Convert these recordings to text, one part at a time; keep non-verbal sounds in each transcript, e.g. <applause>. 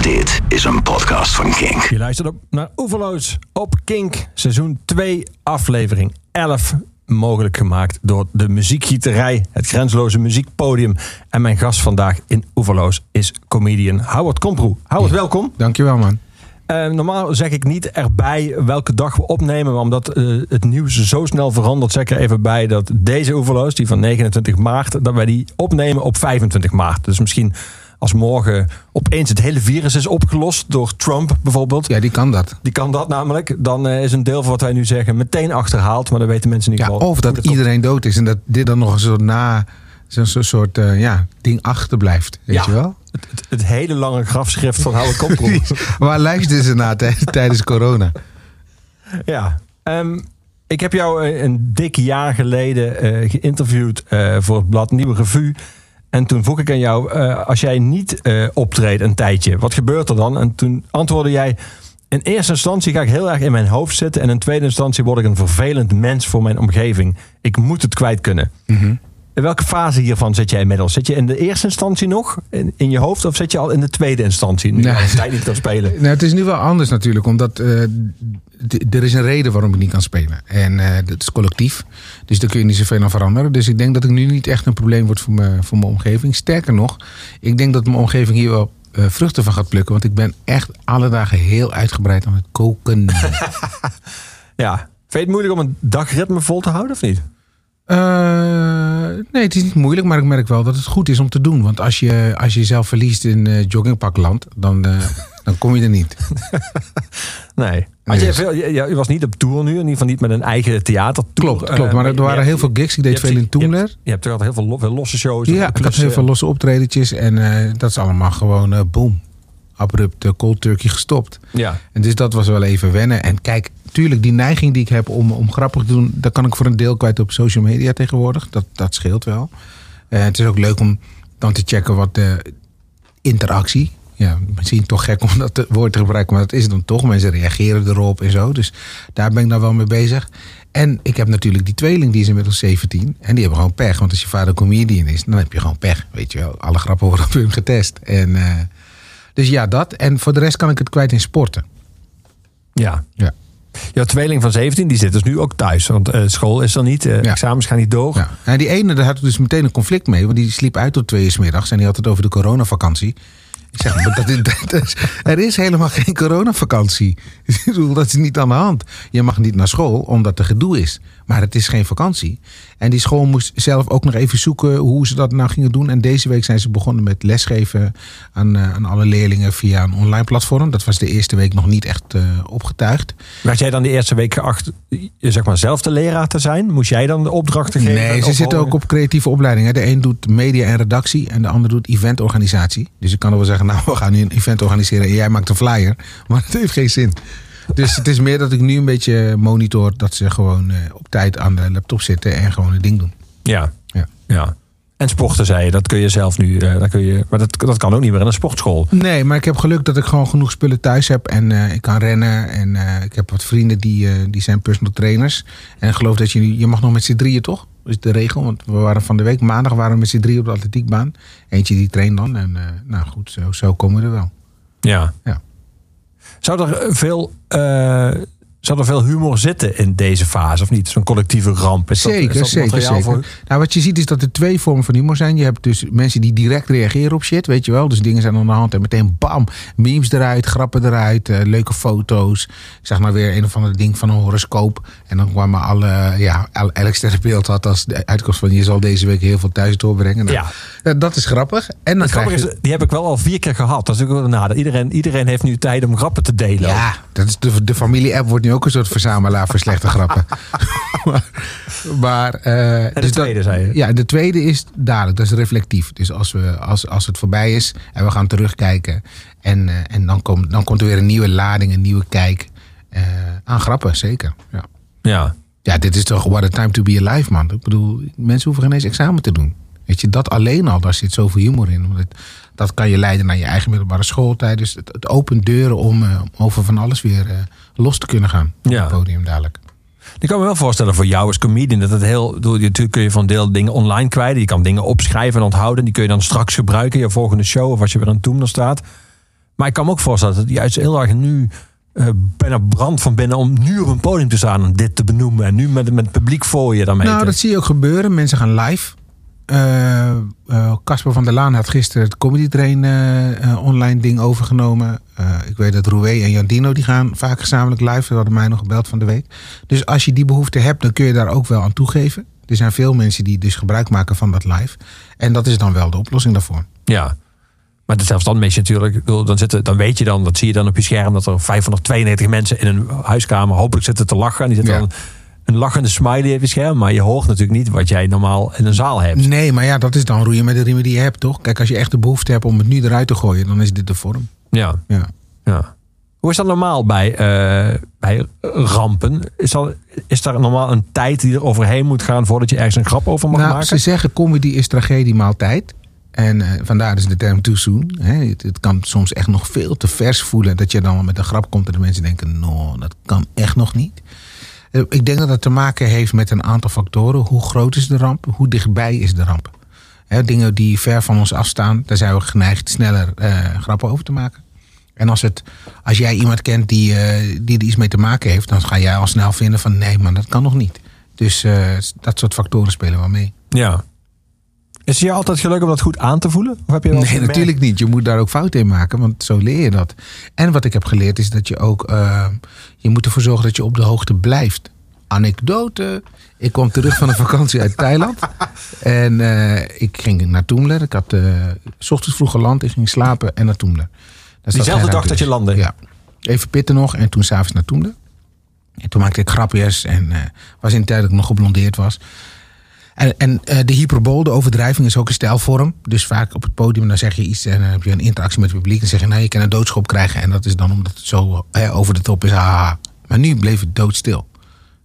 Dit is een podcast van Kink. Je luistert op naar Oeverloos op Kink. Seizoen 2, aflevering 11. Mogelijk gemaakt door de muziekgieterij, het grenzeloze muziekpodium. En mijn gast vandaag in Oeverloos is comedian Howard Komproe. Howard, welkom. Dankjewel, man. Uh, normaal zeg ik niet erbij welke dag we opnemen. Maar omdat uh, het nieuws zo snel verandert, zeg ik er even bij dat deze Oeverloos, die van 29 maart, dat wij die opnemen op 25 maart. Dus misschien als morgen opeens het hele virus is opgelost door Trump bijvoorbeeld. Ja, die kan dat. Die kan dat namelijk. Dan uh, is een deel van wat wij nu zeggen meteen achterhaald. Maar dan weten mensen niet ja, wel. Of dat iedereen dood is en dat dit dan nog een soort na zo'n soort uh, ja, ding achterblijft. Weet ja, je wel? Het, het, het, hele lange grafschrift van Howard Komproe. <laughs> Waar luisteren ze naar <laughs> tijdens corona? Ja. Um, ik heb jou een dik jaar geleden uh, geïnterviewd voor het blad Nieuwe Revue. En toen vroeg ik aan jou, uh, als jij niet uh, optreedt een tijdje, wat gebeurt er dan? En toen antwoordde jij, in eerste instantie ga ik heel erg in mijn hoofd zitten. En in tweede instantie word ik een vervelend mens voor mijn omgeving. Ik moet het kwijt kunnen. Mm. In welke fase hiervan zit jij inmiddels? Zit je in de eerste instantie nog in, in je hoofd? Of zit je al in de tweede instantie? Nu nou, tijd niet kan spelen. Nou, het is nu wel anders natuurlijk. Omdat uh, er is een reden waarom ik niet kan spelen. En uh, dat is collectief. Dus daar kun je niet zoveel aan veranderen. Dus ik denk dat ik nu niet echt een probleem word voor, me, voor mijn omgeving. Sterker nog, ik denk dat mijn omgeving hier wel uh, vruchten van gaat plukken. Want ik ben echt alle dagen heel uitgebreid aan het koken. <laughs> ja. Vind je het moeilijk om een dagritme vol te houden of niet? Uh, nee, het is niet moeilijk, maar ik merk wel dat het goed is om te doen. Want als je, als je jezelf verliest in uh, joggingpakland, dan, uh, <laughs> dan kom je er niet. nee. nee. Je, veel, je, je, was niet op tour nu, in ieder geval niet met een eigen theater. Klopt, klopt. Maar er waren hebt, heel veel gigs. Ik deed veel in Toemler. Je hebt, je hebt toch altijd heel veel, veel losse shows. Ja, ik had heel veel losse optredetjes. En dat is allemaal gewoon boom. Abrupt cold turkey gestopt. Ja. En dus dat was wel even wennen. En kijk, tuurlijk, die neiging die ik heb om, om grappig te doen, dat kan ik voor een deel kwijt op social media tegenwoordig. Dat, dat scheelt wel. Uh, het is ook leuk om dan te checken wat de interactie. Ja, misschien toch gek om dat woord te gebruiken, maar dat is het dan toch. Mensen reageren erop en zo. Dus daar ben ik nou wel mee bezig. En ik heb natuurlijk die tweeling, die is inmiddels 17. En die hebben gewoon pech. Want als je vader comedian is, dan heb je gewoon pech. Weet je wel, alle grappen worden op hun getest. En, uh, dus ja, dat. En voor de rest kan ik het kwijt in sporten. Ja. Ja. Jouw tweeling van 17, die zit dus nu ook thuis. Want uh, school is er niet, uh, ja. examens gaan niet door. Ja. En die ene, daar had ik dus meteen een conflict mee. Want die sliep uit tot twee uur 's middags. En die had het over de coronavakantie. Ik zeg, <laughs> dat is, dat is, er is helemaal geen coronavakantie. <laughs> dat is niet aan de hand. Je mag niet naar school omdat er gedoe is. Maar het is geen vakantie. En die school moest zelf ook nog even zoeken hoe ze dat nou gingen doen. En deze week zijn ze begonnen met lesgeven aan, uh, aan alle leerlingen via een online platform. Dat was de eerste week nog niet echt uh, opgetuigd. Werd jij dan de eerste week geacht zeg maar, zelf de leraar te zijn? Moest jij dan de opdrachten geven? Nee, ze zitten ook op creatieve opleidingen. De een doet media en redactie en de ander doet eventorganisatie. Dus ik kan wel zeggen, <laughs> nou we gaan nu een event organiseren en jij maakt een flyer. Maar dat heeft geen zin. Dus het is meer dat ik nu een beetje monitor dat ze gewoon uh, op tijd aan de laptop zitten en gewoon het ding doen. Ja. Ja. ja. En sporten zei je, dat kun je zelf nu. Uh, dat kun je, maar dat, dat kan ook niet meer in een sportschool. Nee, maar ik heb geluk dat ik gewoon genoeg spullen thuis heb. En uh, ik kan rennen. En uh, ik heb wat vrienden die, die zijn personal trainers. En ik geloof dat je, je mag nog met z'n drieën toch? Dat is de regel. Want we waren van de week maandag waren we met z'n drieën op de atletiekbaan. Eentje die traint dan. En nou goed, zo, zo komen we er wel. Ja. ja. Zou er veel, zou er veel humor zitten in deze fase of niet? Zo'n collectieve ramp. Is zeker, dat, is dat zeker, zeker. Voor... Nou, wat je ziet is dat er twee vormen van humor zijn. Je hebt dus mensen die direct reageren op shit, weet je wel. Dus dingen zijn aan de hand en meteen bam, memes eruit, grappen eruit, uh, leuke foto's. Ik zag maar weer een of ander ding van een horoscoop. En dan kwamen alle, ja, elk sterrenbeeld had als de uitkomst van je zal deze week heel veel thuis doorbrengen. Nou, ja. Dat is grappig. En dan grappig is, die heb ik wel al vier keer gehad. Dat is ook nou, iedereen, iedereen heeft nu tijd om grappen te delen. Ja, dat is de, de familie-app wordt nu ook een soort verzamelaar voor slechte <laughs> grappen. maar, maar uh, en de dus tweede, dat, zei je? Ja, de tweede is dadelijk, dat is reflectief. Dus als, we, als, als het voorbij is en we gaan terugkijken... en, uh, en dan, komt, dan komt er weer een nieuwe lading, een nieuwe kijk uh, aan grappen, zeker. Ja. ja. Ja, dit is toch what a time to be alive, man. Ik bedoel, mensen hoeven geen eens examen te doen. Weet je, dat alleen al, daar zit zoveel humor in. Want het, dat kan je leiden naar je eigen middelbare schooltijd. Dus het, het opent deuren om uh, over van alles weer uh, los te kunnen gaan. Op ja. het podium dadelijk. Ik kan me wel voorstellen voor jou als comedian dat het heel. Natuurlijk kun je van deel dingen online kwijt. Je kan dingen opschrijven en onthouden. Die kun je dan straks gebruiken in je volgende show of als je weer aan het doen staat. Maar ik kan me ook voorstellen dat het juist heel erg nu eh, bijna brand van binnen om nu op een podium te staan en dit te benoemen. En nu met, met het publiek voor je daarmee. Nou, te- dat zie je ook gebeuren. Mensen gaan live. Eh, eh, Casper van der Laan had gisteren het Comedy Train eh, online ding overgenomen. Ik weet dat Roué en Jandino die gaan vaak gezamenlijk live. Ze hadden mij nog gebeld van de week. Dus als je die behoefte hebt, dan kun je daar ook wel aan toegeven. Er zijn veel mensen die dus gebruik maken van dat live. En dat is dan wel de oplossing daarvoor. Ja. Maar zelfs dan mis je natuurlijk, dan, zitten, dan weet je dan, dat zie je dan op je scherm, dat er 592 mensen in een huiskamer hopelijk zitten te lachen. En die zitten Ja. dan een lachende smiley op je scherm. Maar je hoort natuurlijk niet wat jij normaal in een zaal hebt. Nee, maar ja, dat is dan roeien met de riemen die je hebt, toch? Kijk, als je echt de behoefte hebt om het nu eruit te gooien, dan is dit de vorm. Ja, Ja. ja. Hoe is dat normaal bij, eh, bij rampen? Is, dat, is daar normaal een tijd die er overheen moet gaan voordat je ergens een grap over mag nou, maken? Ze zeggen comedy is tragedie maal tijd. En eh, vandaar is de term too soon. Hè. Het, het kan soms echt nog veel te vers voelen. Dat je dan met een grap komt en de mensen denken... no, dat kan echt nog niet. Eh, Ik denk dat dat te maken heeft met een aantal factoren. Hoe groot is de ramp? Hoe dichtbij is de ramp? Dingen die ver van ons afstaan... daar zijn we geneigd sneller eh, grappen over te maken. En als, het, als jij iemand kent die, eh, die er iets mee te maken heeft... dan ga jij al snel vinden van... nee, maar dat kan nog niet. Dus dat soort factoren spelen wel mee. Ja. Is het je altijd gelukt om dat goed aan te voelen? Of heb je Nee, gemerkt- natuurlijk niet. Je moet daar ook fouten in maken, want zo leer je dat. En wat ik heb geleerd is dat je ook... eh, je moet ervoor zorgen dat je op de hoogte blijft. Anekdote. Ik kwam terug van een vakantie uit Thailand. En eh, ik ging naar Toemler. Ik had eh, s ochtends vroeg geland. Ik ging slapen en naar Toemler. Diezelfde dag dat je landde? Ja. Even pitten nog en toen s'avonds naar Toemler. En toen maakte ik grapjes en eh, was in de tijd dat ik nog geblondeerd was. En, en eh, de hyperbool, de overdrijving, is ook een stijlvorm. Dus vaak op het podium dan zeg je iets en dan heb je een interactie met het publiek. En zeg je, nou, je kan een doodschop krijgen. En dat is dan omdat het zo eh, over de top is. Haha. Maar nu bleef het doodstil.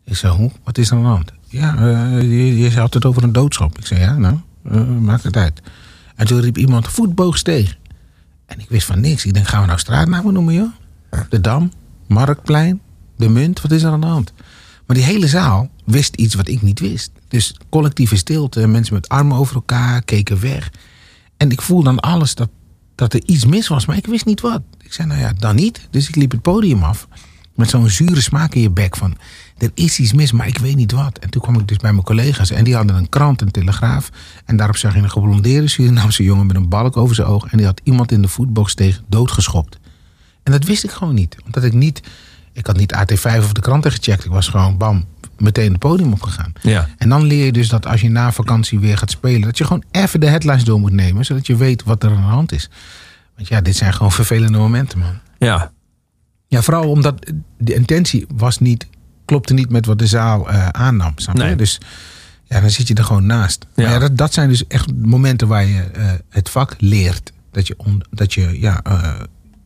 Ik zei, hoe? Wat is er aan de hand? Ja, eh, je, je had het over een doodschop. Ik zei, ja, nou, eh, maakt het uit. En toen riep iemand, voetboogsteeg. En ik wist van niks. Ik denk, gaan we nou straatnamen noemen, joh? De Dam, Marktplein, De Munt, wat is er aan de hand? Maar die hele zaal wist iets wat ik niet wist. Dus collectieve stilte, mensen met armen over elkaar, keken weg. En ik voelde aan alles dat, dat er iets mis was, maar ik wist niet wat. Ik zei, nou ja, dan niet. Dus ik liep het podium af met zo'n zure smaak in je bek van... er is iets mis, maar ik weet niet wat. En toen kwam ik dus bij mijn collega's en die hadden een krant, een telegraaf. En daarop zag je een geblondeerde Surinaamse jongen met een balk over zijn oog... en die had iemand in de voetbox tegen doodgeschopt. En dat wist ik gewoon niet. Omdat ik niet... Ik had niet AT5 of de kranten gecheckt. Ik was gewoon, bam, meteen het podium opgegaan. Ja. En dan leer je dus dat als je na vakantie weer gaat spelen... dat je gewoon even de headlines door moet nemen... zodat je weet wat er aan de hand is. Want ja, dit zijn gewoon vervelende momenten, man. Ja. Ja, vooral omdat de intentie was niet, klopte niet met wat de zaal eh, aannam. Snap je? Nee. Dus ja, dan zit je er gewoon naast. Maar Ja. ja, dat, dat zijn dus echt momenten waar je eh, het vak leert. Dat je, on, dat, je, ja, eh,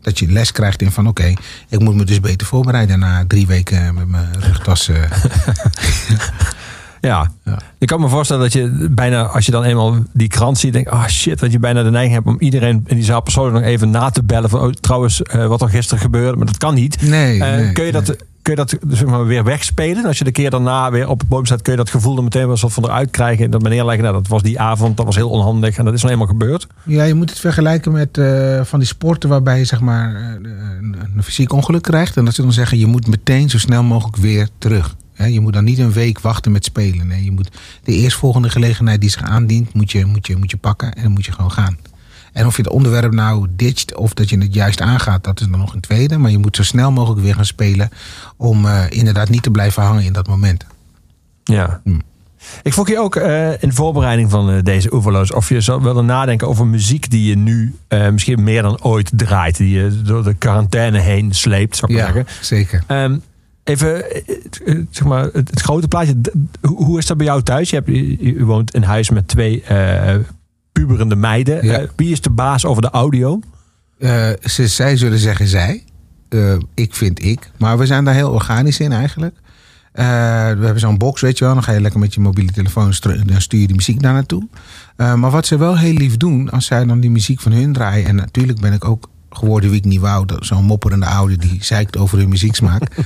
dat je les krijgt in van oké, ik moet me dus beter voorbereiden na drie weken met mijn rugtas. eh. <laughs> Ja. Ja. Ik kan me voorstellen dat je bijna, als je dan eenmaal die krant ziet, denkt, ah shit, dat je bijna de neiging hebt om iedereen in die zaal persoonlijk nog even na te bellen van, oh, trouwens, eh, wat er gisteren gebeurde, maar dat kan niet. nee, Eh, nee, kun je nee. Kun je dat zeg maar, weer wegspelen? Als je de keer daarna weer op het podium staat, kun je dat gevoel er meteen wel soort van eruit krijgen. Dat meneer leggen, nou, dat was die avond, dat was heel onhandig en dat is nou eenmaal gebeurd. Ja, je moet het vergelijken met eh, van die sporten waarbij je zeg maar eh, een, een fysiek ongeluk krijgt. En dat ze dan zeggen, je moet meteen zo snel mogelijk weer terug. Je moet dan niet een week wachten met spelen. Nee, je moet de eerstvolgende gelegenheid die zich aandient, moet je, moet je, moet je pakken en dan moet je gewoon gaan. En of je het onderwerp nou ditcht of dat je het juist aangaat, dat is dan nog een tweede. Maar je moet zo snel mogelijk weer gaan spelen om eh, inderdaad niet te blijven hangen in dat moment. Ja. Hm. Ik vroeg je ook eh, in voorbereiding van eh, deze oeverloos of je zou willen nadenken over muziek die je nu misschien meer dan ooit draait. Die je door de quarantaine heen sleept, zou ik Ja, zeggen. zeker. Ehm, even, zeg maar, het, het grote plaatje. Hoe is dat bij jou thuis? Je, hebt, je, je woont in huis met twee puberende meiden. Ja. Eh, wie is de baas over de audio? Eh, ze, zij zullen zeggen zij. Eh, ik vind ik. Maar we zijn daar heel organisch in eigenlijk. We hebben zo'n box, weet je wel. Dan ga je lekker met je mobiele telefoon, dan stuur je die muziek daar naartoe. Eh, maar wat ze wel heel lief doen, als zij dan die muziek van hun draaien. En natuurlijk ben ik ook geworden wie ik niet wou. Zo'n mopperende oude die zeikt over hun muzieksmaak. <laughs>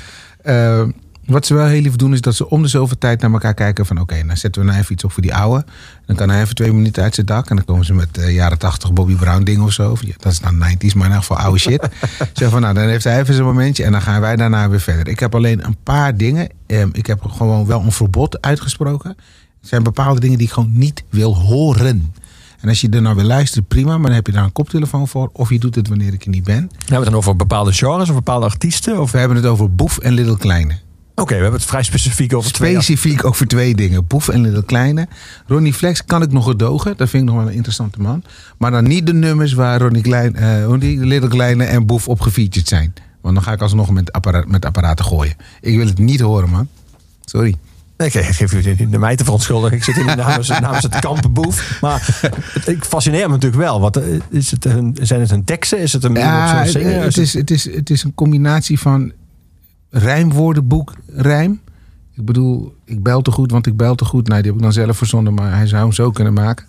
Wat ze wel heel lief doen is dat ze om de zoveel tijd naar elkaar kijken van oké, dan zetten we nou even iets op voor die oude. Dan kan hij even twee minuten uit zijn dak en dan komen ze met eh, jaren tachtig Bobby Brown dingen of zo. Dat is dan 90s, maar in ieder geval oude shit. <laughs> Zo van nou, dan heeft hij even zijn momentje en dan gaan wij daarna weer verder. Ik heb alleen een paar dingen. Ehm, ik heb gewoon wel een verbod uitgesproken. Er zijn bepaalde dingen die ik gewoon niet wil horen. En als je er nou wil luisteren, prima. Maar dan heb je daar een koptelefoon voor. Of je doet het wanneer ik er niet ben. Hebben we het dan over bepaalde genres of bepaalde artiesten? Of... We hebben het over Boef en Little Kleine. Oké, we hebben het vrij specifiek over twee. Specifiek over twee dingen. Boef en Little Kleine. Ronnie Flex kan ik nog gedogen. Dat vind ik nog wel een interessante man. Maar dan niet de nummers waar Ronnie, Klein, eh, Ronnie Little Kleine en Boef op gefeatured zijn. Want dan ga ik alsnog met, appara met apparaten gooien. Ik wil het niet horen, man. Sorry. Nee, ik geef u niet de mij te verontschuldigen. Ik zit hier namens, <laughs> namens het kampenboef. Maar het, ik fascineer me natuurlijk wel. Wat, eh, is het een, zijn het een teksten? Is het een Ja, zingen? het, is, het, is, het is een combinatie van rijmwoordenboek, rijm. Ik bedoel, ik bel te goed, want ik bel te goed. Nee, die heb ik dan zelf verzonnen, maar hij zou hem zo kunnen maken.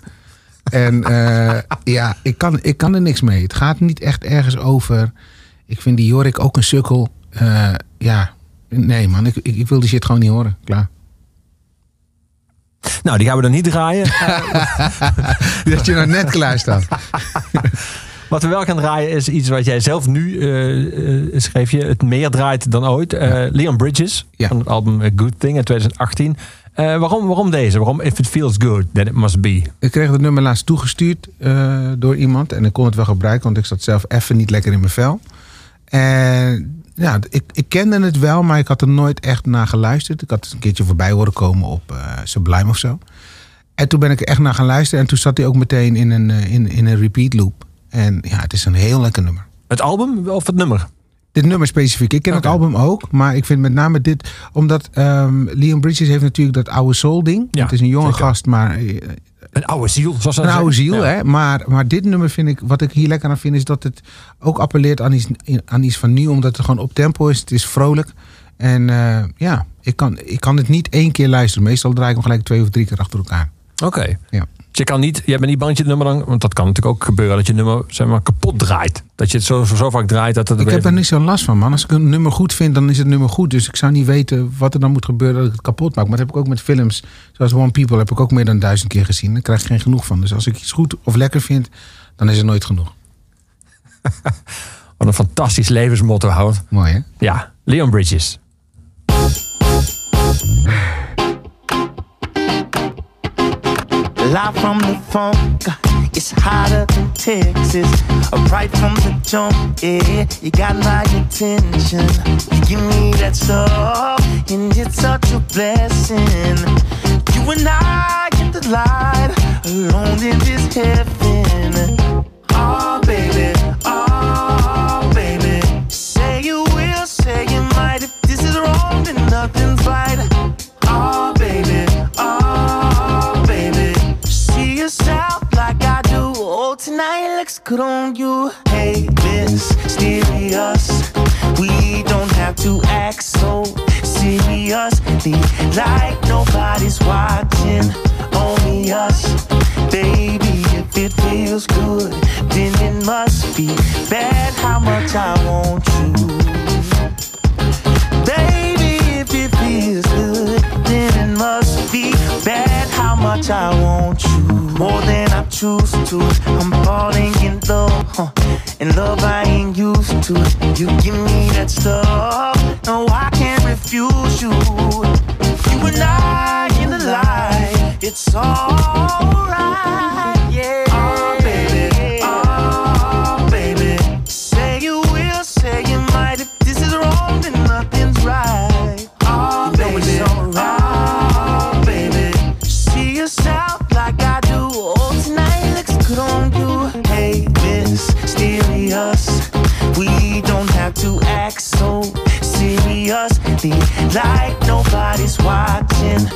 En eh, <laughs> ja, ik kan, ik kan er niks mee. Het gaat niet echt ergens over. Ik vind die Jorik ook een sukkel. Eh, ja, nee man, ik, ik, ik wil die shit gewoon niet horen. Klaar. Nou, die gaan we dan niet draaien. <laughs> Dat je nou net klaar <laughs> staat. Wat we wel gaan draaien is iets wat jij zelf nu eh, eh, schreef je. Het meer draait dan ooit. Eh, Leon Bridges Ja. van het album A Good Thing in 2018. Eh, waarom, waarom deze? Waarom If It Feels Good, Then It Must Be? Ik kreeg het nummer laatst toegestuurd door iemand. En ik kon het wel gebruiken, want ik zat zelf even niet lekker in mijn vel. En ja, ik, ik kende het wel, maar ik had er nooit echt naar geluisterd. Ik had het een keertje voorbij horen komen op Sublime of zo. En toen ben ik er echt naar gaan luisteren. En toen zat hij ook meteen in een, in, in een repeat loop. En ja, het is een heel lekker nummer. Het album of het nummer? Dit nummer specifiek. Ik ken het album ook, maar ik vind met name dit... Omdat ehm Leon Bridges heeft natuurlijk dat oude soul ding. Ja, het is een jonge zeker. gast, maar eh, Een oude ziel, zoals een oude ziel, Ja. hè? Maar, maar dit nummer vind ik, wat ik hier lekker aan vind, is dat het ook appelleert aan iets, aan iets van nieuw, omdat het gewoon op tempo is. Het is vrolijk. En eh, ja, ik kan, ik kan het niet één keer luisteren. Meestal draai ik hem gelijk twee of drie keer achter elkaar. Oké. Ja. Je kan niet, je bent niet bang dat je het nummer dan, want dat kan natuurlijk ook gebeuren, dat je nummer zeg maar, kapot draait. Dat je het zo, zo, zo vaak draait dat het Ik heb daar niet zo'n last van, man. Als ik een nummer goed vind, dan is het nummer goed. Dus ik zou niet weten wat er dan moet gebeuren dat ik het kapot maak. Maar dat heb ik ook met films. Zoals One People heb ik ook meer dan duizend keer gezien. Daar krijg ik geen genoeg van. Dus als ik iets goed of lekker vind, dan is er nooit genoeg. <laughs> Wat een fantastisch levensmotto houdt. Mooi, hè? Ja, Leon Bridges. Live from the funk, it's hotter than Texas. Right from the jump, yeah, you got my attention. You give me that stuff, and it's such a blessing. You and I in the light, alone in this heaven. Oh, looks good on you. Hey, mysterious. We don't have to act so seriously. Like nobody's watching. Only us. Baby, if it feels good, then it must be bad how much I want you. Baby, if it feels good, then it must be bad how much I want you. More than I choose to. I'm falling huh? and love I ain't used to. You give me that stuff, no, I can't refuse you. You and I in the light, it's alright, watching.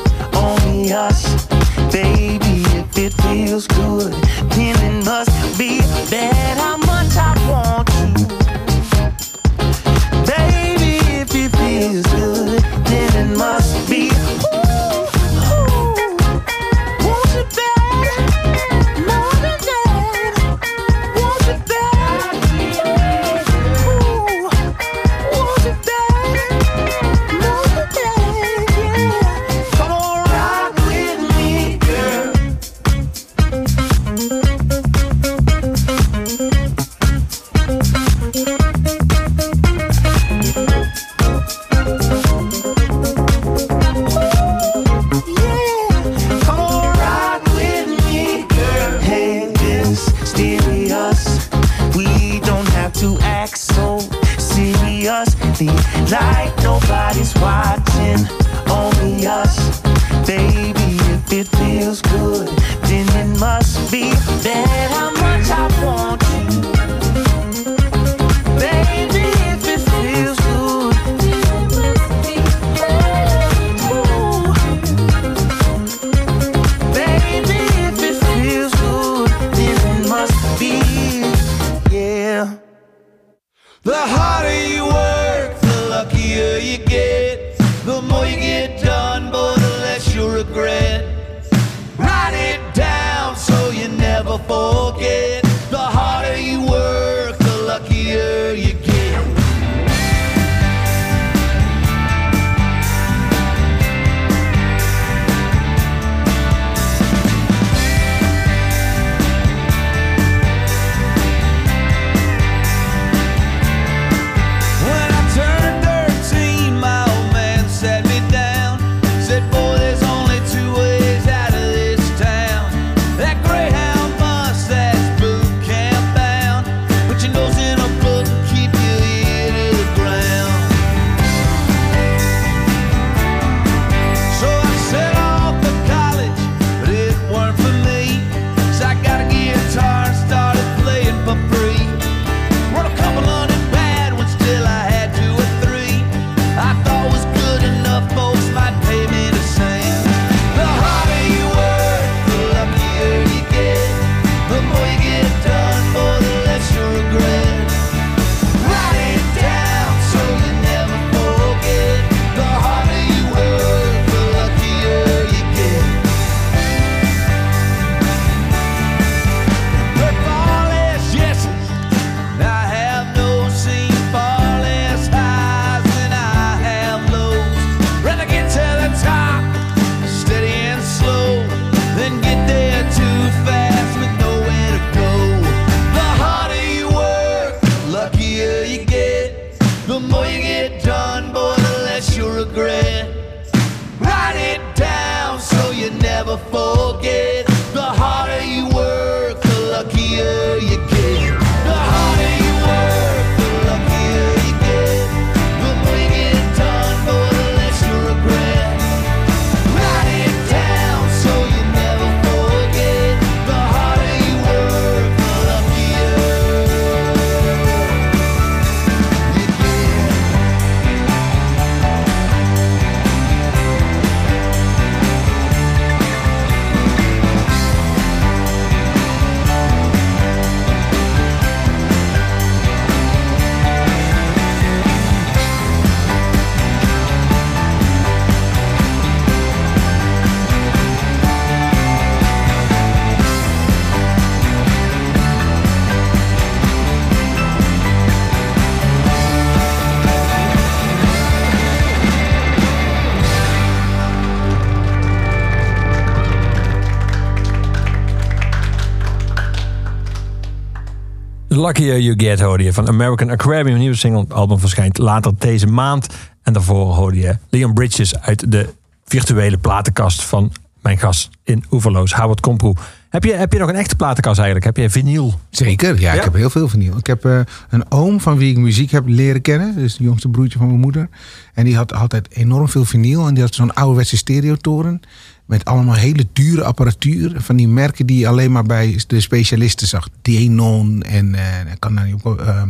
Luckier You Get hoorde je van American Aquarium. Een nieuwe single album verschijnt later deze maand. En daarvoor hoorde je Leon Bridges uit de virtuele platenkast van mijn gast in Oeverloos, Howard Komproe. Heb je, heb je nog een echte platenkast eigenlijk? Heb je vinyl? Zeker, ja, Ja? ik heb heel veel vinyl. Ik heb eh, een oom van wie ik muziek heb leren kennen. Dus het jongste broertje van mijn moeder. En die had altijd enorm veel vinyl. En die had zo'n ouderwetse stereotoren. Met allemaal hele dure apparatuur. Van die merken die je alleen maar bij de specialisten zag. Denon en eh, kan daar niet op, eh,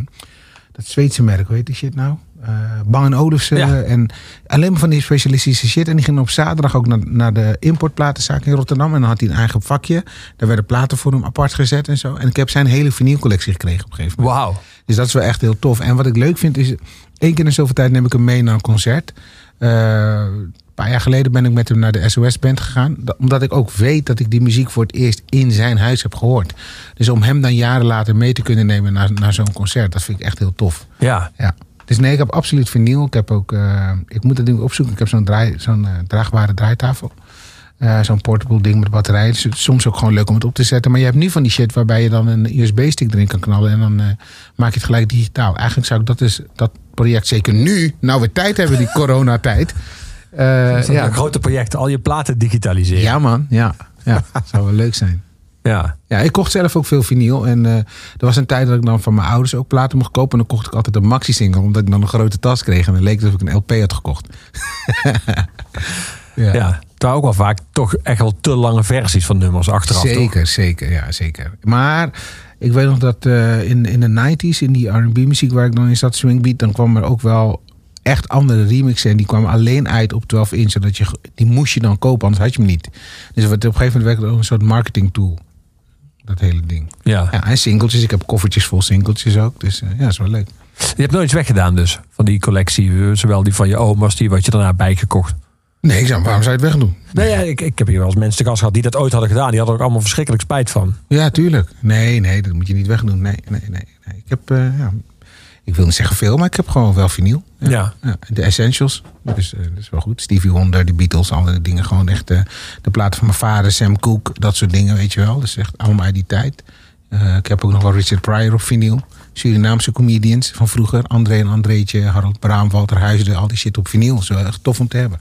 dat Zweedse merk, hoe heet die shit nou? Eh Bang Olufsen. Ja. En alleen maar van die specialistische shit. En die ging op zaterdag ook naar, naar de importplatenzaak in Rotterdam. En dan had hij een eigen vakje. Daar werden platen voor hem apart gezet en zo. En ik heb zijn hele vinylcollectie gekregen op een gegeven moment. Wauw. Dus dat is wel echt heel tof. En wat ik leuk vind is, één keer in zoveel tijd neem ik hem mee naar een concert. Paar jaar geleden ben ik met hem naar de SOS-band gegaan. Da- Omdat ik ook weet dat ik die muziek voor het eerst in zijn huis heb gehoord. Dus om hem dan jaren later mee te kunnen nemen naar, naar zo'n concert, dat vind ik echt heel tof. Ja. Ja. Dus nee, ik heb absoluut vinyl. Ik heb ook, eh, ik moet dat ding opzoeken. Ik heb zo'n draai, zo'n eh, draagbare draaitafel. Eh, zo'n portable ding met batterij. Dus is soms ook gewoon leuk om het op te zetten. Maar je hebt nu van die shit waarbij je dan een USB-stick erin kan knallen. En dan maak je het gelijk digitaal. Eigenlijk zou ik dat, dus, dat project zeker nu, nou we tijd hebben, die <laughs> coronatijd. Eh ja. grote project. Al je platen digitaliseren. ja man, ja. ja. <laughs> zou wel leuk zijn. Ja. Ja, ik kocht zelf ook veel vinyl. En eh, er was een tijd dat ik dan van mijn ouders ook platen mocht kopen. En dan kocht ik altijd een maxi-single, omdat ik dan een grote tas kreeg. En dan leek alsof ik een LP had gekocht. <laughs> ja. ja. Daar ook wel vaak toch echt wel te lange versies van nummers achteraf. toch? Zeker, zeker, ja, zeker. Maar ik weet nog dat eh, in, in de 90s, in die RB muziek waar ik dan in zat, swingbeat, dan kwam er ook wel echt andere remixen. En die kwamen alleen uit op 12 inch. Zodat je, die moest je dan kopen, anders had je hem niet. Dus wat op een gegeven moment werd het ook een soort marketing tool. Dat hele ding. Ja. Ja, en singeltjes. Ik heb koffertjes vol singeltjes ook. Dus eh, ja, dat is wel leuk. Je hebt nooit iets weggedaan dus van die collectie. eh, Zowel die van je oma's, die wat je daarna bijgekocht. Nee, ik zou, waarom zou je het wegdoen? Nee, ja, ik, ik heb hier wel eens mensen te gast gehad die dat ooit hadden gedaan. Die hadden er ook allemaal verschrikkelijk spijt van. Ja, tuurlijk. Nee, nee, dat moet je niet wegdoen. Nee, nee, nee. nee. Ik heb, eh, ja, ik wil niet zeggen veel, maar ik heb gewoon wel vinyl. Ja. Ja, de Essentials. Dus eh, dat is wel goed. Stevie Wonder, de Beatles, al die dingen. Gewoon echt eh, de platen van mijn vader, Sam Cooke, dat soort dingen, weet je wel. Dat is echt allemaal uit die tijd. Eh, ik heb ook nog wel Richard Pryor op vinyl. Surinaamse comedians van vroeger. André en Andreetje, Harold Braam, Walter Huisden. Al die shit op vinyl. Dat is wel echt tof om te hebben.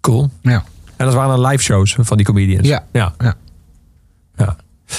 Cool. Ja. En dat waren dan live shows van die comedians. Ja. ja. Ja.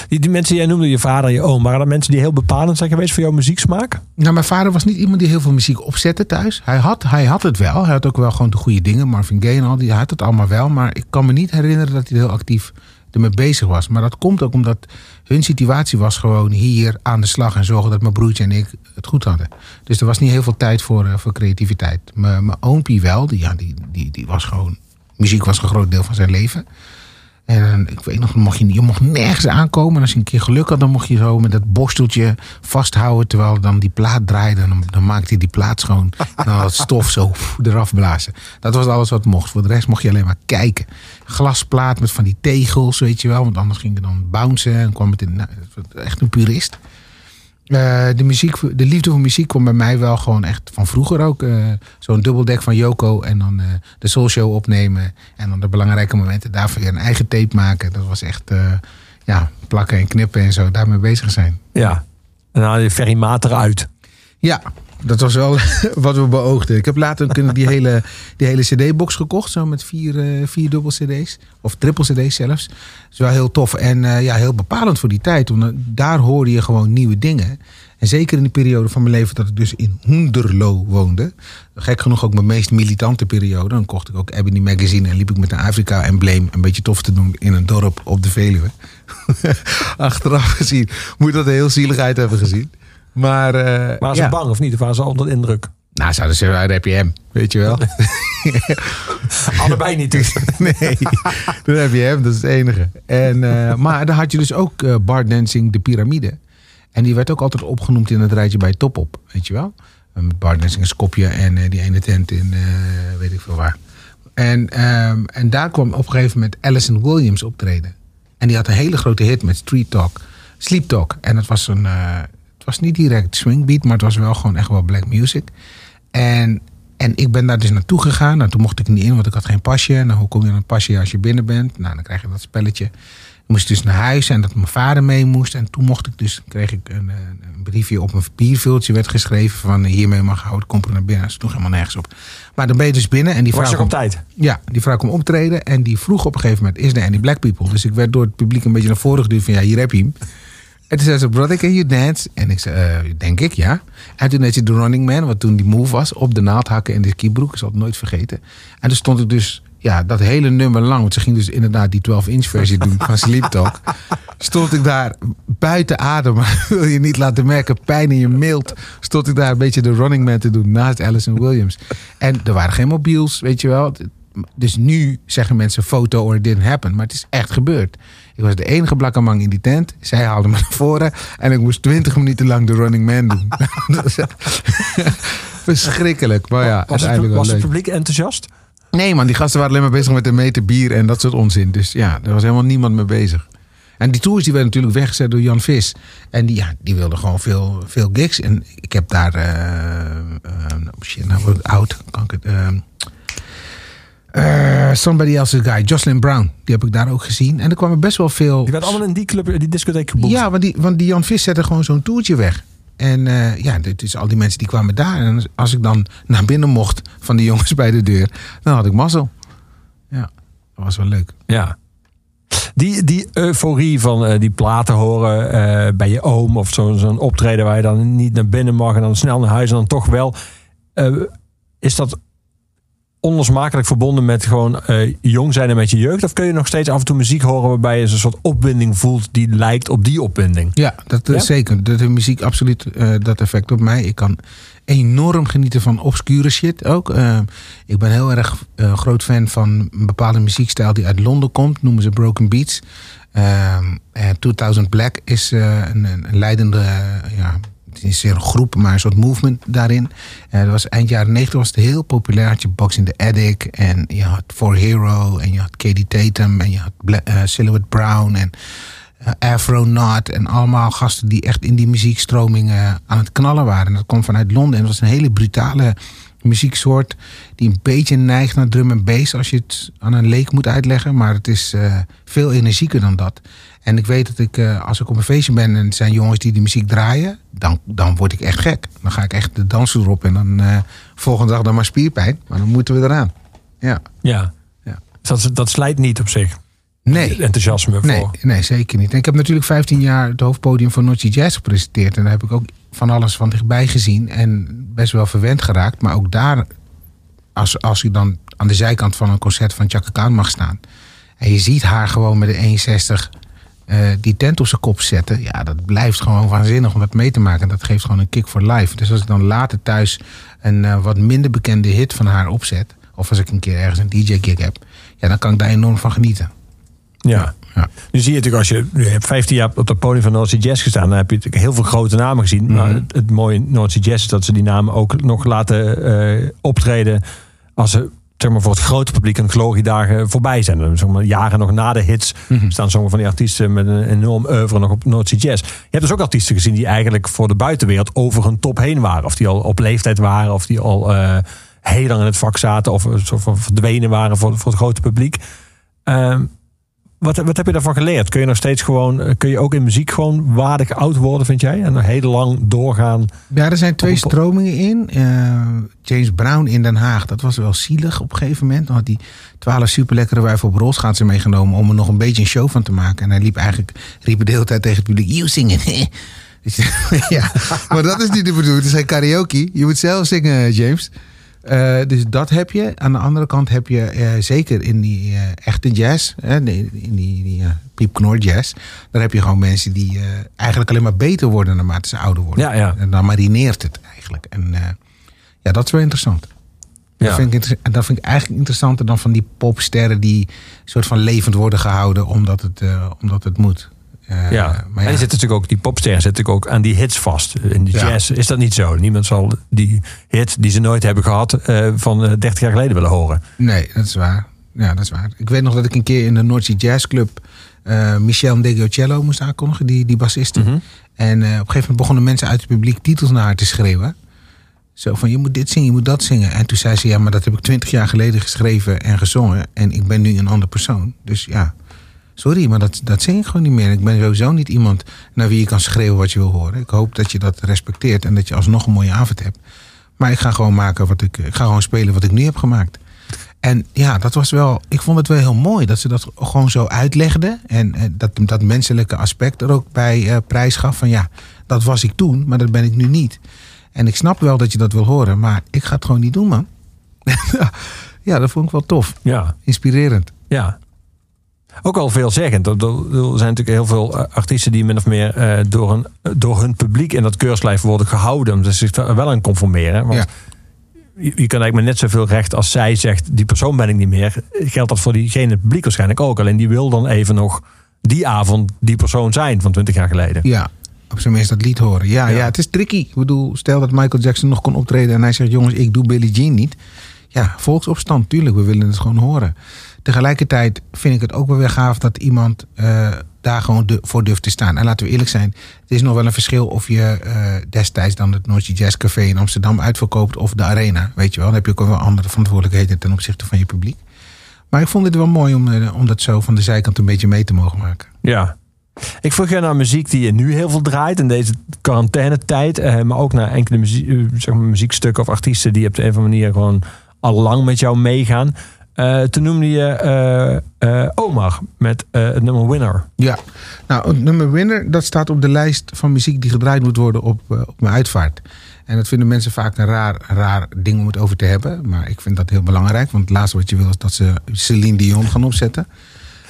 Die, die mensen jij noemde, je vader en je oom, waren dat mensen die heel bepalend zijn geweest voor jouw muzieksmaak? Nou, mijn vader was niet iemand die heel veel muziek opzette thuis. Hij had, hij had het wel. Hij had ook wel gewoon de goede dingen. Marvin Gaye en al die. Had het allemaal wel. Maar ik kan me niet herinneren dat hij heel actief ermee bezig was. Maar dat komt ook omdat hun situatie was gewoon hier aan de slag. En zorgen dat mijn broertje en ik het goed hadden. Dus er was niet heel veel tijd voor, eh, voor creativiteit. Mijn, mijn oompie wel. Die, ja, die, die, die was gewoon... Muziek was een groot deel van zijn leven. En ik weet nog, mocht je, je mocht nergens aankomen. En als je een keer geluk had, dan mocht je zo met dat borsteltje vasthouden. Terwijl dan die plaat draaide. En dan, dan maakte hij die plaat schoon. En <laughs> dan had stof zo pff, eraf blazen. Dat was alles wat mocht. Voor de rest mocht je alleen maar kijken. Glasplaat met van die tegels, weet je wel. Want anders ging het dan bouncen. En kwam het in. Nou, echt een purist. Eh, de, muziek, de liefde voor muziek kwam bij mij wel gewoon echt van vroeger ook. eh, Zo'n dubbeldek van Yoko en dan eh, de Soul Show opnemen. En dan de belangrijke momenten daarvoor weer een eigen tape maken. Dat was echt ja, plakken en knippen en zo. Daarmee bezig zijn. Ja. En dan haal je Ferry Maat eruit. Ja, dat was wel <laughs> wat we beoogden. Ik heb later ook die hele, die hele CD-box gekocht. Zo met vier, eh, vier dubbel CD's. Of triple CD's zelfs. Dat is wel heel tof. En eh, ja, heel bepalend voor die tijd. Want eh, daar hoorde je gewoon nieuwe dingen. En zeker in de periode van mijn leven dat ik dus in Hoenderlo woonde. Gek genoeg ook mijn meest militante periode. Dan kocht ik ook Ebony Magazine en liep ik met een Afrika-embleem een beetje tof te doen in een dorp op de Veluwe. <laughs> Achteraf gezien moet dat er heel zielig uit hebben gezien. Maar, eh, Waren ze ja. bang of niet? Of waren ze onder de indruk? Nou, zouden ze uit heb je hem, weet je wel. <laughs> Allebei niet dus. <laughs> nee, dan heb je hem, dat is het enige. En, eh, maar dan had je dus ook eh bar dancing de piramide. En die werd ook altijd opgenoemd in het rijtje bij Top Op, weet je wel. Eh, Met bar dancing in Skopje en eh, die ene tent in eh, weet ik veel waar. En, ehm, en daar kwam op een gegeven moment Alison Williams optreden. En die had een hele grote hit met Street Talk, Sleep Talk. En het was een, eh, was niet direct swingbeat, maar het was wel gewoon echt wel black music. En, en ik ben daar dus naartoe gegaan. Nou, toen mocht ik niet in, want ik had geen pasje. Nou, hoe kom je aan een pasje als je binnen bent? Nou, dan krijg je dat spelletje. Ik moest dus naar huis en dat mijn vader mee moest. En toen mocht ik dus, kreeg ik een, een briefje op een papierviltje werd geschreven van eh, hiermee mag houden, kom er naar binnen. Dat sloeg helemaal nergens op. Maar dan ben je dus binnen en die Was vrouw ook op tijd? ja, die vrouw kwam optreden en die vroeg op een gegeven moment: Is er any black people? Dus ik werd door het publiek een beetje naar voren geduwd van ja, hier heb je hem. En toen zei ze: Brother, can you dance? En ik zei: "Eh, Denk ik, ja. En toen deed ze de Running Man, wat toen die move was, op de naald hakken in de skibroek. Ik zal het nooit vergeten. En toen stond ik dus ja, dat hele nummer lang, want ze ging dus inderdaad die 12-inch versie doen van Sleep Talk. <laughs> Stond ik daar buiten adem, <laughs> wil je niet laten merken, pijn in je mild. Stond ik daar een beetje de running man te doen naast Alison Williams. En er waren geen mobiels, weet je wel. Dus nu zeggen mensen foto or it didn't happen. Maar het is echt gebeurd. Ik was de enige blakke man in die tent. Zij haalde me naar voren. En ik moest 20 minuten lang de running man doen. <laughs> <laughs> Echt <laughs> Verschrikkelijk. Maar ja, was het, was het publiek enthousiast? Nee man, die gasten waren alleen maar bezig met een meter bier en dat soort onzin. Dus ja, er was helemaal niemand mee bezig. En die tours die werden natuurlijk weggezet door Jan Vis. En die, ja, die wilde gewoon veel, veel gigs. En ik heb daar... eh, eh, oh shit, nou word ik oud. Kan ik het... eh, eh, somebody Else's Guy, Jocelyn Brown. Die heb ik daar ook gezien. En er kwamen best wel veel... Die werden allemaal in die club, die discotheek geboekt. Ja, want die, want die Jan Vis zette gewoon zo'n toertje weg. En eh, ja, dit is al die mensen die kwamen daar. En als ik dan naar binnen mocht van die jongens bij de deur, dan had ik mazzel. Ja, dat was wel leuk. Ja. Die, die euforie van eh, die platen horen bij je oom of zo- zo'n optreden waar je dan niet naar binnen mag en dan snel naar huis en dan toch wel. is dat onlosmakelijk verbonden met gewoon eh, jong zijn en met je jeugd? Of kun je nog steeds af en toe muziek horen waarbij je een soort opwinding voelt die lijkt op die opwinding? Ja, dat is Ja? zeker. Dat heeft muziek absoluut eh, dat effect op mij. Ik kan enorm genieten van obscure shit ook. Eh, ik ben heel erg eh, groot fan van een bepaalde muziekstijl die uit Londen komt. Noemen ze Broken Beats. Ehm, en 2000 Black is eh, een, een leidende, eh, ja, is een groep, maar een soort movement daarin. Dat was eind jaren 90 was het heel populair. Had je Box in the Attic en je had For Hero en je had Katie Tatum en je had eh, Silhouette Brown en eh, Afronaut en allemaal gasten die echt in die muziekstroming aan het knallen waren. En dat kwam vanuit Londen en dat was een hele brutale muzieksoort die een beetje neigt naar drum en bass als je het aan een leek moet uitleggen. Maar het is eh, veel energieker dan dat. En ik weet dat ik, eh, als ik op een feestje ben en het zijn jongens die die muziek draaien, dan, dan word ik echt gek. Dan ga ik echt de dansvloer op en dan eh, volgende dag dan maar spierpijn. Maar dan moeten we eraan. Ja. Ja. Ja. Dat, dat slijt niet op zich. Nee. Enthousiasme Nee, voor. nee, zeker niet. En ik heb natuurlijk 15 jaar het hoofdpodium van Noordse Jazz gepresenteerd. En daar heb ik ook van alles van dichtbij gezien. En best wel verwend geraakt. Maar ook daar, als, als je dan aan de zijkant van een concert van Chaka Khan mag staan. En je ziet haar gewoon met de 61 eh, die tent op zijn kop zetten. Ja, dat blijft gewoon waanzinnig om dat mee te maken. En dat geeft gewoon een kick voor life. Dus als ik dan later thuis een eh, wat minder bekende hit van haar opzet. Of als ik een keer ergens een DJ-gig heb. Ja, dan kan ik daar enorm van genieten. Ja. Ja. Nu zie je natuurlijk, als je, je hebt 15 jaar op het podium van North Sea Jazz gestaan, dan heb je natuurlijk heel veel grote namen gezien. Mhm. Maar het, het mooie North Sea Jazz is dat ze die namen ook nog laten eh, optreden als ze zeg maar, voor het grote publiek een gloriedagen voorbij zijn. Dan, zeg maar, jaren nog na de hits Mhm. staan sommige van die artiesten met een enorm oeuvre nog op North Sea Jazz. Je hebt dus ook artiesten gezien die eigenlijk voor de buitenwereld over hun top heen waren. Of die al op leeftijd waren, of die al eh, heel lang in het vak zaten, of van verdwenen waren voor, voor het grote publiek. Ehm, wat, wat heb je daarvan geleerd? Kun je nog steeds gewoon, eh, kun je ook in muziek gewoon waardig oud worden, vind jij? En nog heel lang doorgaan. Ja, er zijn twee een stromingen in. Eh, James Brown in Den Haag, dat was wel zielig op een gegeven moment. Dan had hij twaalf superlekkere wijven op rolschaatsen meegenomen om er nog een beetje een show van te maken. En hij liep eigenlijk, riep de hele tijd tegen het publiek, you zingen. <laughs> Ja, maar dat is niet de bedoeling. Het is geen karaoke. Je moet zelf zingen, James. Eh, dus dat heb je. Aan de andere kant heb je eh, zeker in die eh, echte jazz, in die, die jazz, daar heb je gewoon mensen die eigenlijk alleen maar beter worden naarmate ze ouder worden. Ja, ja. En dan marineert het eigenlijk. En ja, dat is wel interessant. Dat, Ja. vind ik, dat vind ik eigenlijk interessanter dan van die popsterren die soort van levend worden gehouden omdat het, omdat het moet. Eh, ja. maar En ja, die zitten natuurlijk ook, die popsterren zitten natuurlijk ook aan die hits vast. In de Ja. jazz is dat niet zo. Niemand zal die hit die ze nooit hebben gehad eh, van eh, 30 jaar geleden willen horen. Nee, dat is waar. Ja, dat is waar. Ik weet nog dat ik een keer in de Noordzee Jazz Club eh Michel Degocello moest aankondigen, die, die bassiste. Mhm. En eh, op een gegeven moment begonnen mensen uit het publiek titels naar haar te schreeuwen. Zo van, je moet dit zingen, je moet dat zingen. En toen zei ze, ja, maar dat heb ik twintig jaar geleden geschreven en gezongen. En ik ben nu een andere persoon. Dus ja, sorry, maar dat, dat zing ik gewoon niet meer. Ik ben sowieso niet iemand naar wie je kan schreeuwen wat je wil horen. Ik hoop dat je dat respecteert en dat je alsnog een mooie avond hebt. Maar ik ga gewoon maken wat ik, ik ga gewoon spelen wat ik nu heb gemaakt. En ja, dat was wel, ik vond het wel heel mooi dat ze dat gewoon zo uitlegde. En eh, dat, dat menselijke aspect er ook bij eh, prijs gaf. Van ja, dat was ik toen, maar dat ben ik nu niet. En ik snap wel dat je dat wil horen, maar ik ga het gewoon niet doen, man. <laughs> ja, dat vond ik wel tof. Ja, Inspirerend. ja. Ook al veelzeggend. Er, er zijn natuurlijk heel veel eh, artiesten die min of meer eh, door, een, door hun publiek in dat keurslijf worden gehouden. Omdat ze zich er wel aan conformeren. Want Ja. je, je kan eigenlijk met net zoveel recht als zij zegt, die persoon ben ik niet meer. Geldt dat voor diegene het publiek waarschijnlijk ook. Alleen die wil dan even nog die avond die persoon zijn van 20 jaar geleden. Ja, op zijn minst dat lied horen. Ja, Ja. ja. het is tricky. Ik bedoel, stel dat Michael Jackson nog kon optreden en hij zegt: Jongens, ik doe Billie Jean niet. Ja, volksopstand, tuurlijk, we willen het gewoon horen. Tegelijkertijd vind ik het ook wel weer gaaf dat iemand eh, daar gewoon voor durft te staan. En laten we eerlijk zijn, het is nog wel een verschil of je eh, destijds dan het Noordje Jazz Café in Amsterdam uitverkoopt of de Arena. Weet je wel, dan heb je ook wel andere verantwoordelijkheden ten opzichte van je publiek. Maar ik vond het wel mooi om, eh, om dat zo van de zijkant een beetje mee te mogen maken. Ja. Ik vroeg je naar muziek die je nu heel veel draait in deze quarantainetijd. Maar ook naar enkele muzie- eh, zeg maar muziekstukken of artiesten die op de een of andere manier gewoon al lang met jou meegaan. Eh, toen noemde je eh, Omar met het nummer Winner. Ja, nou, het nummer Winner, dat staat op de lijst van muziek die gedraaid moet worden op, op mijn uitvaart. En dat vinden mensen vaak een raar, raar ding om het over te hebben. Maar ik vind dat heel belangrijk. Want het laatste wat je wil is dat ze Celine Dion gaan opzetten.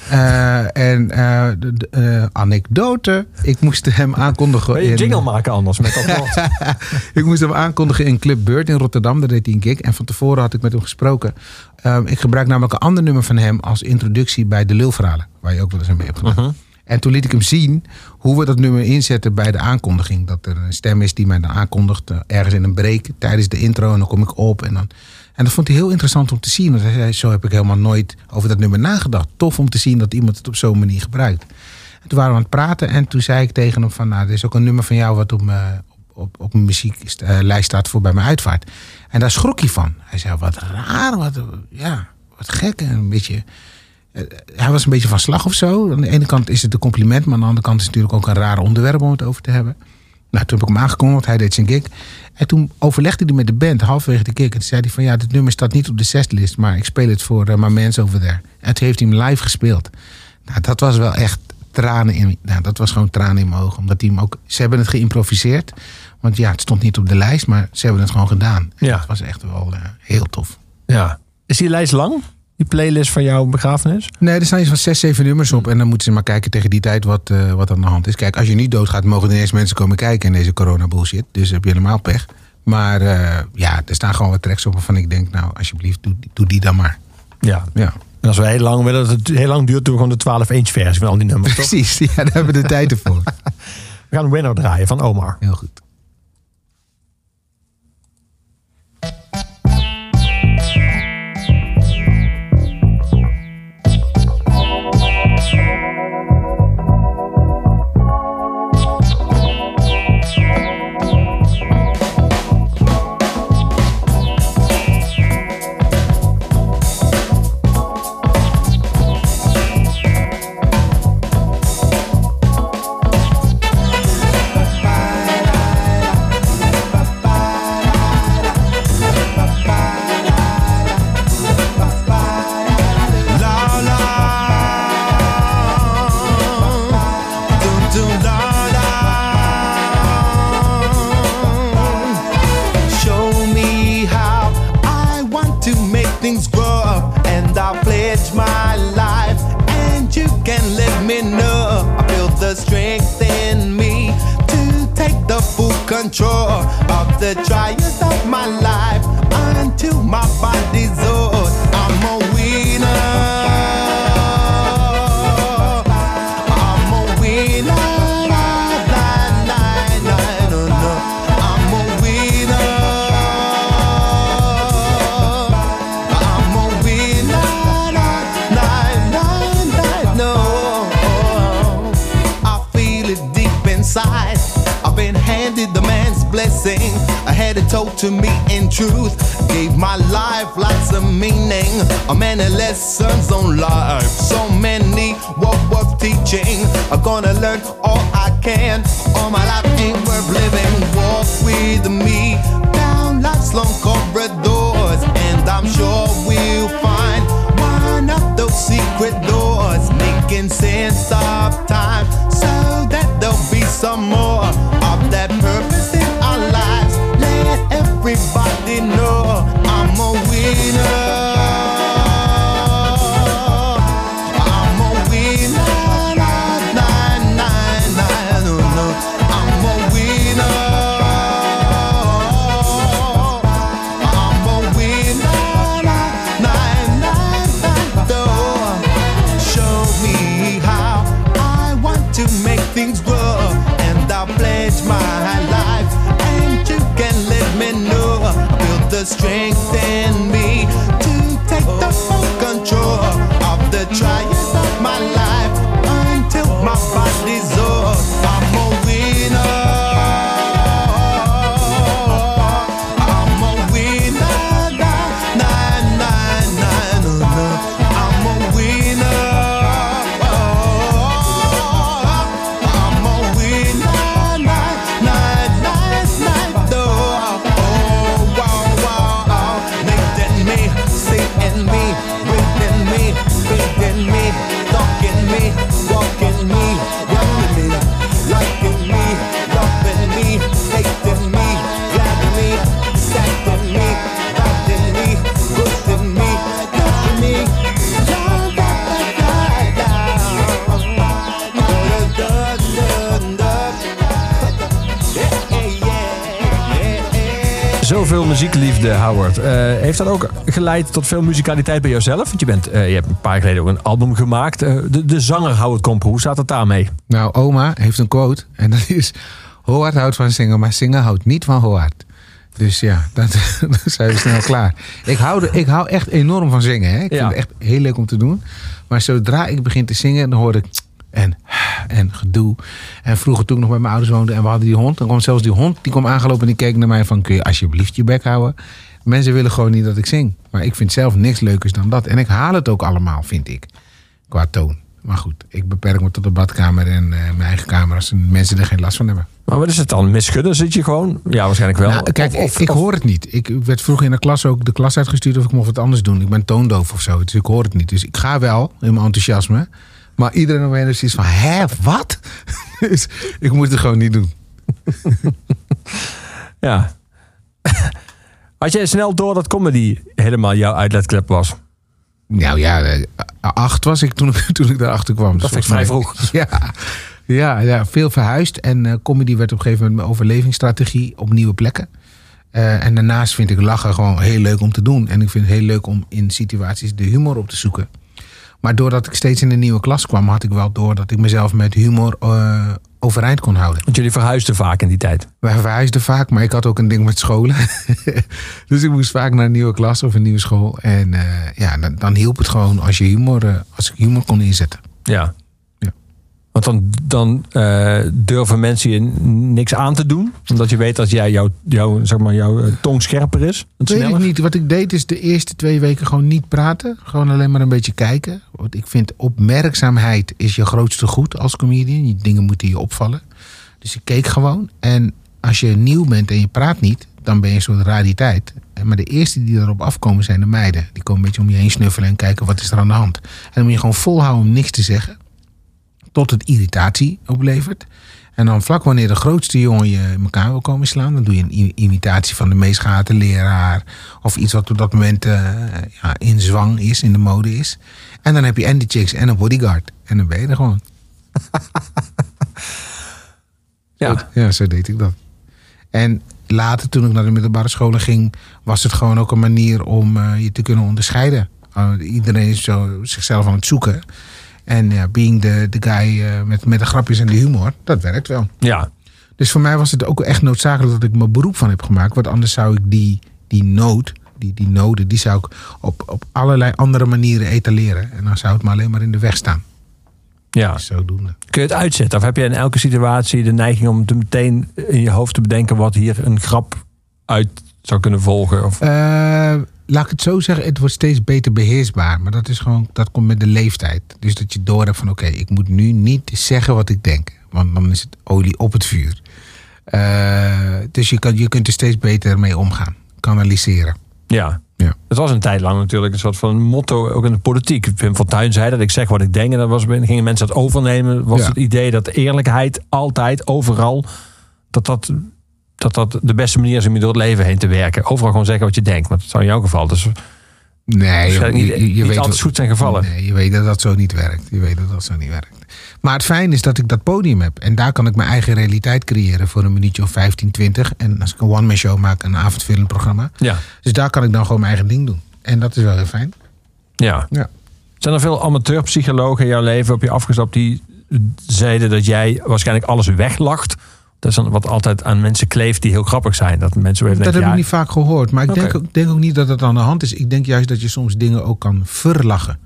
Eh, en eh, de, eh, anekdote. Ik moest hem aankondigen. Wil je in- jingle maken anders met dat woord? <laughs> ik moest hem aankondigen in Club Bird in Rotterdam. Daar deed hij een gig. En van tevoren had ik met hem gesproken. Ehm, ik gebruik namelijk een ander nummer van hem als introductie bij de lulverhalen. Waar je ook wel eens mee hebt gedaan. En toen liet ik hem zien hoe we dat nummer inzetten bij de aankondiging. Dat er een stem is die mij dan aankondigt. ergens in een break tijdens de intro. En dan kom ik op. En, dan, en dat vond hij heel interessant om te zien. Want hij zei, zo heb ik helemaal nooit over dat nummer nagedacht. Tof om te zien dat iemand het op zo'n manier gebruikt. En toen waren we aan het praten. En toen zei ik tegen hem van... Nou, er is ook een nummer van jou wat op mijn, op, op mijn muzieklijst staat voor bij mijn uitvaart. En daar schrok hij van. Hij zei, wat raar, wat, ja, wat gek. En een beetje... eh, Hij was een beetje van slag of zo. Aan de ene kant is het een compliment, maar aan de andere kant is het natuurlijk ook een raar onderwerp om het over te hebben. Nou, toen heb ik hem aangekondigd, hij deed zijn gig. En toen overlegde hij met de band halverwege de gig. En toen zei hij van ja, dit nummer staat niet op de setlist, maar ik speel het voor uh, My Mans Over There. En toen heeft hij hem live gespeeld. Nou, dat was wel echt tranen in, nou, dat was gewoon tranen in mijn ogen. Omdat hij hem ook, ze hebben het geïmproviseerd. Want ja, het stond niet op de lijst, maar ze hebben het gewoon gedaan. En Ja. Dat was echt wel eh, heel tof. Ja. Is die lijst lang? Die playlist van jouw begrafenis? Nee, er staan iets van zes, zeven nummers op. En dan moeten ze maar kijken tegen die tijd wat, eh, wat aan de hand is. Kijk, als je niet doodgaat, mogen er ineens mensen komen kijken in deze corona bullshit. Dus heb je helemaal pech. Maar eh, ja, er staan gewoon wat tracks op waarvan ik denk, nou, alsjeblieft, doe, doe die dan maar. Ja. Ja, En als we heel lang willen dat het heel lang duurt, doen we gewoon de 12 inch versie van al die nummers. Toch? <laughs> precies. Ja, daar hebben we de tijd ervoor. <laughs> We gaan Winner draaien van Omar. Heel goed. Muziekliefde, Howard. Eh, heeft dat ook geleid tot veel muzikaliteit bij jezelf? Want je, bent, eh, je hebt een paar jaar geleden ook een album gemaakt. Eh, de, de zanger Howard Komper, hoe staat het daarmee? Nou, oma heeft een quote. En dat is... Howard houdt van zingen, maar zingen houdt niet van Howard. Dus ja, dat, dan zijn we snel klaar. Ik hou, de- ik hou echt enorm van zingen. Hè? Ik Ja. vind het echt heel leuk om te doen. Maar zodra ik begin te zingen, dan hoor ik... En, en gedoe. En vroeger toen ik nog bij mijn ouders woonde en we hadden die hond. Dan kwam zelfs die hond, die kwam aangelopen en die keek naar mij van... Kun je alsjeblieft je bek houden? Mensen willen gewoon niet dat ik zing. Maar ik vind zelf niks leukers dan dat. En ik haal het ook allemaal, vind ik. Qua toon. Maar goed, ik beperk me tot de badkamer en eh, mijn eigen kamer... als mensen er geen last van hebben. Maar wat is het dan? Misschudden zit je gewoon? Ja, waarschijnlijk wel. Nou, kijk, Of- of- ik, ik of- hoor het niet. Ik werd vroeger in de klas ook de klas uitgestuurd of ik mocht wat anders doen. Ik ben toondoof of zo, dus ik hoor het niet. Dus ik ga wel in mijn enthousiasme. Maar iedereen omheen is iets van, hè, wat? <laughs> dus ik moet het gewoon niet doen. <laughs> Ja. <laughs> Had jij snel door dat comedy helemaal jouw uitlaatklep was? Nou ja, eh, acht was ik toen, ik- toen ik daarachter kwam. Dus Dat vind ik volgens vrij mij- Ja, ja, ja, veel verhuisd. En eh, comedy werd op een gegeven moment mijn overlevingsstrategie op nieuwe plekken. Eh, en daarnaast vind ik lachen gewoon heel leuk om te doen. En ik vind het heel leuk om in situaties de humor op te zoeken. Maar doordat ik steeds in een nieuwe klas kwam, had ik wel door dat ik mezelf met humor eh, overeind kon houden. Want jullie verhuisden vaak in die tijd. Wij verhuisden vaak, maar ik had ook een ding met scholen. <laughs> dus ik moest vaak naar een nieuwe klas of een nieuwe school. En eh, ja, dan, dan hielp het gewoon als je humor, eh, als ik humor kon inzetten. Ja. Want dan, dan eh, durven mensen je niks aan te doen. Omdat je weet dat jij jouw, jouw, zeg maar, jouw eh, tong scherper is. Het Weet ik niet. Wat ik deed is de eerste twee weken gewoon niet praten. Gewoon alleen maar een beetje kijken. Want ik vind opmerkzaamheid is je grootste goed als comedian. Die dingen moeten je opvallen. Dus ik keek gewoon. En als je nieuw bent en je praat niet, dan ben je een soort rariteit. En Maar de eerste die erop afkomen zijn de meiden. Die komen een beetje om je heen snuffelen en kijken wat is er aan de hand. En dan moet je gewoon volhouden om niks te zeggen. Tot het irritatie oplevert. En dan vlak wanneer de grootste jongen je in elkaar wil komen slaan, dan doe je een imitatie van de meest gehate leraar. Of iets wat op dat moment eh, ja, in zwang is, in de mode is. En dan heb je en de chicks en een bodyguard. En dan ben je er gewoon. Ja. Ja, zo deed ik dat. En later, toen ik naar de middelbare scholen ging, was het gewoon ook een manier om eh, je te kunnen onderscheiden. Uh, iedereen is zo zichzelf aan het zoeken. En ja, being the, the guy eh, met, met de grapjes en de humor, dat werkt wel. ja. Dus voor mij was het ook echt noodzakelijk dat ik mijn beroep van heb gemaakt. Want anders zou ik die, die nood, die, die noden, die zou ik op, op allerlei andere manieren etaleren. En dan zou het maar alleen maar in de weg staan. ja. Dus zodoende. Kun je het uitzetten? Of heb je in elke situatie de neiging om te meteen in je hoofd te bedenken wat hier een grap uit zou kunnen volgen? Of, Eh, laat ik het zo zeggen, het wordt steeds beter beheersbaar. Maar dat is gewoon, dat komt met de leeftijd. Dus dat je door hebt van oké, ik moet nu niet zeggen wat ik denk. Want dan is het olie op het vuur. Eh, dus je, kan, je kunt er steeds beter mee omgaan. Kanaliseren. ja. Ja. Het was een tijd lang natuurlijk een soort van motto, ook in de politiek. Pim van Tuin zei dat ik zeg wat ik denk. En dan was, gingen mensen dat overnemen. Was Ja. het idee dat eerlijkheid altijd, overal, dat dat, dat dat de beste manier is om je door het leven heen te werken. Overal gewoon zeggen wat je denkt. Maar dat zou in jouw geval dus Nee, waarschijnlijk je, niet, je, je niet weet altijd wat- goed zijn gevallen. Nee, je weet dat dat zo niet werkt. Je weet dat dat zo niet werkt. Maar het fijn is dat ik dat podium heb. En daar kan ik mijn eigen realiteit creëren voor een minuutje of 15, 20. En als ik een one-man show maak, een avondvullend programma. Ja, Dus daar kan ik dan gewoon mijn eigen ding doen. En dat is wel heel fijn. ja. Ja. Zijn er veel amateurpsychologen in jouw leven op je afgestapt die zeiden dat jij waarschijnlijk alles weglacht? Dat is dan wat altijd aan mensen kleeft die heel grappig zijn. Dat mensen weer Dat denken, heb ik ja, niet vaak gehoord. Maar ik denk, ook, denk ook niet dat het aan de hand is. Ik denk juist dat je soms dingen ook kan verlachen.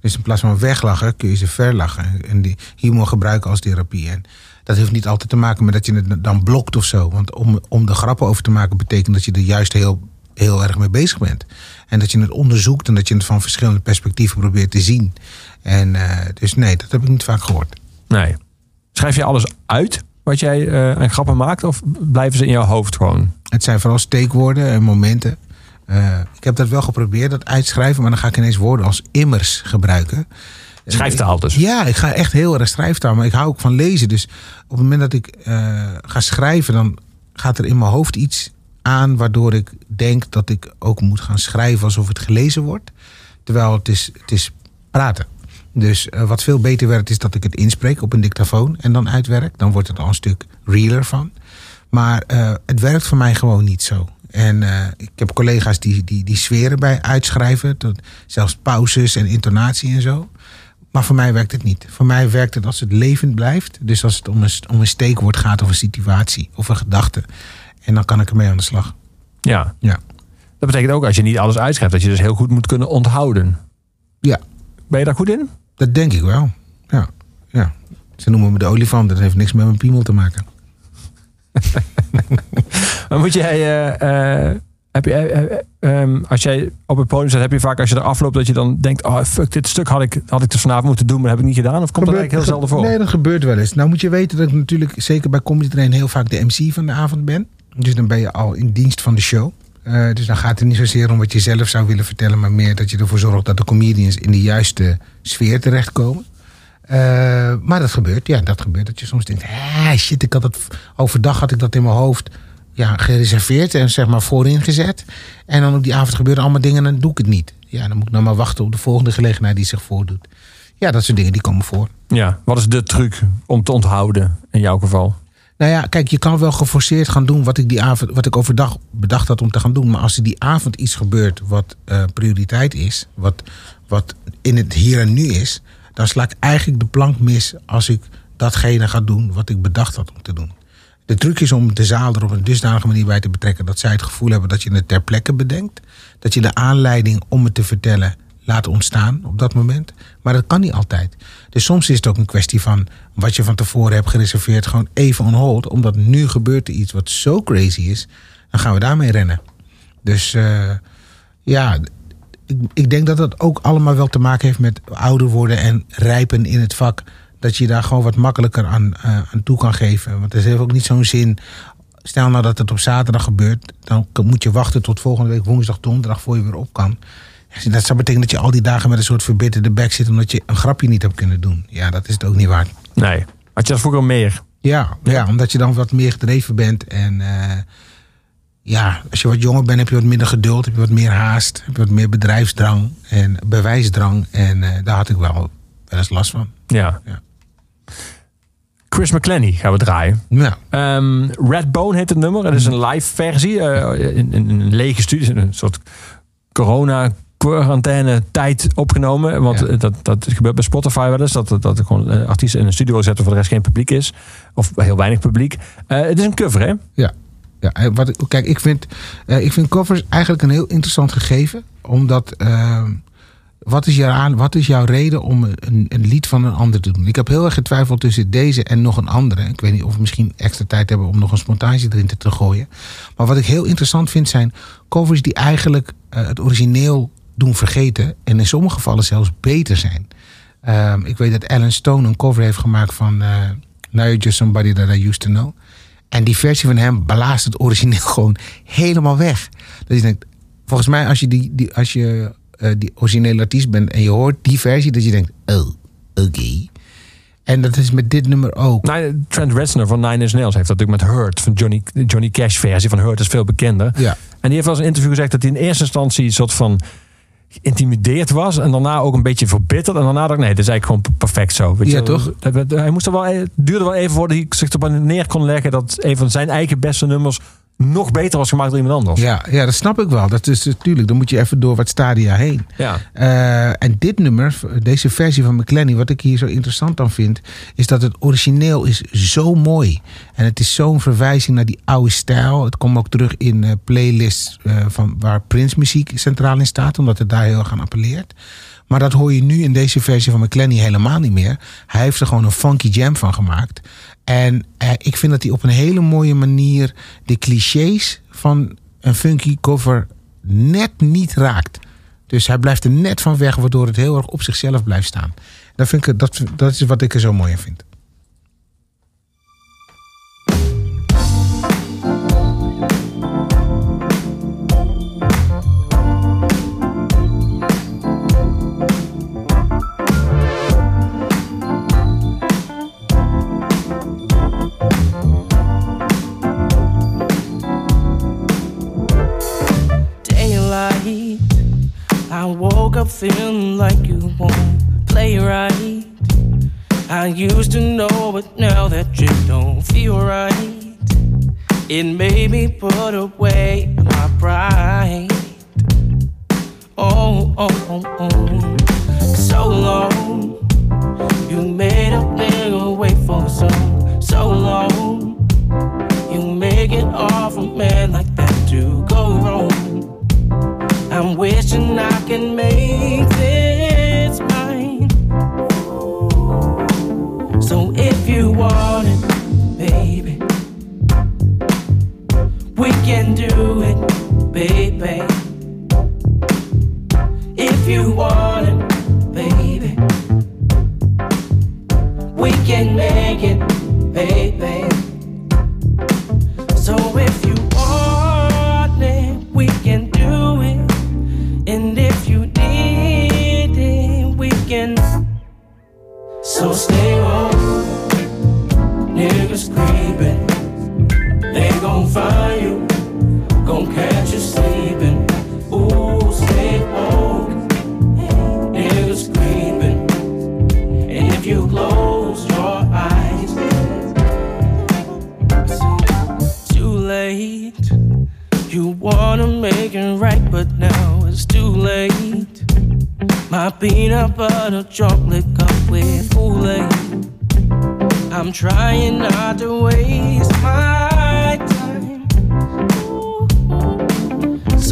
Dus in plaats van weglachen kun je ze verlachen. En die humor gebruiken als therapie. En dat heeft niet altijd te maken met dat je het dan blokt of zo. Want om, om er grappen over te maken betekent dat je er juist heel, heel erg mee bezig bent. En dat je het onderzoekt en dat je het van verschillende perspectieven probeert te zien. En eh, dus nee, dat heb ik niet vaak gehoord. Nee. Schrijf je alles uit wat jij eh, aan grappen maakt? Of blijven ze in jouw hoofd gewoon? Het zijn vooral steekwoorden en momenten. Eh, ik heb dat wel geprobeerd, dat uitschrijven, maar dan ga ik ineens woorden als immers gebruiken. Schrijftaal dus. Ja, ik ga echt heel erg schrijftaal, maar ik hou ook van lezen. Dus op het moment dat ik eh, ga schrijven, dan gaat er in mijn hoofd iets aan waardoor ik denk dat ik ook moet gaan schrijven alsof het gelezen wordt. Terwijl het is, het is praten. Dus eh, wat veel beter werkt is dat ik het inspreek op een dictafoon en dan uitwerk. Dan wordt het al een stuk realer van. Maar eh, het werkt voor mij gewoon niet zo. En eh, ik heb collega's die, die, die sferen bij uitschrijven. Tot, zelfs pauzes en intonatie en zo. Maar voor mij werkt het niet. Voor mij werkt het als het levend blijft. Dus als het om een, om een steekwoord gaat of een situatie of een gedachte. En dan kan ik ermee aan de slag. Ja. Ja. Dat betekent ook als je niet alles uitschrijft, dat je dus heel goed moet kunnen onthouden. Ja, Ben je daar goed in? Dat denk ik wel. Ja. ja. Ze noemen me de olifant. Dat heeft niks met mijn piemel te maken. <laughs> Maar moet jij, eh, eh, heb je, eh, eh, ehm, als jij op het podium staat, heb je vaak als je er afloopt dat je dan denkt, oh fuck, dit stuk had ik, had ik dus vanavond moeten doen, maar heb ik niet gedaan? Of komt dat eigenlijk heel zelden voor? Nee, dat gebeurt wel eens. Nou moet je weten dat ik natuurlijk zeker bij Comedy Train heel vaak de MC van de avond ben. Dus dan ben je al in dienst van de show. Eh, dus dan gaat het niet zozeer om wat je zelf zou willen vertellen, maar meer dat je ervoor zorgt dat de comedians in de juiste sfeer terechtkomen. Eh, maar dat gebeurt, ja, dat gebeurt. Dat je soms denkt, ah, shit, ik had het overdag had ik dat in mijn hoofd ja, gereserveerd en zeg maar voorin gezet. En dan op die avond gebeuren allemaal dingen en dan doe ik het niet. Ja, dan moet ik nou maar wachten op de volgende gelegenheid die zich voordoet. Ja, dat soort dingen die komen voor. Ja, wat is de truc om te onthouden in jouw geval? Nou ja, kijk, je kan wel geforceerd gaan doen wat ik die avond, wat ik overdag bedacht had om te gaan doen. Maar als er die avond iets gebeurt wat eh, prioriteit is, wat, wat in het hier en nu is, dan sla ik eigenlijk de plank mis als ik datgene ga doen wat ik bedacht had om te doen. De truc is om de zaal er op een dusdanige manier bij te betrekken dat zij het gevoel hebben dat je het ter plekke bedenkt. Dat je de aanleiding om het te vertellen laat ontstaan op dat moment. Maar dat kan niet altijd. Dus soms is het ook een kwestie van wat je van tevoren hebt gereserveerd, gewoon even on hold. Omdat nu gebeurt er iets wat zo crazy is, dan gaan we daarmee rennen. Dus eh, ja, ik, denk dat dat ook allemaal wel te maken heeft met ouder worden en rijpen in het vak. Dat je daar gewoon wat makkelijker aan, eh, aan toe kan geven. Want het heeft ook niet zo'n zin. Stel nou dat het op zaterdag gebeurt, dan moet je wachten tot volgende week woensdag, donderdag voor je weer op kan. Dat zou betekenen dat je al die dagen met een soort verbitterde bek zit omdat je een grapje niet hebt kunnen doen. Ja, dat is het ook niet waard. Nee. Had je dat vroeger meer? Ja, ja. omdat je dan wat meer gedreven bent. En eh, ja, als je wat jonger bent, heb je wat minder geduld, heb je wat meer haast, heb je wat meer bedrijfsdrang en bewijsdrang. En eh, daar had ik wel, wel eens last van. Ja. Ja. Chris McClenny gaan we draaien. Ehm Redbone heet het nummer. Het is een live versie. eh, in, in een lege studio. Een soort corona quarantaine tijd opgenomen. Want Ja. eh, dat, dat gebeurt bij Spotify wel eens. Dat, dat, dat er gewoon eh, artiesten in een studio zetten voor de rest geen publiek is. Of heel weinig publiek. Eh, het is een cover hè? ja. ja wat, kijk, ik vind, ik vind covers eigenlijk een heel interessant gegeven. Omdat, eh, wat, is jouw aan, wat is jouw reden om een, een lied van een ander te doen? Ik heb heel erg getwijfeld tussen deze en nog een andere. Ik weet niet of we misschien extra tijd hebben om nog een spontaantje erin te, te gooien. Maar wat ik heel interessant vind zijn covers die eigenlijk het origineel doen vergeten. En in sommige gevallen zelfs beter zijn. Ehm, ik weet dat Alan Stone een cover heeft gemaakt van eh Now You're Just Somebody That I Used To Know. En die versie van hem blaast het origineel <laughs> gewoon helemaal weg. Dat je denkt, volgens mij als je, die, die, als je eh, die originele artiest bent en je hoort die versie, dat je denkt, oh, oké. En dat is met dit nummer ook. Nou, Trent Reznor van Nine Inch Nails heeft dat natuurlijk met Hurt. Van Johnny, Johnny Cash versie van Hurt is veel bekender. Ja. En die heeft wel eens een interview gezegd dat hij in eerste instantie een soort van geïntimideerd was. En daarna ook een beetje verbitterd. En daarna dacht ik, nee, dit is eigenlijk gewoon perfect zo. Weet Ja, je? toch? Dat- dat- Hij moest er wel, het duurde wel even voordat hij zich erop neer kon leggen dat een van zijn eigen beste nummers nog beter was gemaakt door iemand anders. Ja, ja, dat snap ik wel. Dat is natuurlijk, dan moet je even door wat stadia heen. Ja. Eh, en dit nummer, deze versie van McClenny, wat ik hier zo interessant aan vind, is dat het origineel is zo mooi. En het is zo'n verwijzing naar die oude stijl. Het komt ook terug in eh, playlists eh, van waar Prince muziek centraal in staat, omdat het daar heel erg aan appelleert. Maar dat hoor je nu in deze versie van McClenny helemaal niet meer. Hij heeft er gewoon een funky jam van gemaakt. En eh, ik vind dat hij op een hele mooie manier de clichés van een funky cover net niet raakt. Dus hij blijft er net van weg, waardoor het heel erg op zichzelf blijft staan. Dat, vind ik, dat, dat is wat ik er zo mooi aan vind. Feeling like you won't play right. I used to know, but now that you don't feel right. It made me put away my pride. Oh, oh, oh, oh. So long. You made a nigga wait for so, so long. You make it hard for men like that to go wrong. I'm wishing I can make this mine. So if you want it, baby, we can do it, baby. If you want it, baby, we can make it, baby. Find you, gon' catch you sleeping. Ooh, stay home, niggas creeping. And if you close your eyes, too late. You wanna make it right, but now it's too late. My peanut butter chocolate cup with Kool-Aid. I'm trying not to waste my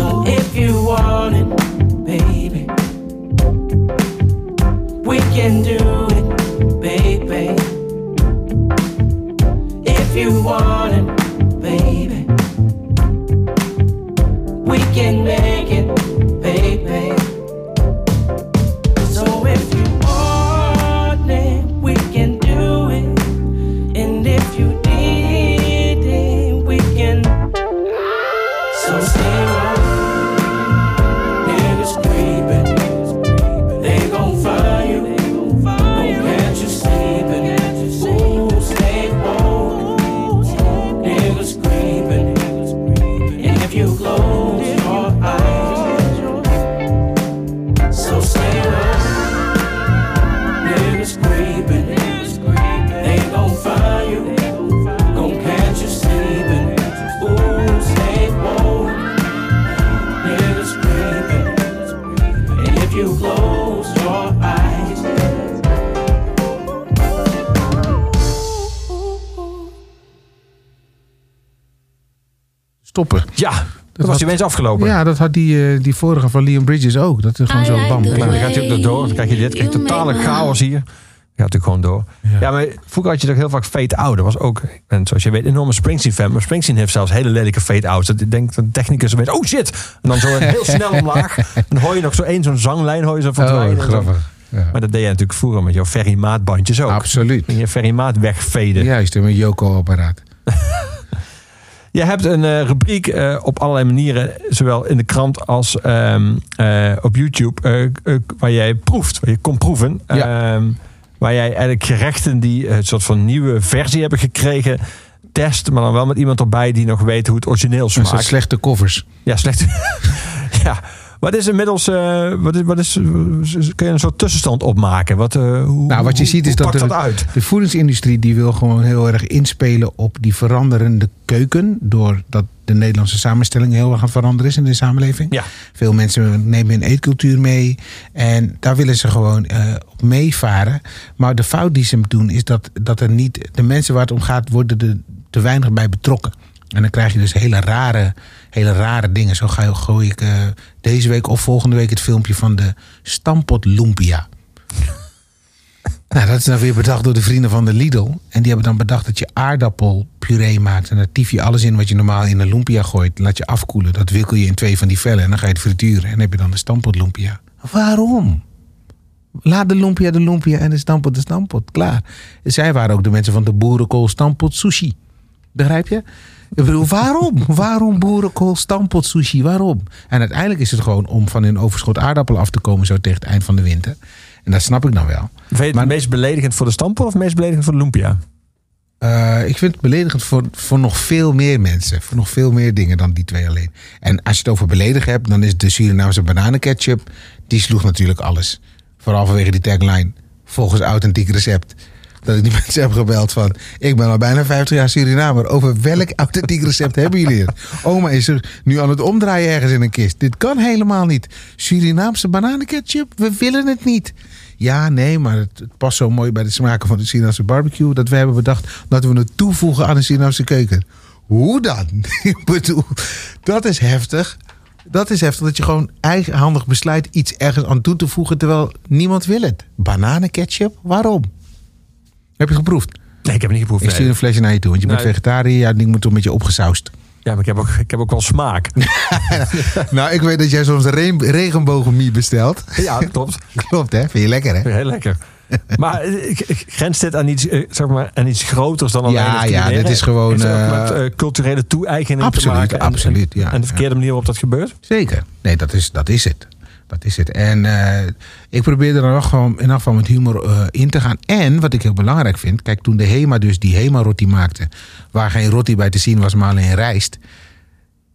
So if you want it, baby, we can do it, baby. If you want it, baby, we can make it, Stoppen. Ja, dat was had- ineens afgelopen. Ja, dat had die, eh, die vorige van Liam Bridges ook. Dat is gewoon zo bam, Dan klaar. gaat hij ook nog door. Dan krijg je dit. krijg je totale chaos hier. Gaat natuurlijk gewoon door. Ja. maar vroeger had je toch heel vaak fade out. Dat was ook, ik ben zoals je weet, een enorme Springsteen-fan. Maar Springsteen heeft zelfs hele lelijke fade outs. Dat ik denk dat de technicus weet, oh shit. En dan zo <laughs> heel snel omlaag. En dan hoor je nog zo één zo'n zanglijn hoor je zo verdwijnen. Oh, En zo. grappig. Ja. Maar dat deed je natuurlijk vroeger met jouw Ferry Maat bandjes ook. Absoluut. En je Ferry Maat wegveden. Juist, met een Joko-apparaat. <laughs> Je hebt een eh, rubriek eh, op allerlei manieren, zowel in de krant als ehm, eh, op YouTube, waar jij proeft, waar je komt proeven. Ja. Ehm, waar jij eigenlijk gerechten die een soort van nieuwe versie hebben gekregen, test, maar dan wel met iemand erbij die nog weet hoe het origineel Dat zijn smaakt. slechte covers. Ja, slecht. <laughs> ja. Wat is inmiddels, eh, wat is, wat is, kun je een soort tussenstand opmaken? Wat, eh, hoe, Nou, wat je hoe- ziet is dat dat uit? De voedingsindustrie die wil gewoon heel erg inspelen op die veranderende keuken. Doordat de Nederlandse samenstelling heel erg aan het veranderen is in de samenleving. Ja. Veel mensen nemen hun eetcultuur mee. En daar willen ze gewoon eh, op meevaren. Maar de fout die ze doen is dat, dat er niet. De mensen waar het om gaat, worden er te weinig bij betrokken. En dan krijg je dus hele rare, hele rare dingen. Zo ga, gooi ik eh, deze week of volgende week het filmpje van de Stampot Lumpia. <laughs> Nou, dat is dan weer bedacht door de vrienden van de Lidl. En die hebben dan bedacht dat je aardappelpuree maakt. En daar tief je alles in wat je normaal in een lumpia gooit. Laat je afkoelen. Dat wikkel je in twee van die vellen. En dan ga je het frituren. En dan heb je dan de stampot lumpia. Waarom? Laat de lumpia de lumpia en de stampot de stampot. Klaar. Zij waren ook de mensen van de boerenkool stampot sushi. Begrijp je? Ik bedoel, waarom? waarom boerenkool stampot sushi? Waarom? En uiteindelijk is het gewoon om van hun overschot aardappelen af te komen... zo tegen het eind van de winter. En dat snap ik dan wel. Vind je het Maar- meest beledigend voor de stamppot of meest beledigend voor de lumpia? Eh, ik vind het beledigend voor, voor nog veel meer mensen. Voor nog veel meer dingen dan die twee alleen. En als je het over beledigen hebt, dan is de Surinaamse bananenketchup. Die sloeg natuurlijk alles. Vooral vanwege die tagline. Volgens authentiek recept. Dat ik die <laughs> mensen heb gebeld van... Ik ben al bijna 50 jaar Surinamer. Over welk authentiek recept hebben jullie het? Oma is er nu aan het omdraaien ergens in een kist. Dit kan helemaal niet. Surinaamse bananenketchup? We willen het niet. Ja, nee, maar het, past zo mooi bij de smaken van de Surinaamse barbecue... dat we hebben bedacht dat we het toevoegen aan de Surinaamse keuken. Hoe dan? <laughs> Ik bedoel, dat is heftig. Dat is heftig dat je gewoon eigenhandig besluit iets ergens aan toe te voegen terwijl niemand wil het. Bananenketchup? Waarom? Heb je geproefd? Nee, ik heb het niet geproefd. Ik stuur een flesje naar je toe, want je bent vegetariër. Ja, die moet toch een beetje opgesausd. Ja, maar ik heb ook, ik heb ook wel smaak. <laughs> nou, ik weet dat jij soms een regenbogenmie bestelt. ja, klopt. <laughs> Klopt, hè? Vind je lekker, hè? Heel lekker. Maar eh, ik- ik- grenst dit aan iets, eh, zeg maar, aan iets groters dan alleen Ja, het ja, dit is gewoon, eh, met culturele toe-eigening absoluut, te maken? En- absoluut, en, ja, En de verkeerde manier waarop dat gebeurt? Zeker. Nee, dat is, dat is het. Dat is het. En eh, ik probeer er nog gewoon in elk geval met humor eh, in te gaan. En wat ik heel belangrijk vind. Kijk, toen de HEMA dus die HEMA-roti maakte. Waar geen roti bij te zien was, maar alleen rijst.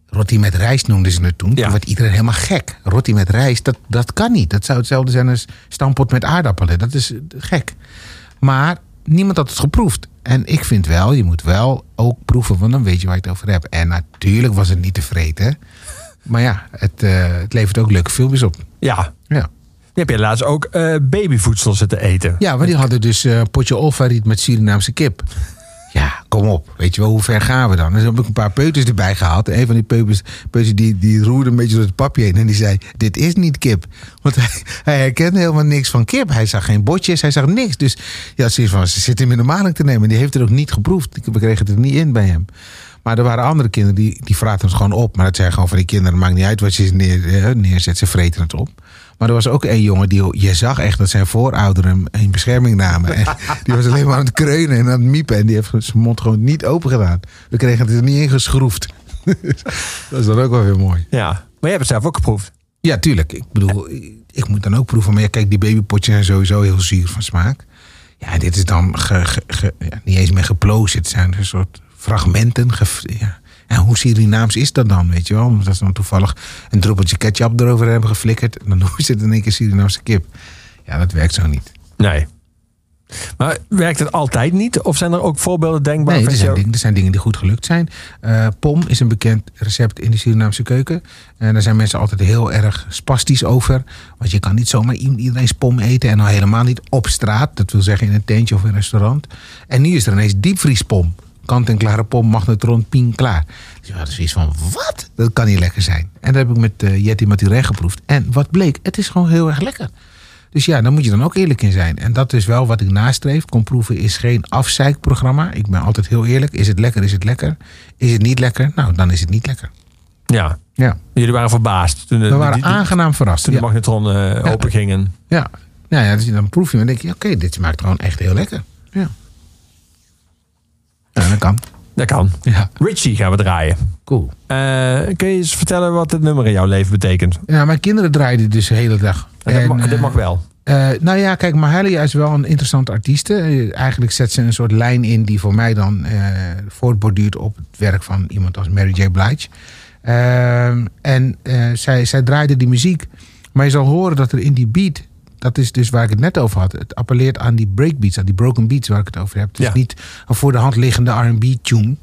Roti met rijst noemden ze het toen. Ja. Toen werd iedereen helemaal gek. Roti met rijst, dat, dat kan niet. Dat zou hetzelfde zijn als stampot met aardappelen. Dat is eh, gek. Maar niemand had het geproefd. En ik vind wel, je moet wel ook proeven, want dan weet je waar je het over hebt. En natuurlijk was het niet te vreten. Maar ja, het, eh, het levert ook leuke filmpjes op. Ja. Ja, Je hebt je laatst ook eh, babyvoedsel zitten eten. ja maar die hadden dus een potje olfariet met Surinaamse kip. Ja, kom op. Weet je wel, hoe ver gaan we dan? Dus heb ik een paar peuters erbij gehaald. En een van die peuters, peuters die, die roerde een beetje door het papje heen. En die zei, dit is niet kip. Want hij, hij herkende helemaal niks van kip. Hij zag geen botjes, hij zag niks. Dus ja, zoiets van, ze zit hem in de maling te nemen. Die heeft het ook niet geproefd. We kregen het er niet in bij hem. Maar er waren andere kinderen die, die vraten het gewoon op. Maar dat zijn gewoon van die kinderen. maakt niet uit wat je neer, eh, neerzet. Ze vreten het op. Maar er was ook een jongen die je zag echt dat zijn voorouderen hem in bescherming namen. En <laughs> die was alleen maar aan het kreunen en aan het miepen. En die heeft zijn mond gewoon niet open gedaan. We kregen het er niet in geschroefd. <laughs> dat is dan ook wel weer mooi. Ja. Maar jij hebt het zelf ook geproefd. Ja, tuurlijk. Ik bedoel, ik moet dan ook proeven. Maar ja, kijk, die babypotjes zijn sowieso heel zuur van smaak. Ja, dit is dan ge- ge- ge- ja, niet eens meer geplozen. Het zijn een soort fragmenten. ja. En hoe Surinaams is dat dan, weet je wel? Omdat ze dan toevallig een druppeltje ketchup erover hebben geflikkerd. En dan <laughs> noemen ze het in één keer Surinaamse kip. Ja, dat werkt zo niet. Nee. Maar werkt het altijd niet? Of zijn er ook voorbeelden denkbaar? Nee, er zijn, dingen, er zijn dingen die goed gelukt zijn. Eh, pom is een bekend recept in de Surinaamse keuken. En daar zijn mensen altijd heel erg spastisch over. Want je kan niet zomaar i- iedereen's pom eten. En al helemaal niet op straat. Dat wil zeggen in een tentje of in een restaurant. En nu is er ineens diepvriespom. Kant-en-klare pom, magnetron, ping, klaar. Dus ja, is iets van, wat? Dat kan niet lekker zijn. En dat heb ik met eh Jetty Maturé geproefd. En wat bleek, het is gewoon heel erg lekker. Dus ja, daar moet je dan ook eerlijk in zijn. En dat is wel wat ik nastreef. Kom proeven is geen afzeikprogramma. Ik ben altijd heel eerlijk. Is het lekker, is het lekker. Is het niet lekker? Nou, dan is het niet lekker. Ja. Ja, Jullie waren verbaasd toen de, we waren die- die- aangenaam verrast. toen de Ja, magnetron eh, open gingen. ja. Nou ja, dus dan proef je en denk je, oké, dit smaakt gewoon echt heel lekker. Ja. Ja, dat kan. Dat kan. Ja, Richie gaan we draaien. cool. Eh, kun je eens vertellen wat het nummer in jouw leven betekent? Ja, mijn kinderen draaiden dus de hele dag. dit, En, mag, dit eh, mag wel. Eh, nou ja, kijk, Mahalia is wel een interessante artieste. Eh, eigenlijk zet ze een soort lijn in die voor mij dan eh, voortborduurt op het werk van iemand als Mary J. Blige. Ehm, en eh, zij, zij draaide die muziek. Maar je zal horen dat er in die beat, dat is dus waar ik het net over had. Het appelleert aan die breakbeats, aan die broken beats waar ik het over heb. Het is niet een voor de hand liggende R&B-tune.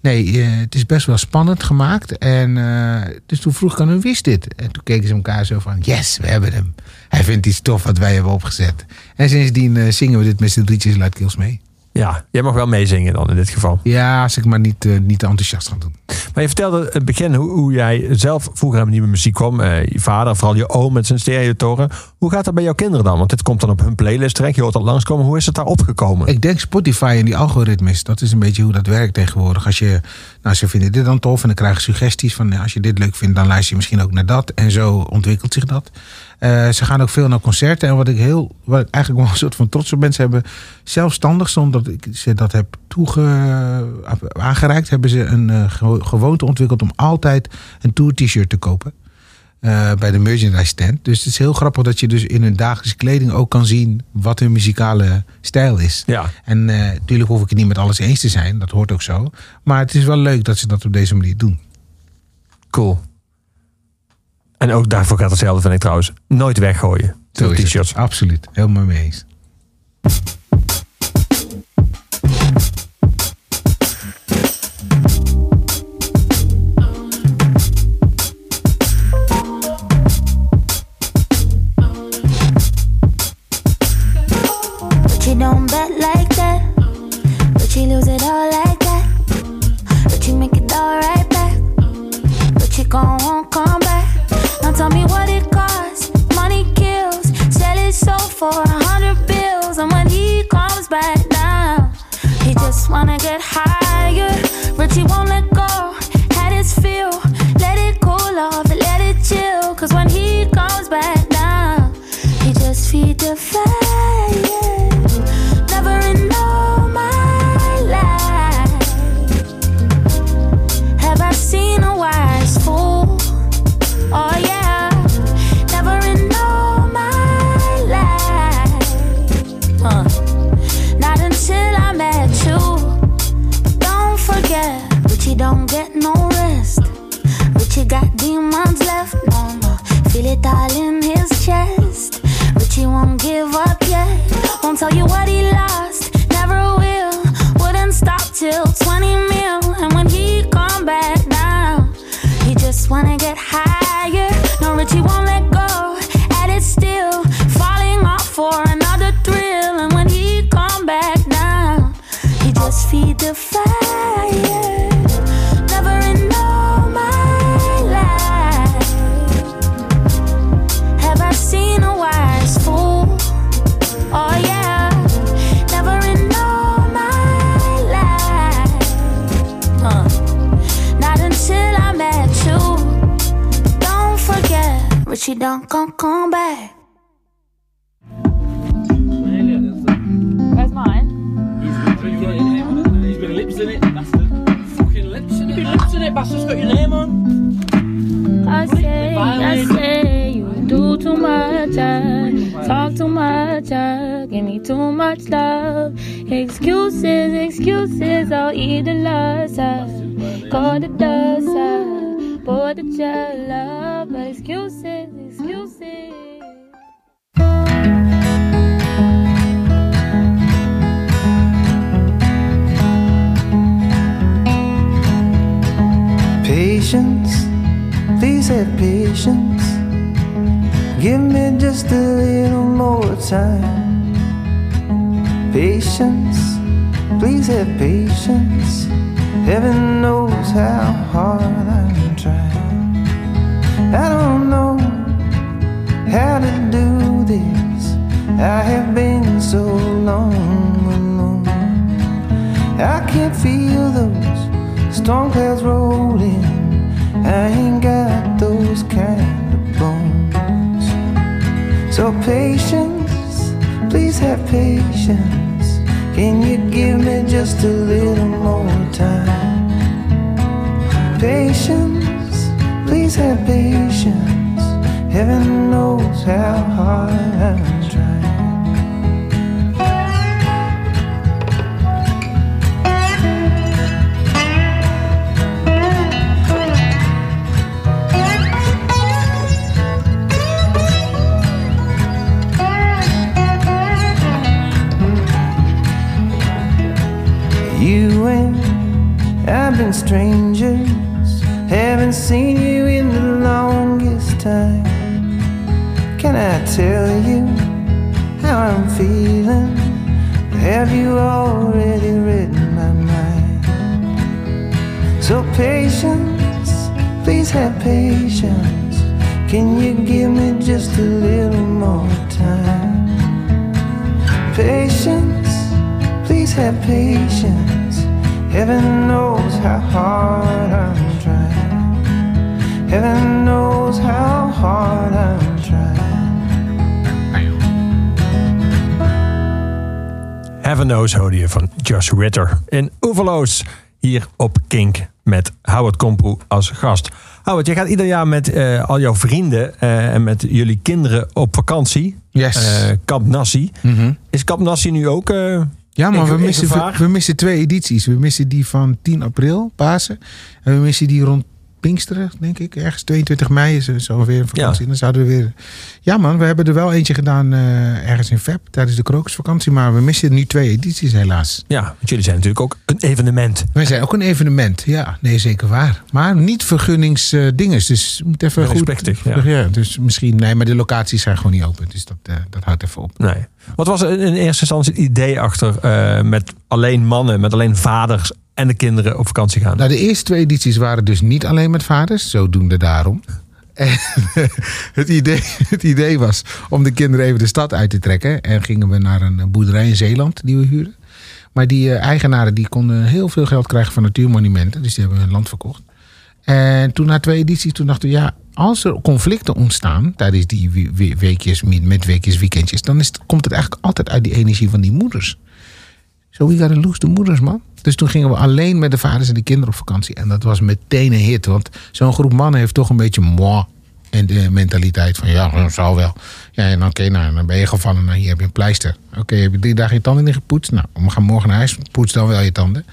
Nee, eh, het is best wel spannend gemaakt. En eh, dus toen vroeg ik aan hun, wist dit? En toen keken ze elkaar zo van, yes, we hebben hem. Hij vindt die stof wat wij hebben opgezet. En sindsdien eh, zingen we dit met z'n drietjes luidkeels mee. Ja, jij mag wel meezingen dan in dit geval. Ja, als ik maar niet, eh, niet te enthousiast ga doen. Maar je vertelde in het begin hoe, hoe jij zelf vroeger aan nieuwe muziek kwam. Eh, je vader, vooral je oom met zijn stereotoren. Hoe gaat dat bij jouw kinderen dan? Want dit komt dan op hun playlist terecht. Je hoort dat langskomen. Hoe is het daar opgekomen? Ik denk Spotify en die algoritmes, dat is een beetje hoe dat werkt tegenwoordig. Als je, nou, ze vinden dit dan tof en dan krijgen suggesties van, nou, als je dit leuk vindt, dan luister je misschien ook naar dat. En zo ontwikkelt zich dat. Eh, ze gaan ook veel naar concerten. En wat ik heel, wat ik eigenlijk wel een soort van trots op ben, ze hebben zelfstandig, zonder dat ik ze dat heb toege, aangereikt, hebben ze een eh, gewo- gewoonte ontwikkeld om altijd een tour t-shirt te kopen. eh, bij de merchandise stand. Dus het is heel grappig dat je dus in hun dagelijkse kleding ook kan zien wat hun muzikale stijl is. Ja, En eh, natuurlijk hoef ik het niet met alles eens te zijn, dat hoort ook zo. Maar het is wel leuk dat ze dat op deze manier doen. cool. En ook daarvoor gaat hetzelfde, vind ik trouwens. Nooit weggooien. T-shirts. Absoluut, helemaal mee eens. right now. He just wanna get higher, but he won't let go. Had his feel, let it cool off let it chill. Cause when he comes back now, he just feed the fire. Richie don't come come back. Where's mine? He's been lips in it, bastard. Fucking lips in it. You've been lips in it, bastard's got your name on. I say, I say, you do too much, I talk too much, I give me too much love. Excuses, excuses, I'll eat the loss, I go the dust, I pour the jet love, but excuses, excuses. Patience, please have patience. Give me just a little more time. Patience, please have patience. Heaven knows how hard storm clouds rolling. I ain't got those kind of bones. So patience, please have patience. Can you give me just a little more time? Patience, please have patience. Heaven knows how hard I'm I've strangers, haven't seen you in the longest time. Can I tell you how I'm feeling? Have you already read my mind? So patience, please have patience. Can you give me just a little more time? Patience, please have patience. Heaven knows how hard I'm trying. Heaven knows how hard I'm trying. Heaven Knows hoorde je van Josh Ritter in Oeverloos. Hier op Kink met Howard Komproe als gast. Howard, jij gaat ieder jaar met eh, al jouw vrienden eh, en met jullie kinderen op vakantie. Yes. Eh, Kamp Nassi. Mhm. Is Kamp Nassi nu ook... Ja, maar we missen, we, we missen twee edities. We missen die van 10 april, Pasen. En we missen die rond Pinksteren, denk ik. Ergens 22 mei is er zo weer een vakantie. Ja. Dan zouden we weer... Ja man, we hebben er wel eentje gedaan eh, ergens in Feb tijdens de krokusvakantie. Maar we missen nu twee edities helaas. ja, want jullie zijn natuurlijk ook een evenement. Wij zijn ook een evenement. Ja, nee, zeker waar. Maar niet vergunningsdinges. dus moet even goed... Ja. dus misschien... Nee, maar de locaties zijn gewoon niet open. Dus dat, eh, dat houdt even op. Nee. Wat was in eerste instantie het idee achter eh, met alleen mannen, met alleen vaders en de kinderen op vakantie gaan? Nou, de eerste twee edities waren dus niet alleen met vaders, zodoende daarom. En <laughs> het, idee, het idee was om de kinderen even de stad uit te trekken. En gingen we naar een boerderij in Zeeland die we huurden. Maar die eh, eigenaren die konden heel veel geld krijgen van natuurmonumenten. Dus die hebben hun land verkocht. En toen na twee edities, toen dachten we, ja, als er conflicten ontstaan tijdens die we- we- weekjes, met weekjes, weekendjes, dan is het, komt het eigenlijk altijd uit die energie van die moeders. So we gotta lose de moeders, man. Dus toen gingen we alleen met de vaders en de kinderen op vakantie. En dat was meteen een hit. Want zo'n groep mannen heeft toch een beetje moi. En de mentaliteit van ja, dat zal wel. Ja, en oké, nou, dan ben je gevallen. Nou, hier heb je een pleister. Oké, heb je drie dagen je tanden niet gepoetst? Nou, we gaan morgen naar huis. Poets dan wel je tanden.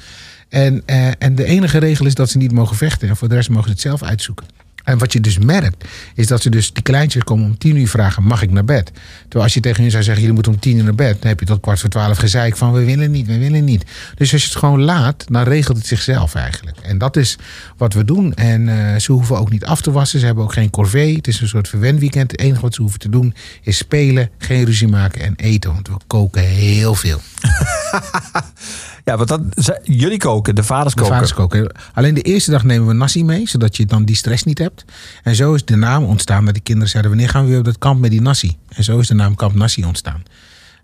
En, eh, en de enige regel is dat ze niet mogen vechten. En voor de rest mogen ze het zelf uitzoeken. En wat je dus merkt, is dat ze dus die kleintjes komen om tien uur vragen: mag ik naar bed? Terwijl als je tegen hun zou zeggen: jullie moeten om tien uur naar bed, dan heb je tot kwart voor twaalf gezeik van: we willen niet, we willen niet. Dus als je het gewoon laat, dan regelt het zichzelf eigenlijk. En dat is wat we doen. En eh, ze hoeven ook niet af te wassen, ze hebben ook geen corvée. Het is een soort verwenweekend. Het enige wat ze hoeven te doen is spelen, geen ruzie maken en eten. Want we koken heel veel. <laughs> Ja, want dat, jullie koken, de vaders De koken. vaders koken. Alleen de eerste dag nemen we nasi mee, zodat je dan die stress niet hebt. En zo is de naam ontstaan dat die kinderen zeiden: wanneer gaan we weer op dat kamp met die nasi? En zo is de naam Kamp Nasi ontstaan.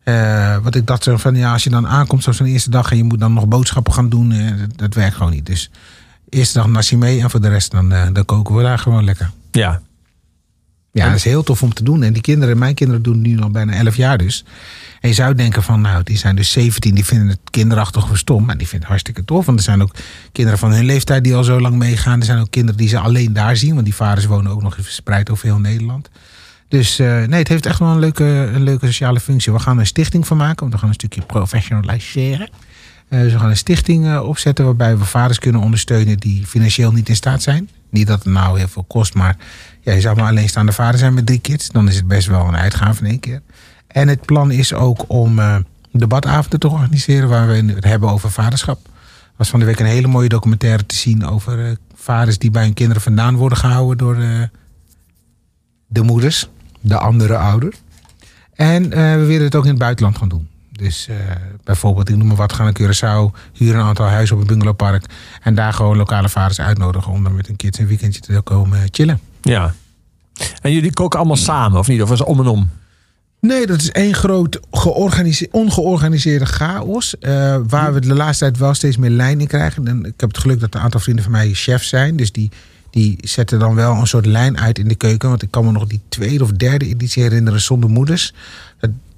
Eh, wat ik dacht zo van ja, als je dan aankomt zoals een eerste dag en je moet dan nog boodschappen gaan doen, eh, dat, dat werkt gewoon niet. Dus eerste dag nasi mee en voor de rest dan, eh, dan koken we daar gewoon lekker. Ja. Ja, dat is heel tof om te doen. En die kinderen, mijn kinderen doen nu al bijna 11 jaar dus. Je zou denken van, nou, die zijn dus 17, die vinden het kinderachtig of stom. Maar die vinden het hartstikke tof. Want er zijn ook kinderen van hun leeftijd die al zo lang meegaan. Er zijn ook kinderen die ze alleen daar zien. Want die vaders wonen ook nog verspreid over heel Nederland. Dus eh, nee, het heeft echt wel een leuke, een leuke sociale functie. We gaan er een stichting van maken. Want we gaan een stukje professionaliseren. Eh, dus we gaan een stichting eh, opzetten waarbij we vaders kunnen ondersteunen die financieel niet in staat zijn. Niet dat het nou heel veel kost, maar ja, je zou maar alleenstaande vader zijn met drie kids. Dan is het best wel een uitgave in één keer. En het plan is ook om eh, debatavonden te organiseren waar we het hebben over vaderschap. Er was van de week een hele mooie documentaire te zien over eh, vaders die bij hun kinderen vandaan worden gehouden door eh, de moeders, de andere ouder. En we willen het ook in het buitenland gaan doen. Dus bijvoorbeeld, ik noem maar wat, gaan naar Curaçao, huren een aantal huizen op een bungalowpark. En daar gewoon lokale vaders uitnodigen om dan met hun kids een weekendje te komen chillen. Ja. En jullie koken allemaal samen, of niet? Of is het om en om? Nee, dat is één groot georganise- ongeorganiseerde chaos. eh, waar we de laatste tijd wel steeds meer lijn in krijgen. En ik heb het geluk dat een aantal vrienden van mij chefs zijn. Dus die, die zetten dan wel een soort lijn uit in de keuken. Want ik kan me nog die tweede of derde editie herinneren zonder moeders.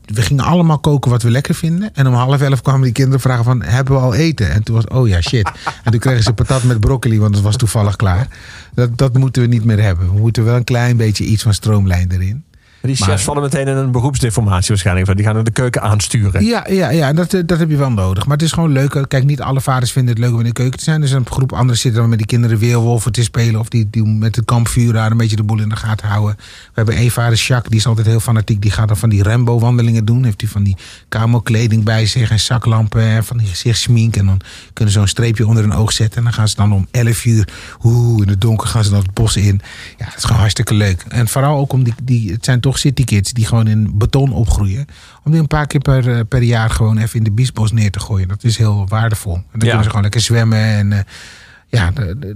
We gingen allemaal koken wat we lekker vinden. En om half elf kwamen die kinderen vragen van... hebben we al eten? En toen was oh ja, shit. En toen kregen ze patat met broccoli, want het was toevallig klaar. Dat, dat moeten we niet meer hebben. We moeten wel een klein beetje iets van stroomlijn erin. Die chefs Maar- vallen meteen in een beroepsdeformatie waarschijnlijk. Die gaan de keuken aansturen. Ja, ja, ja dat, eh, dat heb je wel nodig. Maar het is gewoon leuk. Kijk, niet alle vaders vinden het leuk om in de keuken te zijn. Dus een groep anderen zitten dan met die kinderen weerwolven te spelen. Of die, die met het kampvuur daar een beetje de boel in de gaten houden. We hebben één vader, Jacques, die is altijd heel fanatiek. Die gaat dan van die Rambo-wandelingen doen. Heeft hij van die camo-kleding bij zich en zaklampen en van die gezichtsschmink. En dan kunnen ze zo'n streepje onder hun oog zetten. En dan gaan ze dan om 11 uur, oeh, in het donker gaan ze dan het bos in. Ja, dat is gewoon hartstikke leuk. En vooral ook om die, die het zijn toch citykids die gewoon in beton opgroeien. Om die een paar keer per, eh, per jaar gewoon even in de biesbos neer te gooien. Dat is heel waardevol. En dan kunnen ze gewoon lekker zwemmen. En eh, ja,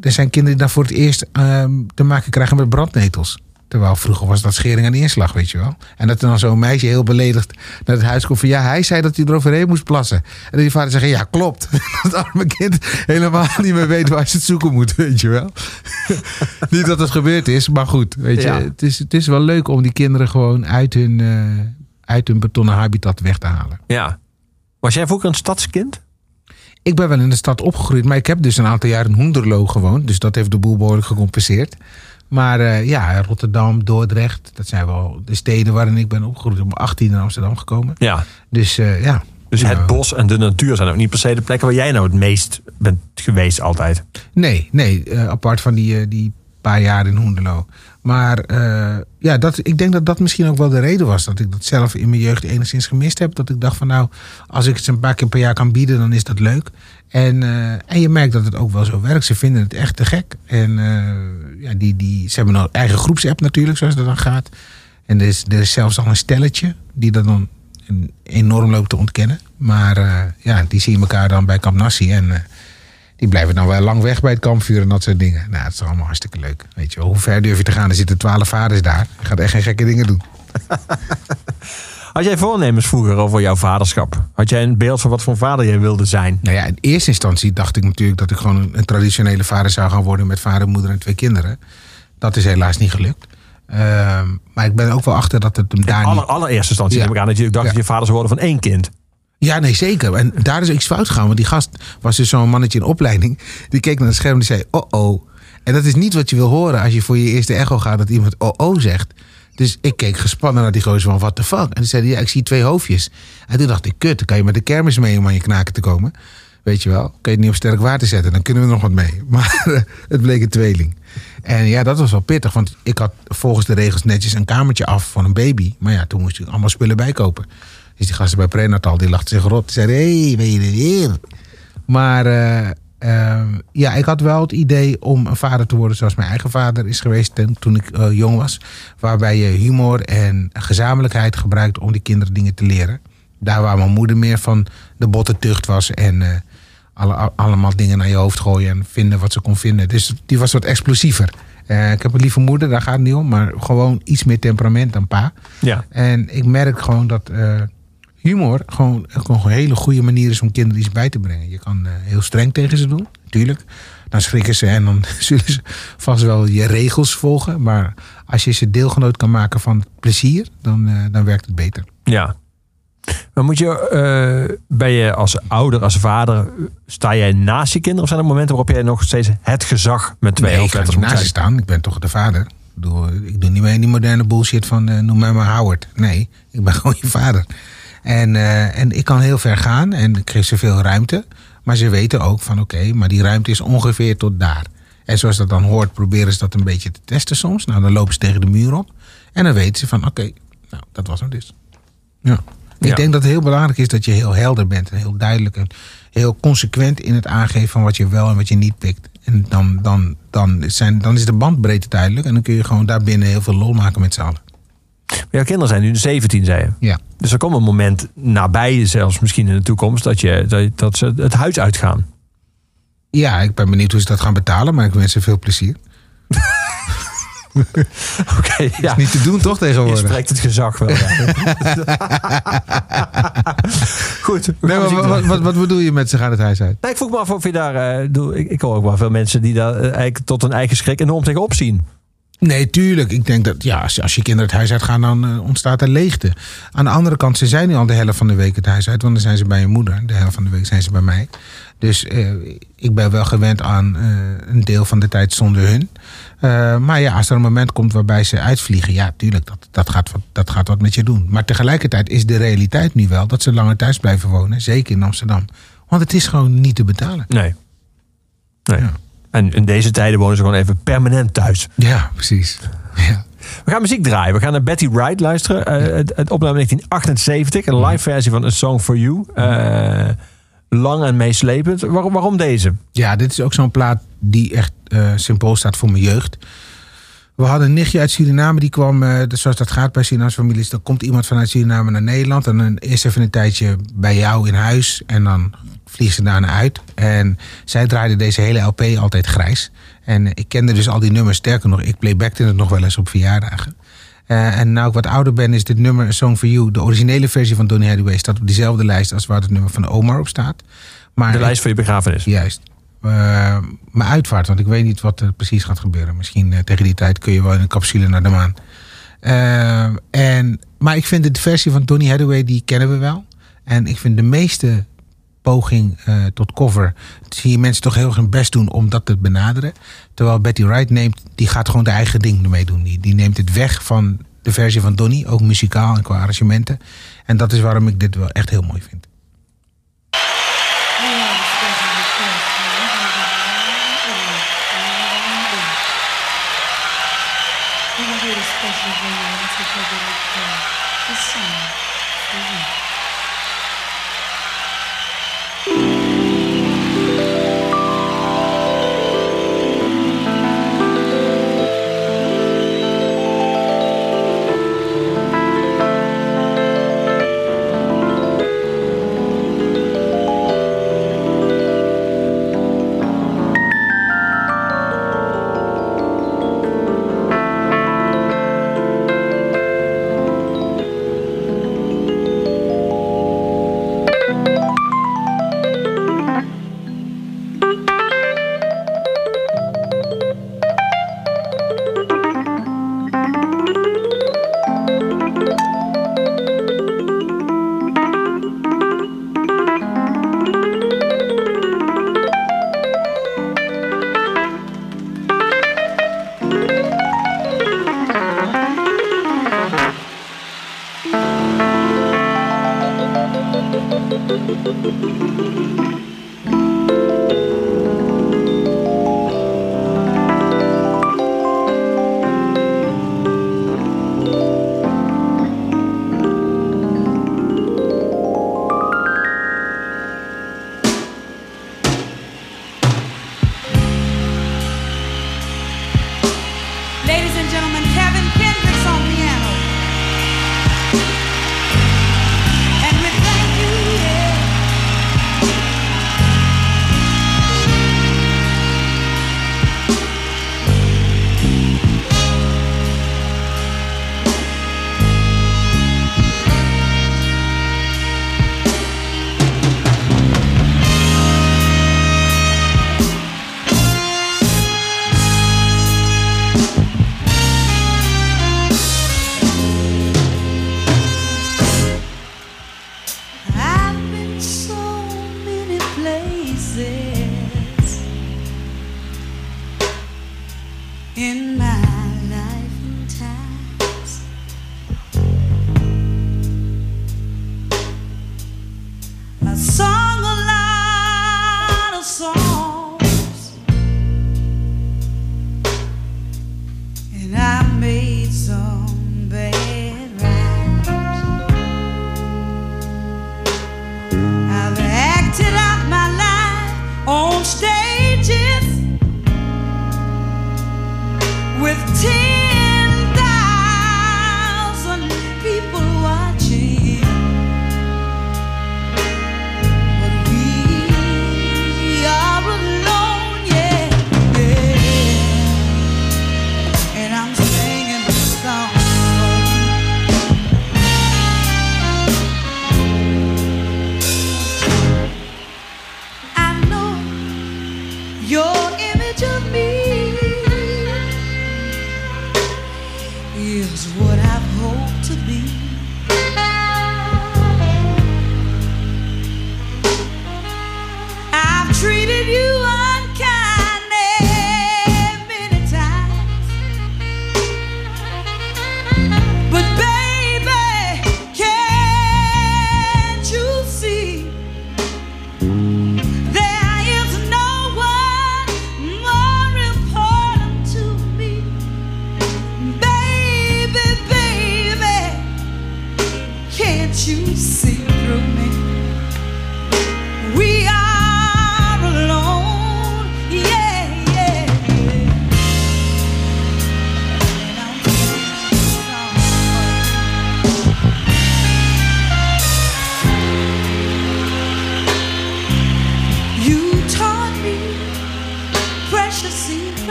er zijn kinderen die daar voor het eerst ehm, te maken krijgen met brandnetels. Terwijl vroeger was dat schering en inslag, weet je wel. En dat er dan zo'n meisje heel beledigd naar het huis komt van... ja, hij zei dat hij eroverheen moest plassen. En die vader zegt, ja, klopt. <laughs> Dat arme kind helemaal niet meer weet waar ze het zoeken moet, weet je wel. <laughs> niet dat het gebeurd is, maar goed. Weet je, Ja. het, is, het is wel leuk om die kinderen gewoon uit hun, eh, uit hun betonnen habitat weg te halen. Ja. Was jij vroeger een stadskind? Ik ben wel in de stad opgegroeid, maar ik heb dus een aantal jaar in Hoenderloo gewoond. Dus dat heeft de boel behoorlijk gecompenseerd. Maar eh, ja, Rotterdam, Dordrecht, dat zijn wel de steden waarin ik ben opgegroeid. Ik ben 18 in Amsterdam gekomen. Ja. Dus eh, ja. Dus het bos en de natuur zijn ook niet per se de plekken waar jij nou het meest bent geweest altijd. Nee, nee, eh, apart van die, die paar jaar in Hoenderloo. Maar eh, ja, dat, ik denk dat dat misschien ook wel de reden was. Dat ik dat zelf in mijn jeugd enigszins gemist heb. Dat ik dacht van nou, als ik het een paar keer per jaar kan bieden, dan is dat leuk. En, eh, en je merkt dat het ook wel zo werkt. Ze vinden het echt te gek. En eh, ja, die, die, ze hebben een eigen groepsapp natuurlijk, zoals dat dan gaat. En er is, er is zelfs al een stelletje die dat dan enorm loopt te ontkennen. Maar ja, die zien elkaar dan bij Kamp Nassi. En die blijven dan wel lang weg bij het kampvuur en dat soort dingen. Nou, dat is allemaal hartstikke leuk. Weet je hoe ver durf je te gaan? Er zitten twaalf vaders daar. Je gaat echt geen gekke dingen doen. <laughs> Had jij voornemens vroeger over jouw vaderschap? Had jij een beeld van wat voor vader jij wilde zijn? Nou ja, in eerste instantie dacht ik natuurlijk dat ik gewoon een, traditionele vader zou gaan worden met vader, moeder en twee kinderen. Dat is helaas niet gelukt. Ehm, maar ik ben ook wel achter dat het hem daar Aller, niet... allereerste instantie Ja. neem ik aan dat je dacht Ja. dat je vader zou worden van één kind. Ja, nee, zeker. En daar is iets fout gegaan. Want die gast was dus zo'n mannetje in opleiding. Die keek naar het scherm en die zei, oh oh. En dat is niet wat je wil horen als je voor je eerste echo gaat dat iemand oh oh zegt. Dus ik keek gespannen naar die gozer van, what the fuck? En toen zei ja, ik zie twee hoofdjes. En toen dacht ik, kut, dan kan je met de kermis mee om aan je knaken te komen. Weet je wel, kan je het niet op sterk water zetten, dan kunnen we nog wat mee. <laughs> Maar eh, het bleek een tweeling. En ja, dat was wel pittig, want ik had volgens de regels netjes een kamertje af voor een baby. Maar ja, toen moest ik allemaal spullen bijkopen. Dus die gasten bij prenatal, die lachten zich rot. Die zeiden, hé, hey, ben je er weer? Maar eh, ehm, ja, ik had wel het idee om een vader te worden zoals mijn eigen vader is geweest toen, ik eh, jong was. Waarbij je humor en gezamenlijkheid gebruikt om die kinderen dingen te leren. Daar waar mijn moeder meer van de botte tucht was en eh, alle, al- allemaal dingen naar je hoofd gooien en vinden wat ze kon vinden. Dus die was wat explosiever. Ik heb een lieve moeder, daar gaat het niet om, maar gewoon iets meer temperament dan pa. Ja. En ik merk gewoon dat humor gewoon, gewoon een hele goede manier is om kinderen iets bij te brengen. Je kan eh, heel streng tegen ze doen, natuurlijk. Dan schrikken ze en dan <laughs> zullen ze vast wel je regels volgen. Maar als je ze deelgenoot kan maken van het plezier, dan, eh, dan werkt het beter. Ja. Maar moet je, eh, ben je als ouder, als vader, sta jij naast je kinderen? Of zijn er momenten waarop jij nog steeds het gezag met twee Nee, hoofdletters moet naast zijn? staan. Ik ben toch de vader. Ik doe niet mee in die moderne bullshit van noem mij maar Howard. Nee, ik ben <laughs> gewoon je vader. En, eh, en ik kan heel ver gaan en ik geef ze veel ruimte. Maar ze weten ook van oké, maar die ruimte is ongeveer tot daar. En zoals dat dan hoort, proberen ze dat een beetje te testen soms. Nou, dan lopen ze tegen de muur op. En dan weten ze van oké, nou, dat was hem dus. Ja. Ik Ja. denk dat het heel belangrijk is dat je heel helder bent. En heel duidelijk en heel consequent in het aangeven van wat je wel en wat je niet pikt. En dan, dan, dan, zijn, dan is de bandbreedte duidelijk. En dan kun je gewoon daarbinnen heel veel lol maken met z'n allen. Maar jouw kinderen zijn nu 17, zei je. Ja. Dus er komt een moment nabij, zelfs misschien in de toekomst, dat, je, dat, dat ze het huis uitgaan. Ja, ik ben benieuwd hoe ze dat gaan betalen. Maar ik wens ze veel plezier. <laughs> Oké, ja. Niet te doen toch Je tegenwoordig? spreekt het gezag wel. Ja. <laughs> Goed. we Nee, maar wat, wat, wat bedoel je met ze gaan het huis uit? Nee, ik vroeg me af of je daar... eh, doe- ik, ik hoor ook wel veel mensen die daar eh, eigenlijk tot hun eigen schrik enorm tegenop zien. Nee, tuurlijk. Ik denk dat ja, als, als je kinderen het huis uitgaan, dan eh, ontstaat er leegte. Aan de andere kant, ze zijn nu al de helft van de week het huis uit. Want dan zijn ze bij je moeder. De helft van de week zijn ze bij mij. Dus eh, ik ben wel gewend aan eh, een deel van de tijd zonder hun. Maar ja, als er een moment komt waarbij ze uitvliegen, ja, tuurlijk, dat, dat, gaat, wat, dat gaat wat met je doen. Maar tegelijkertijd is de realiteit nu wel dat ze langer thuis blijven wonen. Zeker in Amsterdam. Want het is gewoon niet te betalen. Nee. nee. Ja. En in deze tijden wonen ze gewoon even permanent thuis. Ja, precies. Ja. We gaan muziek draaien. We gaan naar Betty Wright luisteren. Eh, het, het opname 1978. Een live versie van A Song for You. Eh, lang en meeslepend. Waarom, waarom deze? Ja, dit is ook zo'n plaat die echt eh, symbool staat voor mijn jeugd. We hadden een nichtje uit Suriname, die kwam, dus zoals dat gaat bij Surinaamse families. Dan komt iemand vanuit Suriname naar Nederland. En dan eerst even een tijdje bij jou in huis. En dan vliegt ze daarna uit. En zij draaide deze hele LP altijd grijs. En ik kende dus al die nummers. Sterker nog, ik playbackte het nog wel eens op verjaardagen. Eh, en nu ik wat ouder ben, is dit nummer A Song for You. De originele versie van Donny Hathaway staat op diezelfde lijst als waar het nummer van Omar op staat. Maar De lijst voor je begrafenis. Juist. Eh, mijn uitvaart, want ik weet niet wat er precies gaat gebeuren. Misschien eh, tegen die tijd kun je wel in een capsule naar de maan. En, maar ik vind de versie van Donny Hathaway, die kennen we wel. En ik vind de meeste poging tot cover zie je mensen toch heel hun best doen om dat te benaderen. Terwijl Betty Wright neemt, die gaat gewoon de eigen ding ermee doen. Die, die neemt het weg van de versie van Donny, ook muzikaal en qua arrangementen. En dat is waarom ik dit wel echt heel mooi vind.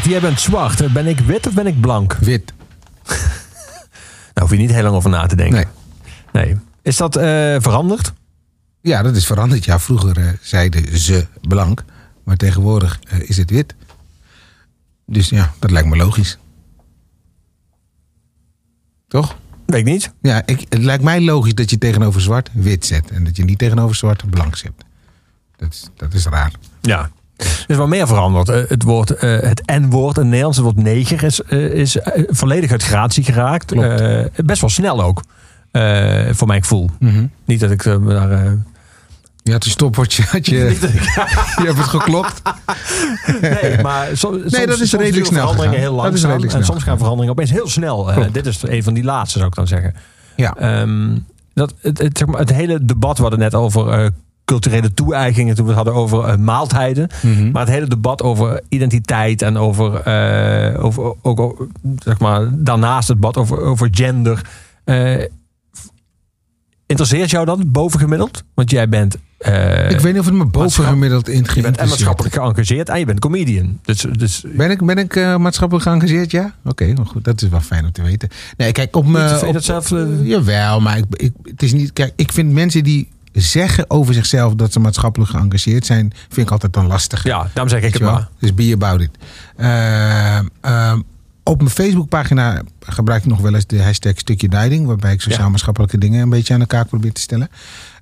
Howard, jij bent zwart. Ben ik wit of ben ik blank? Wit. Daar <laughs> hoef je niet heel lang over na te denken. Nee. Nee. Is dat eh, veranderd? Ja, dat is veranderd. Ja, vroeger eh, zeiden ze blank. Maar tegenwoordig eh, is het wit. Dus ja, dat lijkt me logisch. Toch? Weet ik niet. Ja, ik, het lijkt mij logisch dat je tegenover zwart wit zet. En dat je niet tegenover zwart blank zet. Dat is, dat is raar. Ja. Er is wel meer veranderd. Eh, het woord, eh, het N-woord, een Nederlandse woord neger, is, eh, is volledig uit gratie geraakt. Best wel snel ook. Voor mijn gevoel. Niet dat ik daar. Je had een stopwatch, had je, <laughs> je hebt het geklopt. nee, maar so- soms, dat is soms redelijk snel veranderingen gegaan. heel Dat is langzaam. redelijk en soms gaan veranderingen opeens heel snel. Dit is een van die laatste, zou ik dan zeggen. Ja. Ehm, dat, het, het, het hele debat, we hadden net over culturele toe-eigeningen toen we het hadden over eh, maaltijden. Mhm. Maar het hele debat over identiteit en over, eh, over ook, ook, zeg maar, daarnaast het debat over, over gender. Eh, interesseert jou dat bovengemiddeld? Want jij bent. ik weet niet of het me bovengemiddeld in je bent en maatschappelijk geëngageerd en je bent comedian. Dus, dus Ben ik, ben ik maatschappelijk geëngageerd? Ja? Oké, nou goed. Dat is wel fijn om te weten. Nee, kijk, op me. vind je op- dat zelf, eh, jawel, maar ik, ik, het is niet. Kijk, ik vind mensen die zeggen over zichzelf dat ze maatschappelijk geëngageerd zijn, vind ik altijd dan lastig. ja, daarom zeg ik het maar. Dus be about it. Ehm, ehm, op mijn Facebookpagina gebruik ik nog wel eens de hashtag stukje duiding, waarbij ik sociaal-maatschappelijke dingen een beetje aan elkaar probeer te stellen.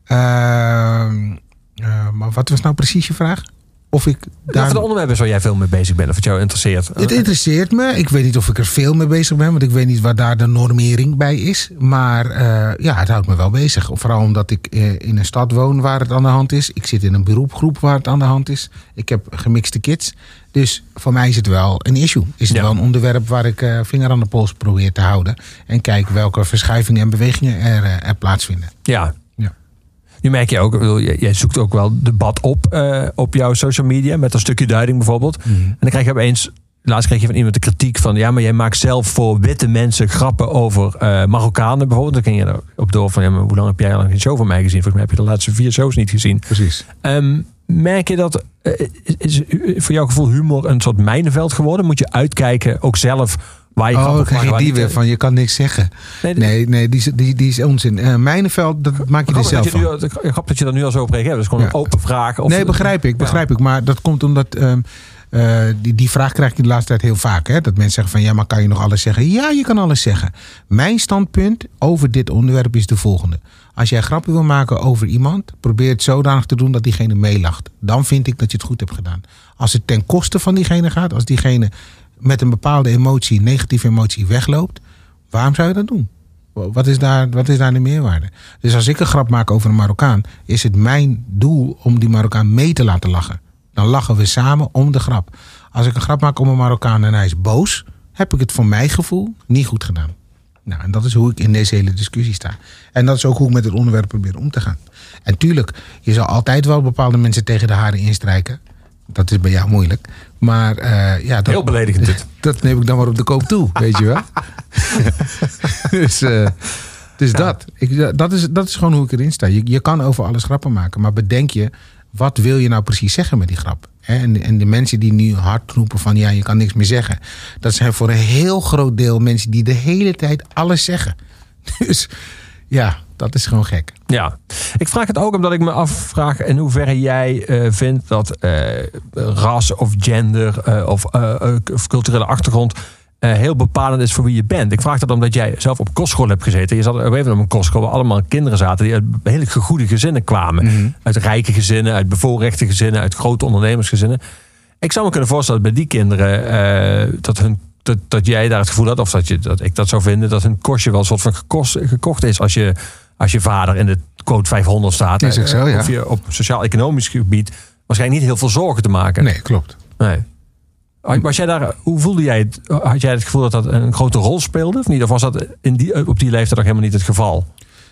Ehm, eh, maar wat was nou precies je vraag? Of ik Daar... daar. de onderwerpen waar jij veel mee bezig bent of het jou interesseert. Het interesseert me. Ik weet niet of ik er veel mee bezig ben, want ik weet niet waar daar de normering bij is. Maar eh, ja, het houdt me wel bezig. Vooral omdat ik eh, in een stad woon waar het aan de hand is. Ik zit in een beroepgroep waar het aan de hand is. Ik heb gemixte kids. Dus voor mij is het wel een issue. Is het Ja. wel een onderwerp waar ik eh, vinger aan de pols probeer te houden. En kijk welke verschuivingen en bewegingen er, er plaatsvinden. Ja. Nu merk je ook, jij zoekt ook wel debat op eh, op jouw social media. Met een stukje duiding bijvoorbeeld. Mhm. En dan krijg je opeens, laatst kreeg je van iemand de kritiek van... ja, maar jij maakt zelf voor witte mensen grappen over eh, Marokkanen bijvoorbeeld. Dan ging je erop door van, ja, maar hoe lang heb jij al een show van mij gezien? Volgens mij heb je de laatste vier shows niet gezien. Precies. Ehm, merk je dat, eh, is, is voor jouw gevoel humor een soort mijnenveld geworden? Moet je uitkijken, ook zelf, waar je Oh, krijg die weer van, je kan niks zeggen. Nee, de- Nee, nee die, is- die, die is onzin. Eh Mijnenveld, dat maak je er Grappig zelf dat, je van. nu, al- grappig dat je daar nu al zo op reageert. Dat is gewoon Ja. een open vraag. Of, nee, begrijp ik, begrijp ik. Maar dat komt omdat ehm, eh, die, die vraag krijg je de laatste tijd heel vaak. Hè? Dat mensen zeggen van ja, maar kan je nog alles zeggen? Ja, je kan alles zeggen. Mijn standpunt over dit onderwerp is de volgende. Als jij grappen wil maken over iemand, probeer het zodanig te doen dat diegene meelacht. Dan vind ik dat je het goed hebt gedaan. Als het ten koste van diegene gaat, als diegene met een bepaalde emotie, negatieve emotie, wegloopt, waarom zou je dat doen? Wat is, daar, wat is daar de meerwaarde? Dus als ik een grap maak over een Marokkaan, is het mijn doel om die Marokkaan mee te laten lachen. Dan lachen we samen om de grap. Als ik een grap maak om een Marokkaan en hij is boos, heb ik het voor mijn gevoel niet goed gedaan. Nou, en dat is hoe ik in deze hele discussie sta. En dat is ook hoe ik met het onderwerp probeer om te gaan. En tuurlijk, je zal altijd wel bepaalde mensen tegen de haren instrijken. Dat is bij jou moeilijk. Maar eh, ja, dat, Heel beledigend dit. <laughs> dat neem ik dan maar op de koop toe, weet je wel. <laughs> dus eh, dus dat. Ik, dat, is, dat is gewoon hoe ik erin sta. Je, je kan over alles grappen maken, maar bedenk je, wat wil je nou precies zeggen met die grap? En, en de mensen die nu hard roepen van ja, je kan niks meer zeggen. Dat zijn voor een heel groot deel mensen die de hele tijd alles zeggen. <laughs> Dus ja, dat is gewoon gek. Ja, ik vraag het ook omdat ik me afvraag in hoeverre jij eh, vindt dat eh, ras of gender eh, of, of culturele achtergrond heel bepalend is voor wie je bent. Ik vraag dat omdat jij zelf op kostschool hebt gezeten. Je zat op even op een kostschool waar allemaal kinderen zaten die uit hele goede gezinnen kwamen. Uit rijke gezinnen, uit bevoorrechte gezinnen, uit grote ondernemersgezinnen. Ik zou me kunnen voorstellen dat bij die kinderen dat hun dat, dat jij daar het gevoel had, of dat, je, dat ik dat zou vinden, dat hun kostje wel een soort van gekost, gekocht is als je, als je vader in de quote 500 staat. Is ook zo, ja. Of je op sociaal-economisch gebied waarschijnlijk niet heel veel zorgen te maken. Nee, klopt. Nee. Was jij daar, hoe voelde jij het? Had jij het gevoel dat dat een grote rol speelde? Of niet? Of was dat in die, op die leeftijd nog helemaal niet het geval?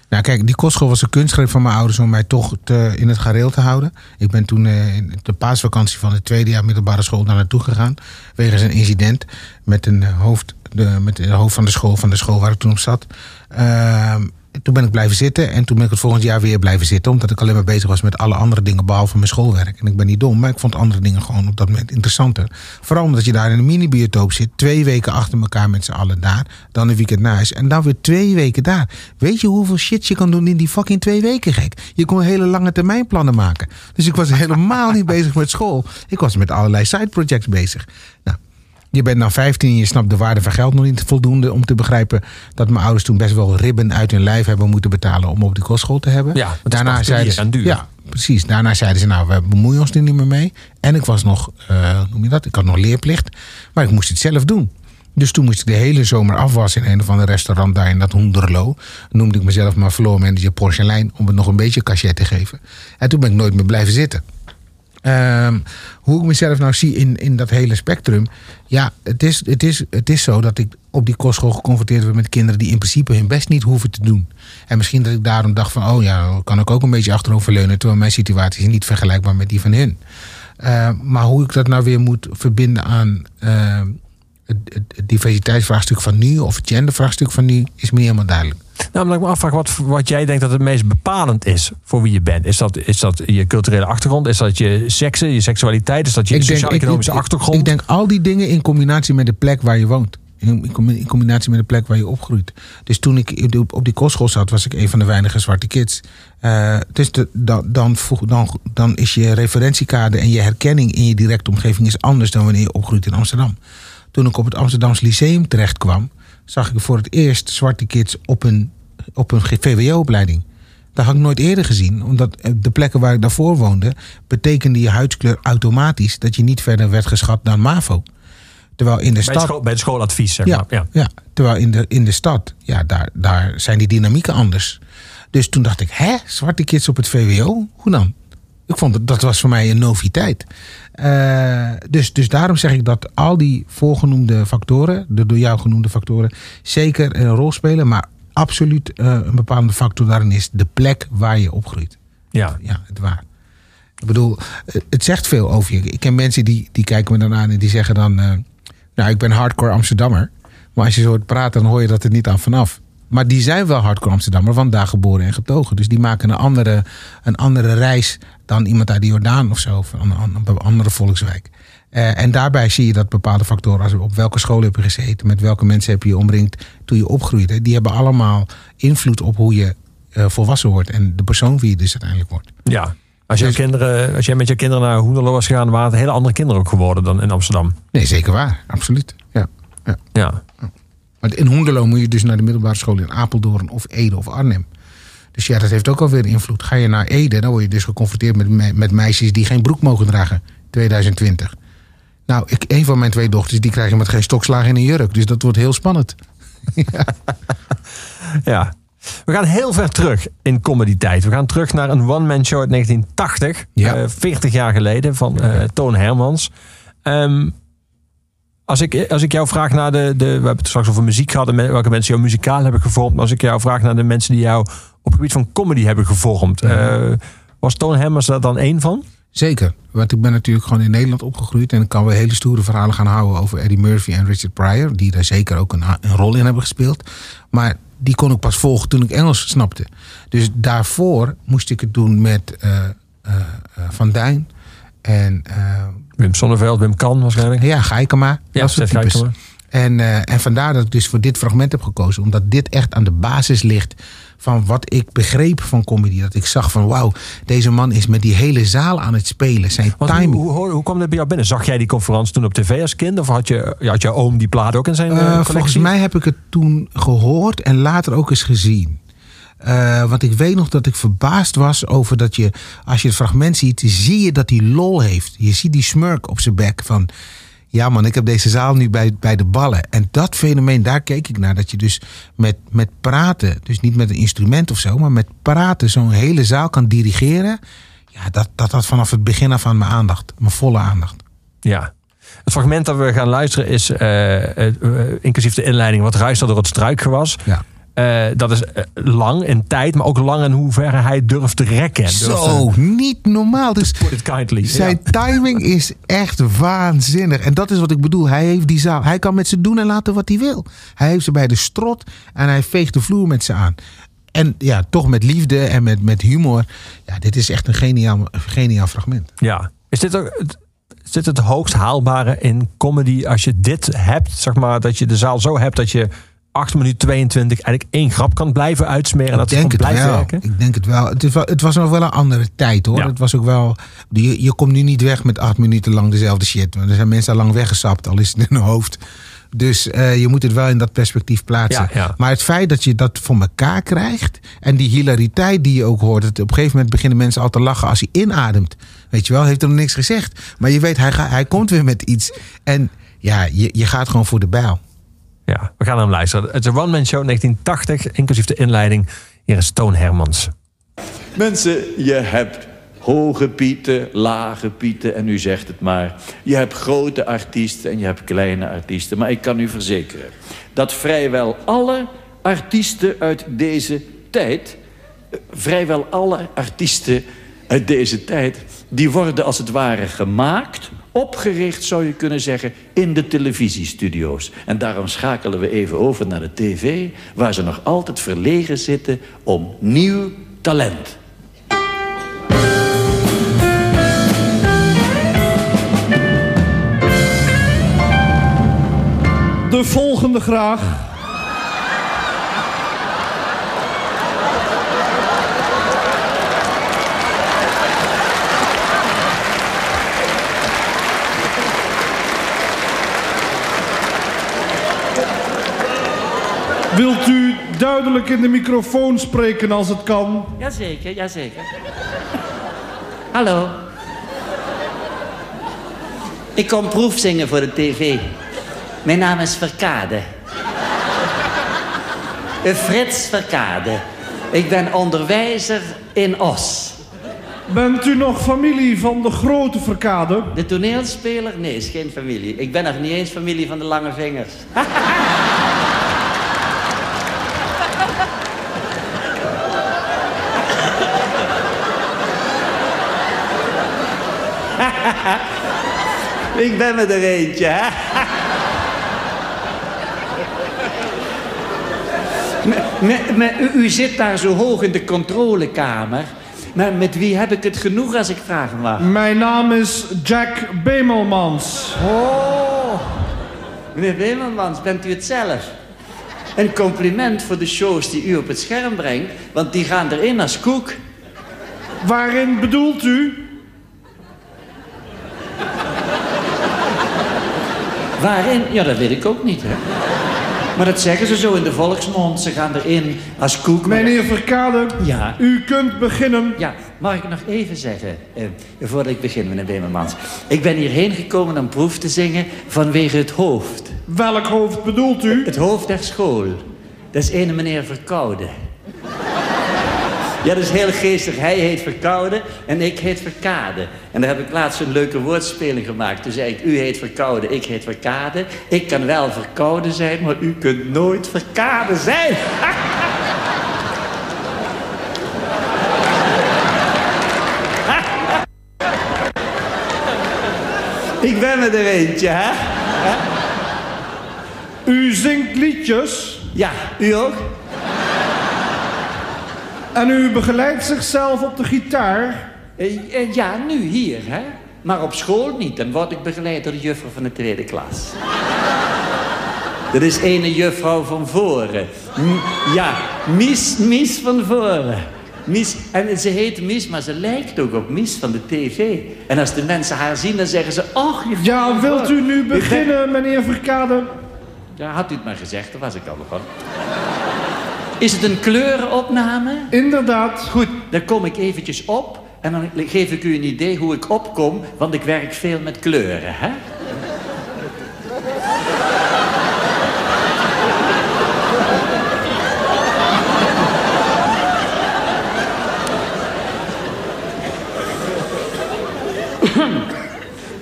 Nou kijk, die kostschool was een kunstgreep van mijn ouders om mij toch te, in het gareel te houden. Ik ben toen eh, in de paasvakantie van het tweede jaar middelbare school daar naartoe gegaan. Wegens een incident met een hoofd, de, met de hoofd van de school, van de school waar ik toen op zat. Ehm, toen ben ik blijven zitten. En toen ben ik het volgend jaar weer blijven zitten. Omdat ik alleen maar bezig was met alle andere dingen. Behalve mijn schoolwerk. En ik ben niet dom. Maar ik vond andere dingen gewoon op dat moment interessanter. Vooral omdat je daar in een mini-biotoop zit. Twee weken achter elkaar met z'n allen daar. Dan een weekend huis. En dan weer twee weken daar. Weet je hoeveel shit je kan doen in die fucking twee weken, gek? Je kon hele lange termijn plannen maken. Dus ik was <laughs> helemaal niet bezig met school. Ik was met allerlei side projects bezig. Nou, je bent dan 15 en je snapt de waarde van geld nog niet voldoende om te begrijpen dat mijn ouders toen best wel ribben uit hun lijf hebben moeten betalen om op die kostschool te hebben. Ja, want het is particulier en duur. ja, precies. Daarna zeiden ze nou, we bemoeien ons er niet meer mee. En ik was nog, hoe noem je dat? Ik had nog leerplicht, maar ik moest het zelf doen. Dus toen moest ik de hele zomer afwassen in een of ander restaurant daar in dat Hoenderlo. Noemde ik mezelf maar floor manager Porcelein om het nog een beetje cachet te geven. En toen ben ik nooit meer blijven zitten. Ehm, hoe ik mezelf nou zie in, in dat hele spectrum. Ja, het is, het, is, het is zo dat ik op die kostschool geconfronteerd werd met kinderen die in principe hun best niet hoeven te doen. En misschien dat ik daarom dacht van, oh ja, kan ik ook een beetje achteroverleunen. Terwijl mijn situatie is niet vergelijkbaar met die van hun. Uh, maar hoe ik dat nou weer moet verbinden aan het, het, het diversiteitsvraagstuk van nu of het gendervraagstuk van nu, is me niet helemaal duidelijk. Nou, omdat ik me afvraag wat, wat jij denkt dat het meest bepalend is voor wie je bent. Is dat, is dat je culturele achtergrond? Is dat je seksen, je seksualiteit? Is dat je sociaal-economische achtergrond? Ik denk al die dingen in combinatie met de plek waar je woont. In, in combinatie met de plek waar je opgroeit. Dus toen ik op die kostschool zat, was ik een van de weinige zwarte kids. Uh, dus de, dan, dan, dan, dan is je referentiekader en je herkenning in je directe omgeving is anders dan wanneer je opgroeit in Amsterdam. Toen ik op het Amsterdamse Lyceum terecht kwam, zag ik voor het eerst zwarte kids op een, op een VWO-opleiding. Dat had ik nooit eerder gezien, omdat de plekken waar ik daarvoor woonde, betekende je huidskleur automatisch dat je niet verder werd geschat dan MAVO. Terwijl in de bij stad. School, bij het schooladvies, zeg ja, maar. Ja. ja. terwijl in de, in de stad, ja, daar, daar zijn die dynamieken anders. Dus toen dacht ik, hè, zwarte kids op het VWO? Hoe dan? Ik vond het, dat was voor mij een noviteit. Uh, dus, dus daarom zeg ik dat al die voorgenoemde factoren, de door jou genoemde factoren, zeker een rol spelen. Maar absoluut uh, een bepaalde factor daarin is de plek waar je opgroeit. Ja, ja het waar. Ik bedoel, het zegt veel over je. Ik ken mensen die, die kijken me dan aan en die zeggen dan... Uh, nou, ik ben hardcore Amsterdammer. Maar als je zo hoort praten, dan hoor je dat er niet aan vanaf. Maar die zijn wel hardcore Amsterdammer, want daar geboren en getogen. Dus die maken een andere, een andere reis dan iemand uit de Jordaan of zo. Of een, een andere volkswijk. Uh, en daarbij zie je dat bepaalde factoren, als op welke school heb je gezeten, met welke mensen heb je je omringd toen je opgroeide, die hebben allemaal invloed op hoe je uh, volwassen wordt en de persoon wie je dus uiteindelijk wordt. Ja, als, dus, kinderen, als jij met je kinderen naar Hoenderlo was gegaan, waren het hele andere kinderen ook geworden dan in Amsterdam. Nee, zeker waar. Absoluut. Ja. ja. ja. Maar in Hoenderlo moet je dus naar de middelbare school in Apeldoorn of Ede of Arnhem. Dus ja, dat heeft ook alweer invloed. Ga je naar Ede, dan word je dus geconfronteerd met, me met meisjes die geen broek mogen dragen. 2020. Nou, ik, een van mijn twee dochters, die krijgen met geen stokslagen in een jurk. Dus dat wordt heel spannend. <laughs> ja. ja. We gaan heel ver terug in comedy-tijd. We gaan terug naar een one-man show uit 1980. Ja. Uh, 40 jaar geleden van uh, Toon Hermans. Um, als ik, als ik jou vraag naar de, de. We hebben het straks over muziek gehad. En welke mensen jou muzikaal hebben gevormd. Maar als ik jou vraag naar de mensen die jou op het gebied van comedy hebben gevormd. Uh, was Toon Hermans daar dan één van? Zeker. Want ik ben natuurlijk gewoon in Nederland opgegroeid. En ik kan wel hele stoere verhalen gaan houden over Eddie Murphy en Richard Pryor. Die daar zeker ook een, een rol in hebben gespeeld. Maar die kon ik pas volgen toen ik Engels snapte. Dus daarvoor moest ik het doen met uh, uh, Van Duin. En Wim Sonneveld, Wim Kan waarschijnlijk. Ja, Geikema. Ja, Seth Geikema. En, uh, en vandaar dat ik dus voor dit fragment heb gekozen. Omdat dit echt aan de basis ligt van wat ik begreep van comedy. Dat ik zag van wauw, deze man is met die hele zaal aan het spelen. Zijn Want timing. Hoe, hoe, hoe kwam dat bij jou binnen? Zag jij die conferentie toen op tv als kind? Of had, je, had jouw oom die plaat ook in zijn uh, collectie? Volgens mij heb ik het toen gehoord en later ook eens gezien. Uh, want ik weet nog dat ik verbaasd was over dat je, als je het fragment ziet, zie je dat hij lol heeft. Je ziet die smurk op zijn bek van, ja man, ik heb deze zaal nu bij, bij de ballen. En dat fenomeen, daar keek ik naar. Dat je dus met, met praten, dus niet met een instrument of zo, maar met praten zo'n hele zaal kan dirigeren. Ja, dat, dat had vanaf het begin af aan mijn aandacht, mijn volle aandacht. Ja, het fragment dat we gaan luisteren is, uh, uh, inclusief de inleiding, wat ruist door het struikgewas. Ja. Uh, dat is lang in tijd, maar ook lang in hoeverre hij durft te rekken. Zo, niet normaal. Dus. Zijn ja. timing is echt waanzinnig. En dat is wat ik bedoel. Hij heeft die zaal. Hij kan met ze doen en laten wat hij wil. Hij heeft ze bij de strot en hij veegt de vloer met ze aan. en ja, toch met liefde en met, met humor. Ja, dit is echt een geniaal, geniaal fragment. Ja. Is dit ook is dit het hoogst haalbare in comedy als je dit hebt? Zeg maar dat je de zaal zo hebt dat je 8 minuten 22 eigenlijk één grap kan blijven uitsmeren. En dat ik denk het blijft wel. werken. Ik denk het wel. Het, is wel. het was nog wel een andere tijd hoor. Ja. Het was ook wel. Je, je komt nu niet weg met acht minuten lang dezelfde shit. Want er zijn mensen al lang weggesapt, al is het in hun hoofd. Dus eh, je moet het wel in dat perspectief plaatsen. Ja, ja. Maar het feit dat je dat voor elkaar krijgt. En die hilariteit die je ook hoort. Dat op een gegeven moment beginnen mensen al te lachen als hij inademt. Weet je wel, heeft er nog niks gezegd. Maar je weet, hij, hij komt weer met iets. En ja, je, je gaat gewoon voor de bijl. Ja, we gaan hem luisteren. Het is een one-man show 1980, inclusief de inleiding. Hier is Toon Hermans. Mensen, je hebt hoge pieten, lage pieten en u zegt het maar. Je hebt grote artiesten en je hebt kleine artiesten. Maar ik kan u verzekeren dat vrijwel alle artiesten uit deze tijd... eh, vrijwel alle artiesten uit deze tijd... die worden als het ware gemaakt, opgericht zou je kunnen zeggen... in de televisiestudio's. En daarom schakelen we even over naar de tv... waar ze nog altijd verlegen zitten om nieuw talent De volgende graag. Wilt u duidelijk in de microfoon spreken als het kan? Jazeker, jazeker. Hallo. Ik kom proefzingen voor de tv. Mijn naam is Verkade. Frits Verkade. Ik ben onderwijzer in Os. Bent u nog familie van de grote verkade? De toneelspeler? Nee, is geen familie. Ik ben nog niet eens familie van de lange vingers. <laughs> Ik ben me er eentje, hè? U, zit daar zo hoog in de controlekamer. Maar met wie heb ik het genoeg als ik vragen mag? Mijn naam is Jack Bemelmans. Oh, meneer Wemelmans, bent u het zelf? Een compliment voor de shows die u op het scherm brengt, want die gaan erin als koek. Waarin bedoelt u? Waarin? Ja, dat weet ik ook niet, hè. Maar dat zeggen ze zo in de volksmond. Ze gaan erin als koek. Meneer Verkade, Ja. u kunt beginnen. Ja, mag ik nog even zeggen, eh, voordat ik begin, meneer Bemermans. Ik ben hierheen gekomen om proef te zingen vanwege het hoofd. Welk hoofd bedoelt u? Het hoofd der school. Dat is ene meneer Verkoude. Ja, dat is heel geestig. Hij heet Verkoude en ik heet Verkade. En daar heb ik laatst een leuke woordspeling gemaakt. Toen zei ik, u heet Verkoude, ik heet Verkade. Ik kan wel verkouden zijn, maar u kunt nooit Verkade zijn. <laughs> ik ben me er eentje, hè? U zingt liedjes Ja, u ook? En u begeleidt zichzelf op de gitaar. Eh, eh, ja, nu hier, hè? Maar op school niet. Dan word ik begeleid door de juffrouw van de tweede klas. Dat is ene juffrouw van voren. M- ja, Mies, Mies van voren. Mies, en ze heet Mies, maar ze lijkt ook op Mies van de tv. En als de mensen haar zien, dan zeggen ze... Och, juffrouw Ja, wilt u Voren." nu beginnen, meneer Verkade? Ja, had u het maar gezegd, dan was ik al begonnen. Is het een kleurenopname? Inderdaad. Goed, dan kom ik eventjes op en dan geef ik u een idee hoe ik opkom, want ik werk veel met kleuren, hè?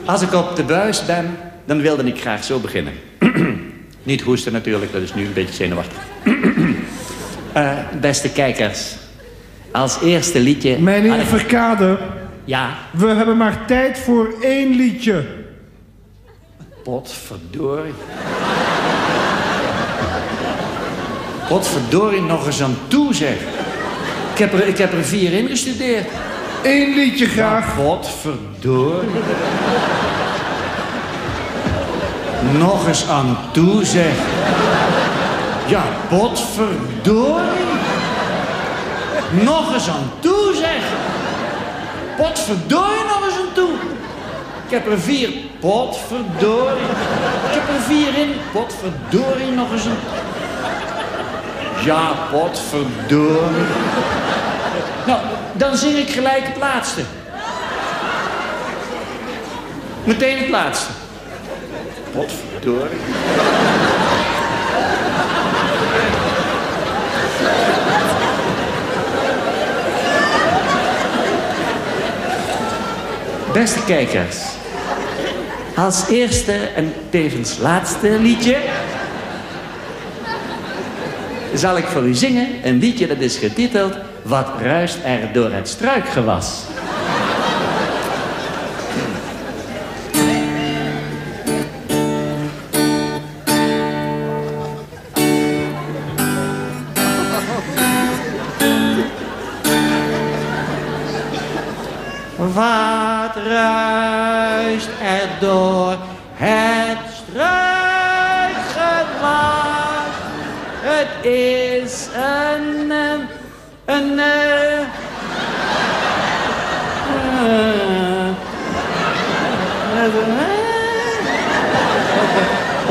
Als ik op de buis ben, dan wilde ik graag zo beginnen. <clears throat> Niet hoesten natuurlijk, dat is nu een beetje zenuwachtig. <clears throat> Eh, beste kijkers, als eerste liedje... Meneer Verkade, Ja, we hebben maar tijd voor één liedje. potverdorie. Potverdorie nog eens aan toe, zeg. Ik heb er, ik heb er vier ingestudeerd. Eén liedje graag. Godverdorie. Nog eens aan toe, zeg. Ja, potverdorie. Nog eens aan toe, zeg. Potverdorie nog eens aan toe. Ik heb er vier. Potverdorie. Ik heb er vier in. Potverdorie nog eens een... Ja, potverdorie. Nou, dan zing ik gelijk het laatste. Meteen het laatste. Potverdorie. Beste kijkers. Als eerste en tevens laatste liedje... zal ik voor u zingen een liedje dat is getiteld... Wat ruist er door het struikgewas? Door het struikgewas? Het is een... eh, een... eh, eh,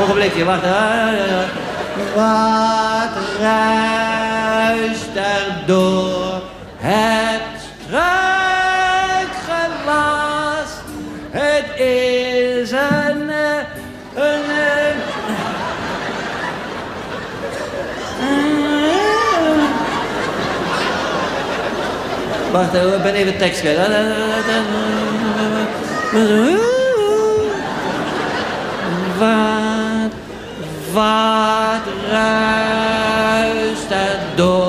Ogenblikje, wacht. Wat ruist er door het Wacht, eh, ik ben even tekst. Wat, wat ruist er door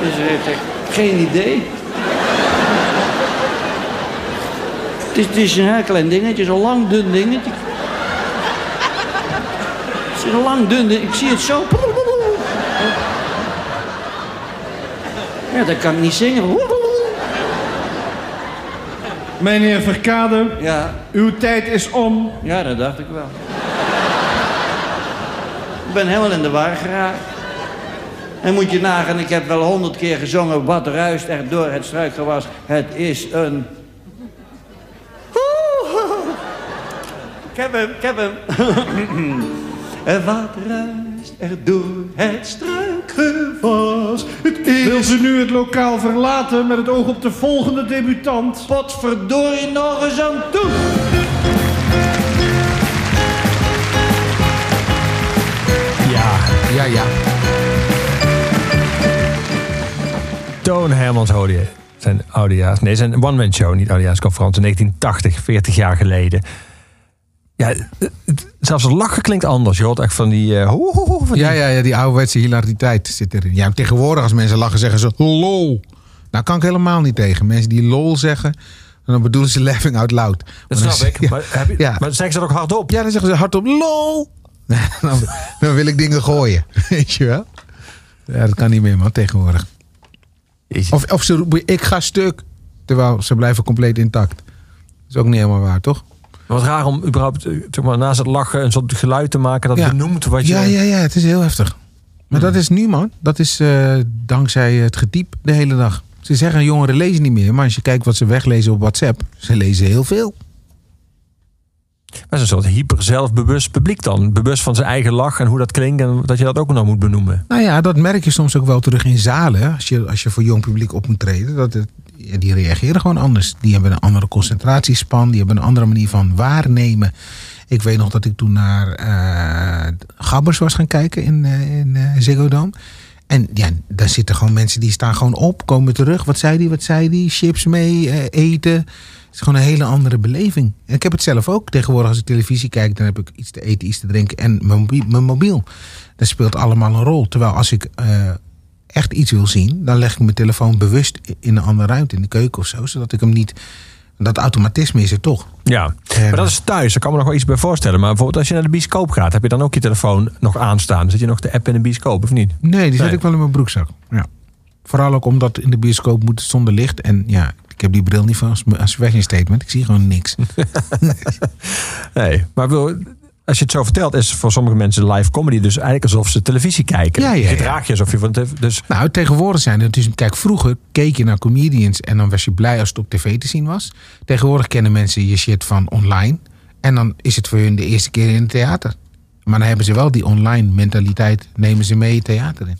Dus heeft echt geen idee. Het is, het is een heel klein dingetje, zo'n lang dun dingetje. Het is een lang dun ding. Ik zie het zo. Ja, dat kan ik niet zingen. Meneer Verkade, Ja, uw tijd is om. ja, dat dacht ik wel. Ik ben helemaal in de war geraakt. En moet je nagaan, ik heb wel honderd keer gezongen... Wat ruist er door het struikgewas? Het is een... Ik heb hem, ik heb hem. En wat ruist er door het struikgewas? Het is... Wil ze nu het lokaal verlaten met het oog op de volgende debutant? Potverdorie nog eens aan toe. Ja, Ja, ja. Toon Hermans Hodier. Zijn oudejaars. Nee, zijn one-man show, niet oudejaarsconferentie. 1980, 40 jaar geleden. Ja, zelfs het lachen klinkt anders. Je hoort echt van die... eh, van die- Ja, ja, ja, die ouderwetse hilariteit zit erin. Ja, tegenwoordig als mensen lachen zeggen ze lol. Nou kan ik helemaal niet tegen. Mensen die lol zeggen, dan bedoelen ze laughing out loud. Dat dan- snap ik. Ja, Maar, heb je, Ja. maar zeggen ze dat ook hardop? ja, dan zeggen ze hardop lol. <laughs> dan, dan wil ik dingen gooien. <laughs> Weet je wel? Ja, dat kan niet meer man, tegenwoordig. Of, of ze roepen ik ga stuk. Terwijl ze blijven compleet intact. Dat is ook niet helemaal waar, toch? Wat raar om überhaupt eh, zeg maar, naast het lachen een soort geluid te maken dat Ja. benoemt wat je... Ja, ja, ja, het is heel heftig. Maar dat is nu, man. Dat is eh, dankzij het gediep de hele dag. Ze zeggen jongeren lezen niet meer. Maar als je kijkt wat ze weglezen op WhatsApp, ze lezen heel veel. Dat is een soort hyper zelfbewust publiek dan. Bewust van zijn eigen lach en hoe dat klinkt en dat je dat ook nog moet benoemen. Nou ja, dat merk je soms ook wel terug in zalen. Als je, als je voor jong publiek op moet treden. Dat die reageren gewoon anders. Die hebben een andere concentratiespan. Die hebben een andere manier van waarnemen. Ik weet nog dat ik toen naar eh, Gabbers was gaan kijken in, eh, in eh. En ja, daar zitten gewoon mensen die staan gewoon op, komen terug. Wat zei die, wat zei die? Chips mee, eten. Het is gewoon een hele andere beleving. En ik heb het zelf ook. Tegenwoordig als ik televisie kijk, dan heb ik iets te eten, iets te drinken en mijn mobiel. Dat speelt allemaal een rol. Terwijl als ik eh, echt iets wil zien, dan leg ik mijn telefoon bewust in een andere ruimte, in de keuken of zo. Zodat ik hem niet... Dat automatisme is er toch. Ja, maar dat is thuis. Daar kan me nog wel iets bij voorstellen. Maar bijvoorbeeld als je naar de bioscoop gaat, heb je dan ook je telefoon nog aanstaan? Zit je nog de app in de bioscoop of niet? Nee, die zet Nee. ik wel in mijn broekzak. Ja. Vooral ook omdat in de bioscoop moet het zonder licht. En ja, ik heb die bril niet van als, fashion statement. Ik zie gewoon niks. <laughs> Nee, maar wil, als je het zo vertelt, is voor sommige mensen live comedy dus eigenlijk alsof ze televisie kijken. Ja, ja, Je gedraag je alsof je van tv dus Nou, tegenwoordig zijn er dus... Kijk, vroeger keek je naar comedians en dan was je blij als het op tv te zien was. Tegenwoordig kennen mensen je shit van online. En dan is het voor hun de eerste keer in het theater. Maar dan hebben ze wel die online mentaliteit, nemen ze mee het theater in.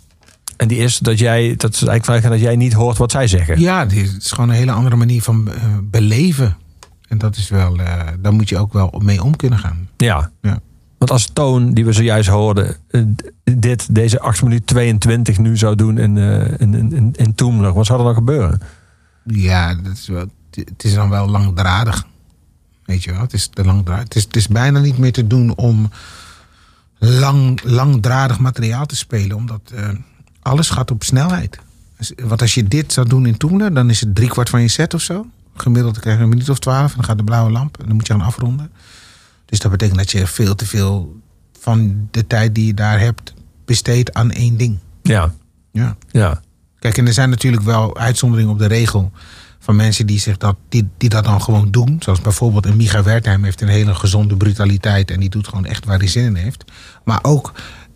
En die is dat jij, dat is eigenlijk dat jij niet hoort wat zij zeggen. Ja, dit is gewoon een hele andere manier van eh, beleven. En dat is wel, eh daar moet je ook wel mee om kunnen gaan. Ja. Ja. Want als toon die we zojuist hoorden, eh, dit, deze 8 minuten 22 nu zou doen in, in, in, in, Toemler, wat zou er dan gebeuren? Ja, dat is wel, het is dan wel langdradig. Weet je wel, het is te langdradig. Het is, het is bijna niet meer te doen om lang, langdradig materiaal te spelen, omdat alles gaat op snelheid. Dus, Want als je dit zou doen in Toemler, dan is het driekwart van je set of zo. Gemiddeld krijg je een minuut of twaalf en dan gaat de blauwe lamp en dan moet je gaan afronden. Dus dat betekent dat je veel te veel van de tijd die je daar hebt besteedt aan één ding. Ja. Ja. Ja. Kijk, en er zijn natuurlijk wel uitzonderingen op de regel. Van mensen die, zich dat, die, die dat dan gewoon doen. Zoals bijvoorbeeld een Micha Wertheim heeft een hele gezonde brutaliteit. En die doet gewoon echt waar hij zin in heeft. Maar ook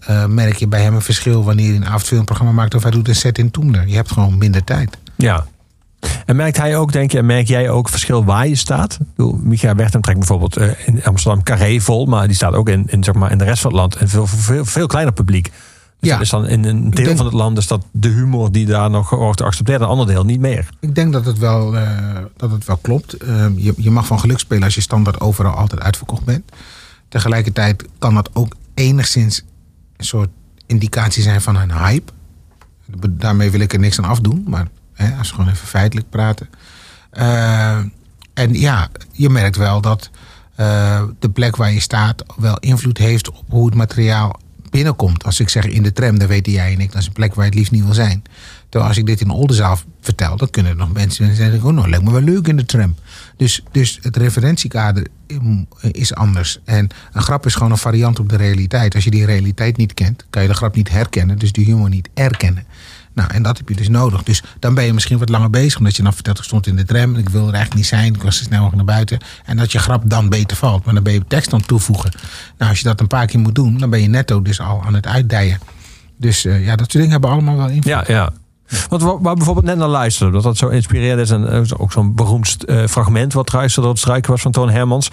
eh, merk je bij hem een verschil wanneer hij een avondfilmprogramma maakt. Of hij doet een set in Toemler. Je hebt gewoon minder tijd. Ja. En merkt hij ook, denk je, en merk jij ook verschil waar je staat? Ik bedoel, Micha Wertheim trekt bijvoorbeeld eh, in Amsterdam Carré vol, maar die staat ook in, in, zeg maar, in de rest van het land. En veel, veel, veel kleiner publiek. Dus Ja. dat is dan in een deel denk- van het land is dat de humor die daar nog wordt geaccepteerd, een ander deel niet meer. Ik denk dat het wel, eh, dat het wel klopt. Eh, je, je mag van geluk spelen als je standaard overal altijd uitverkocht bent. Tegelijkertijd kan dat ook enigszins een soort indicatie zijn van een hype. Daarmee wil ik er niks aan afdoen, maar hè, als we gewoon even feitelijk praten. Eh, en ja, je merkt wel dat eh, de plek waar je staat wel invloed heeft op hoe het materiaal binnenkomt. Als ik zeg in de tram, dan weten jij en ik, dat is een plek waar je het liefst niet wil zijn. Terwijl als ik dit in Oldenzaal vertel, dan kunnen er nog mensen zeggen: Oh, nou, lijkt me wel leuk in de tram. Dus, dus het referentiekader is anders. En een grap is gewoon een variant op de realiteit. Als je die realiteit niet kent, kan je de grap niet herkennen, dus die humor niet erkennen. Nou, en dat heb je dus nodig. Dus dan ben je misschien wat langer bezig, omdat je dan vertelt: ik stond in de tram, ik wilde er eigenlijk niet zijn, ik was te snel mogelijk naar buiten. En dat je grap dan beter valt. Maar dan ben je tekst aan het toevoegen. Nou, als je dat een paar keer moet doen, dan ben je netto dus al aan het uitdijen. Dus eh, ja, dat soort dingen hebben allemaal wel invloed. Ja, ja. Want waar bijvoorbeeld net naar luisteren, dat dat zo inspirerend is. En eh, ook zo'n beroemd eh, fragment wat luisterde door het struiken was van Toon Hermans.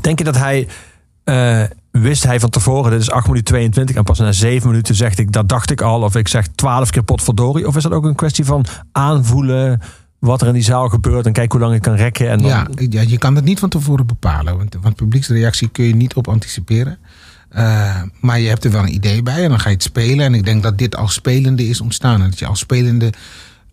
Denk je dat hij, eh, wist hij van tevoren, dit is 8 minuten 22 en pas na 7 minuten zegt ik, dat dacht ik al. Of ik zeg 12 keer potverdorie. Of is dat ook een kwestie van aanvoelen wat er in die zaal gebeurt en kijken hoe lang ik kan rekken. En Ja, ja, je kan het niet van tevoren bepalen. Want, want publieksreactie kun je niet op anticiperen. Eh, maar je hebt er wel een idee bij en dan ga je het spelen. En ik denk dat dit als spelende is ontstaan. Dat je als spelende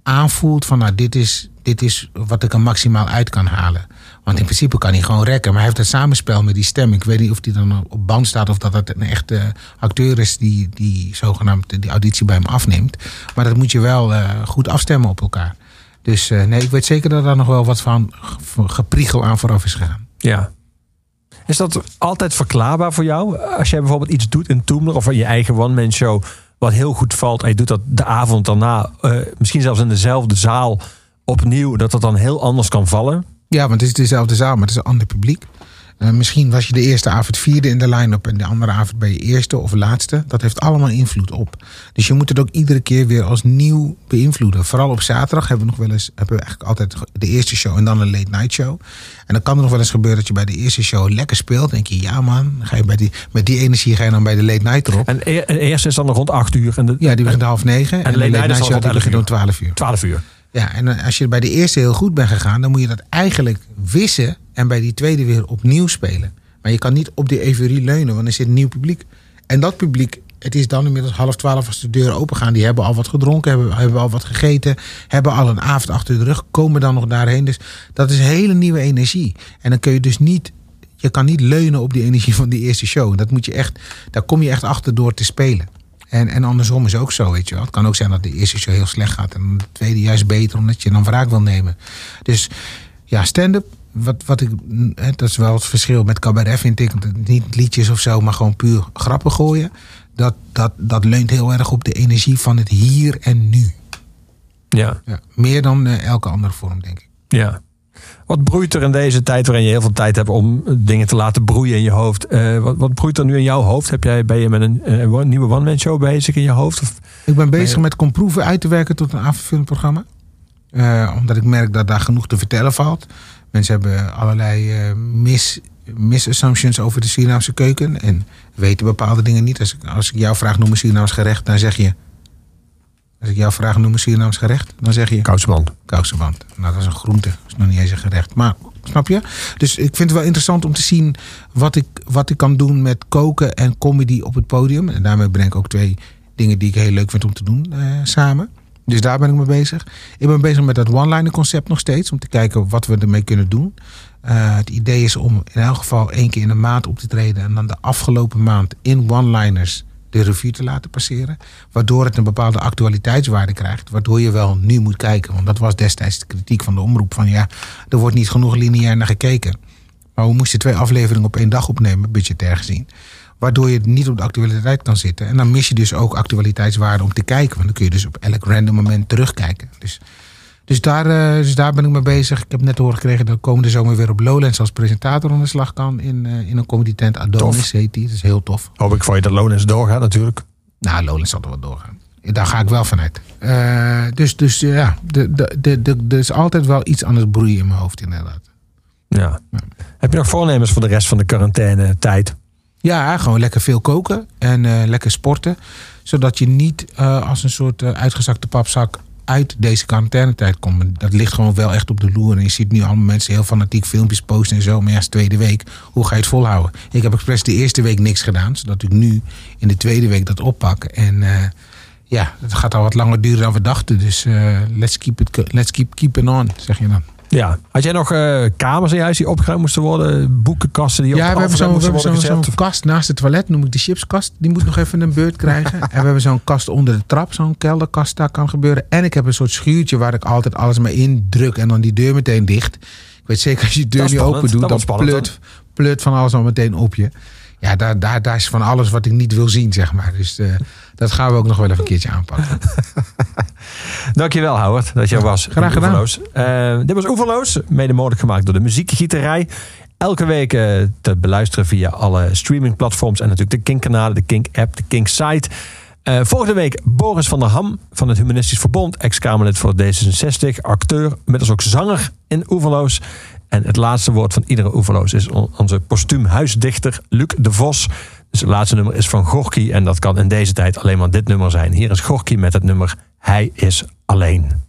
aanvoelt van nou, dit is, dit is wat ik er maximaal uit kan halen. Want in principe kan hij gewoon rekken. Maar hij heeft het samenspel met die stem. Ik weet niet of die dan op band staat of dat het een echte acteur is die, die zogenaamd die auditie bij hem afneemt. Maar dat moet je wel eh, goed afstemmen op elkaar. Dus eh, nee, ik weet zeker dat daar nog wel wat van ge- gepriegel aan vooraf is gegaan. Ja. Is dat altijd verklaarbaar voor jou? Als jij bijvoorbeeld iets doet in Toemler of in je eigen one-man show... wat heel goed valt en je doet dat de avond daarna... eh, misschien zelfs in dezelfde zaal opnieuw... dat dat dan heel anders kan vallen? Ja, want het is dezelfde zaal, maar het is een ander publiek. Eh, misschien was je de eerste avond vierde in de line-up en de andere avond ben je eerste of laatste. Dat heeft allemaal invloed op. Dus je moet het ook iedere keer weer als nieuw beïnvloeden. Vooral op zaterdag hebben we nog wel eens, hebben we eigenlijk altijd de eerste show en dan een late night show. En dan kan er nog wel eens gebeuren dat je bij de eerste show lekker speelt. denk je, ja man, ga je bij die, met die energie ga je dan bij de late night erop. En e- eerst is dan nog rond 8 uur. En de, Ja, die begint half negen. En, de de late late night night show rond die 11 begint om twaalf uur. 12 uur. Ja, en eh, als je bij de eerste heel goed bent gegaan, dan moet je dat eigenlijk wissen en bij die tweede weer opnieuw spelen. Maar je kan niet op die euforie leunen, want er zit een nieuw publiek. En dat publiek, het is dan inmiddels half twaalf als de deuren open gaan. Die hebben al wat gedronken, hebben, hebben al wat gegeten, hebben al een avond achter de rug, komen dan nog daarheen. Dus dat is hele nieuwe energie. En dan kun je dus niet, je kan niet leunen op die energie van die eerste show. Dat moet je echt, daar kom je echt achter door te spelen. En, en andersom is ook zo, weet je wel. Het kan ook zijn dat de eerste show heel slecht gaat en de tweede juist beter, omdat je dan wraak wil nemen. Dus ja, stand-up, wat, wat ik, hè, dat is wel het verschil met cabaret, vind ik. Niet liedjes of zo, maar gewoon puur grappen gooien. Dat, dat, dat leunt heel erg op de energie van het hier en nu. Ja. Ja, meer dan eh, elke andere vorm, denk ik. Ja. Wat broeit er in deze tijd waarin je heel veel tijd hebt om dingen te laten broeien in je hoofd? Eh, wat, wat broeit er nu in jouw hoofd? Heb jij, ben je met een eh, nieuwe one-man show bezig in je hoofd? Of? Ik ben bezig met comproeven uit te werken tot een avondfilmprogramma. Eh, omdat ik merk dat daar genoeg te vertellen valt. Mensen hebben allerlei mis, misassumptions over de Surinaamse keuken. En weten bepaalde dingen niet. Als ik, als ik jou vraag noem een Surinaams gerecht, dan zeg je... Als ik jou vraag noem een Surinaams gerecht, dan zeg je... Kousenband. Kousenband. Nou, dat is een groente. Dat is nog niet eens een gerecht. Maar, snap je? Dus ik vind het wel interessant om te zien wat ik, wat ik kan doen met koken en comedy op het podium. En daarmee breng ik ook twee dingen die ik heel leuk vind om te doen eh, samen. Dus daar ben ik mee bezig. Ik ben bezig met dat one-liner concept nog steeds. Om te kijken wat we ermee kunnen doen. Eh, het idee is om in elk geval één keer in de maand op te treden. En dan de afgelopen maand in one-liners de revue te laten passeren. Waardoor het een bepaalde actualiteitswaarde krijgt. Waardoor je wel nu moet kijken. Want dat was destijds de kritiek van de omroep. Van ja, er wordt niet genoeg lineair naar gekeken. Maar we moesten twee afleveringen op één dag opnemen, budgetair gezien. Waardoor je niet op de actualiteit kan zitten. En dan mis je dus ook actualiteitswaarde om te kijken. Want dan kun je dus op elk random moment terugkijken. Dus, dus, daar, eh, dus daar ben ik mee bezig. Ik heb net horen gekregen dat ik komende zomer weer op Lowlands als presentator aan de slag kan. In, eh, in een comedy tent. Adonis Tof. heet die. Dat is heel tof. Hoop ik voor je dat Lonens doorgaat natuurlijk. Nou, Lowlands zal er wel doorgaan. Daar ga ik wel vanuit. Eh, dus dus ja, er is altijd wel iets aan het broeien in mijn hoofd inderdaad. Ja. Heb je nog voornemens voor de rest van de quarantaine tijd? Ja, gewoon lekker veel koken en lekker sporten. Zodat je niet als een soort uitgezakte papzak uit deze quarantainetijd komt. Dat ligt gewoon wel echt op de loer. En je ziet nu allemaal mensen heel fanatiek filmpjes posten en zo. Maar ja, is tweede week. Hoe ga je het volhouden? Ik heb expres de eerste week niks gedaan. Zodat ik nu in de tweede week dat oppak. En eh, ja, het gaat al wat langer duren dan we dachten. Dus eh, let's, keep it, let's keep keeping on, zeg je dan. Ja. Had jij nog eh, kamers in huis die opgeruimd moesten worden? Boekenkasten die Ja, op we hebben zo'n zo'n kast naast het toilet, noem ik de chipskast. Die moet nog even een beurt krijgen. <laughs> en we hebben zo'n kast onder de trap, zo'n kelderkast, daar kan gebeuren. En ik heb een soort schuurtje waar ik altijd alles maar in druk en dan die deur meteen dicht. Ik weet zeker als je de deur niet open doet, dan pleurt, pleurt van alles al meteen op je. Ja, daar, daar, daar is van alles wat ik niet wil zien, zeg maar. Dus eh, dat gaan we ook nog wel even een keertje aanpakken. <laughs> Dankjewel, Howard, dat je was. graag gedaan. Eh, dit was Oeverloos, mede mogelijk gemaakt door de muziekgieterij. Elke week eh, te beluisteren via alle streamingplatforms en natuurlijk de Kink-kanalen, de Kink-app, de Kink-site. Volgende week Boris van der Ham van het Humanistisch Verbond, ex-Kamerlid voor D66, acteur, inmiddels ook zanger in Oeverloos. En het laatste woord van iedere Oeverloos is on- onze postuum huisdichter Luc de Vos. Dus het laatste nummer is van Gorky en dat kan in deze tijd alleen maar dit nummer zijn. Hier is Gorky met het nummer Hij is alleen.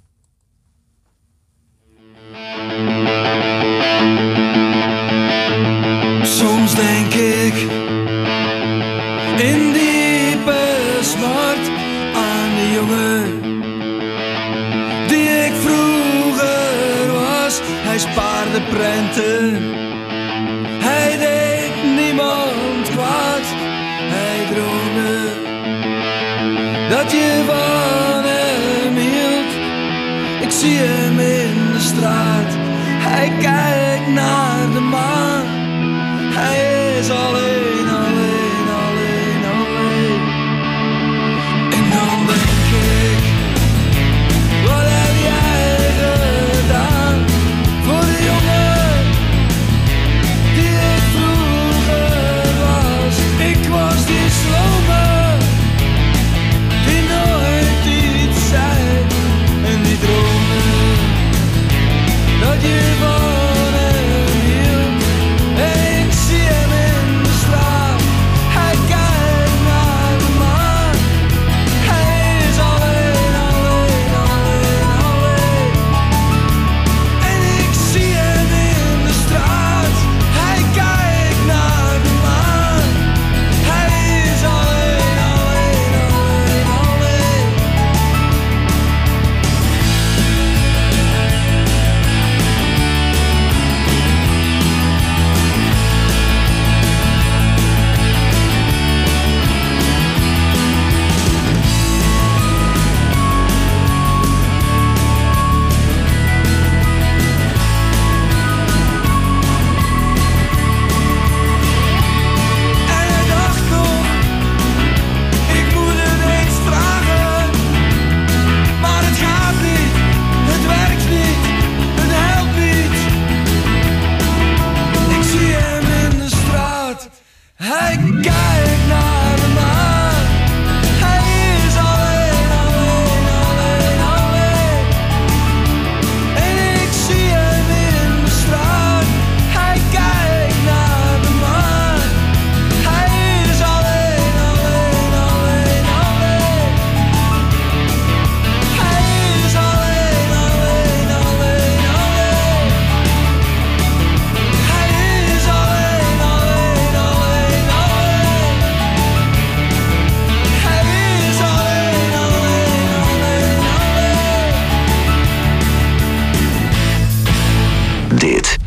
Hij deed niemand kwaad. Hij droomde dat je van hem hield. Ik zie hem in de straat, hij kijkt naar de maan. Hij is alleen,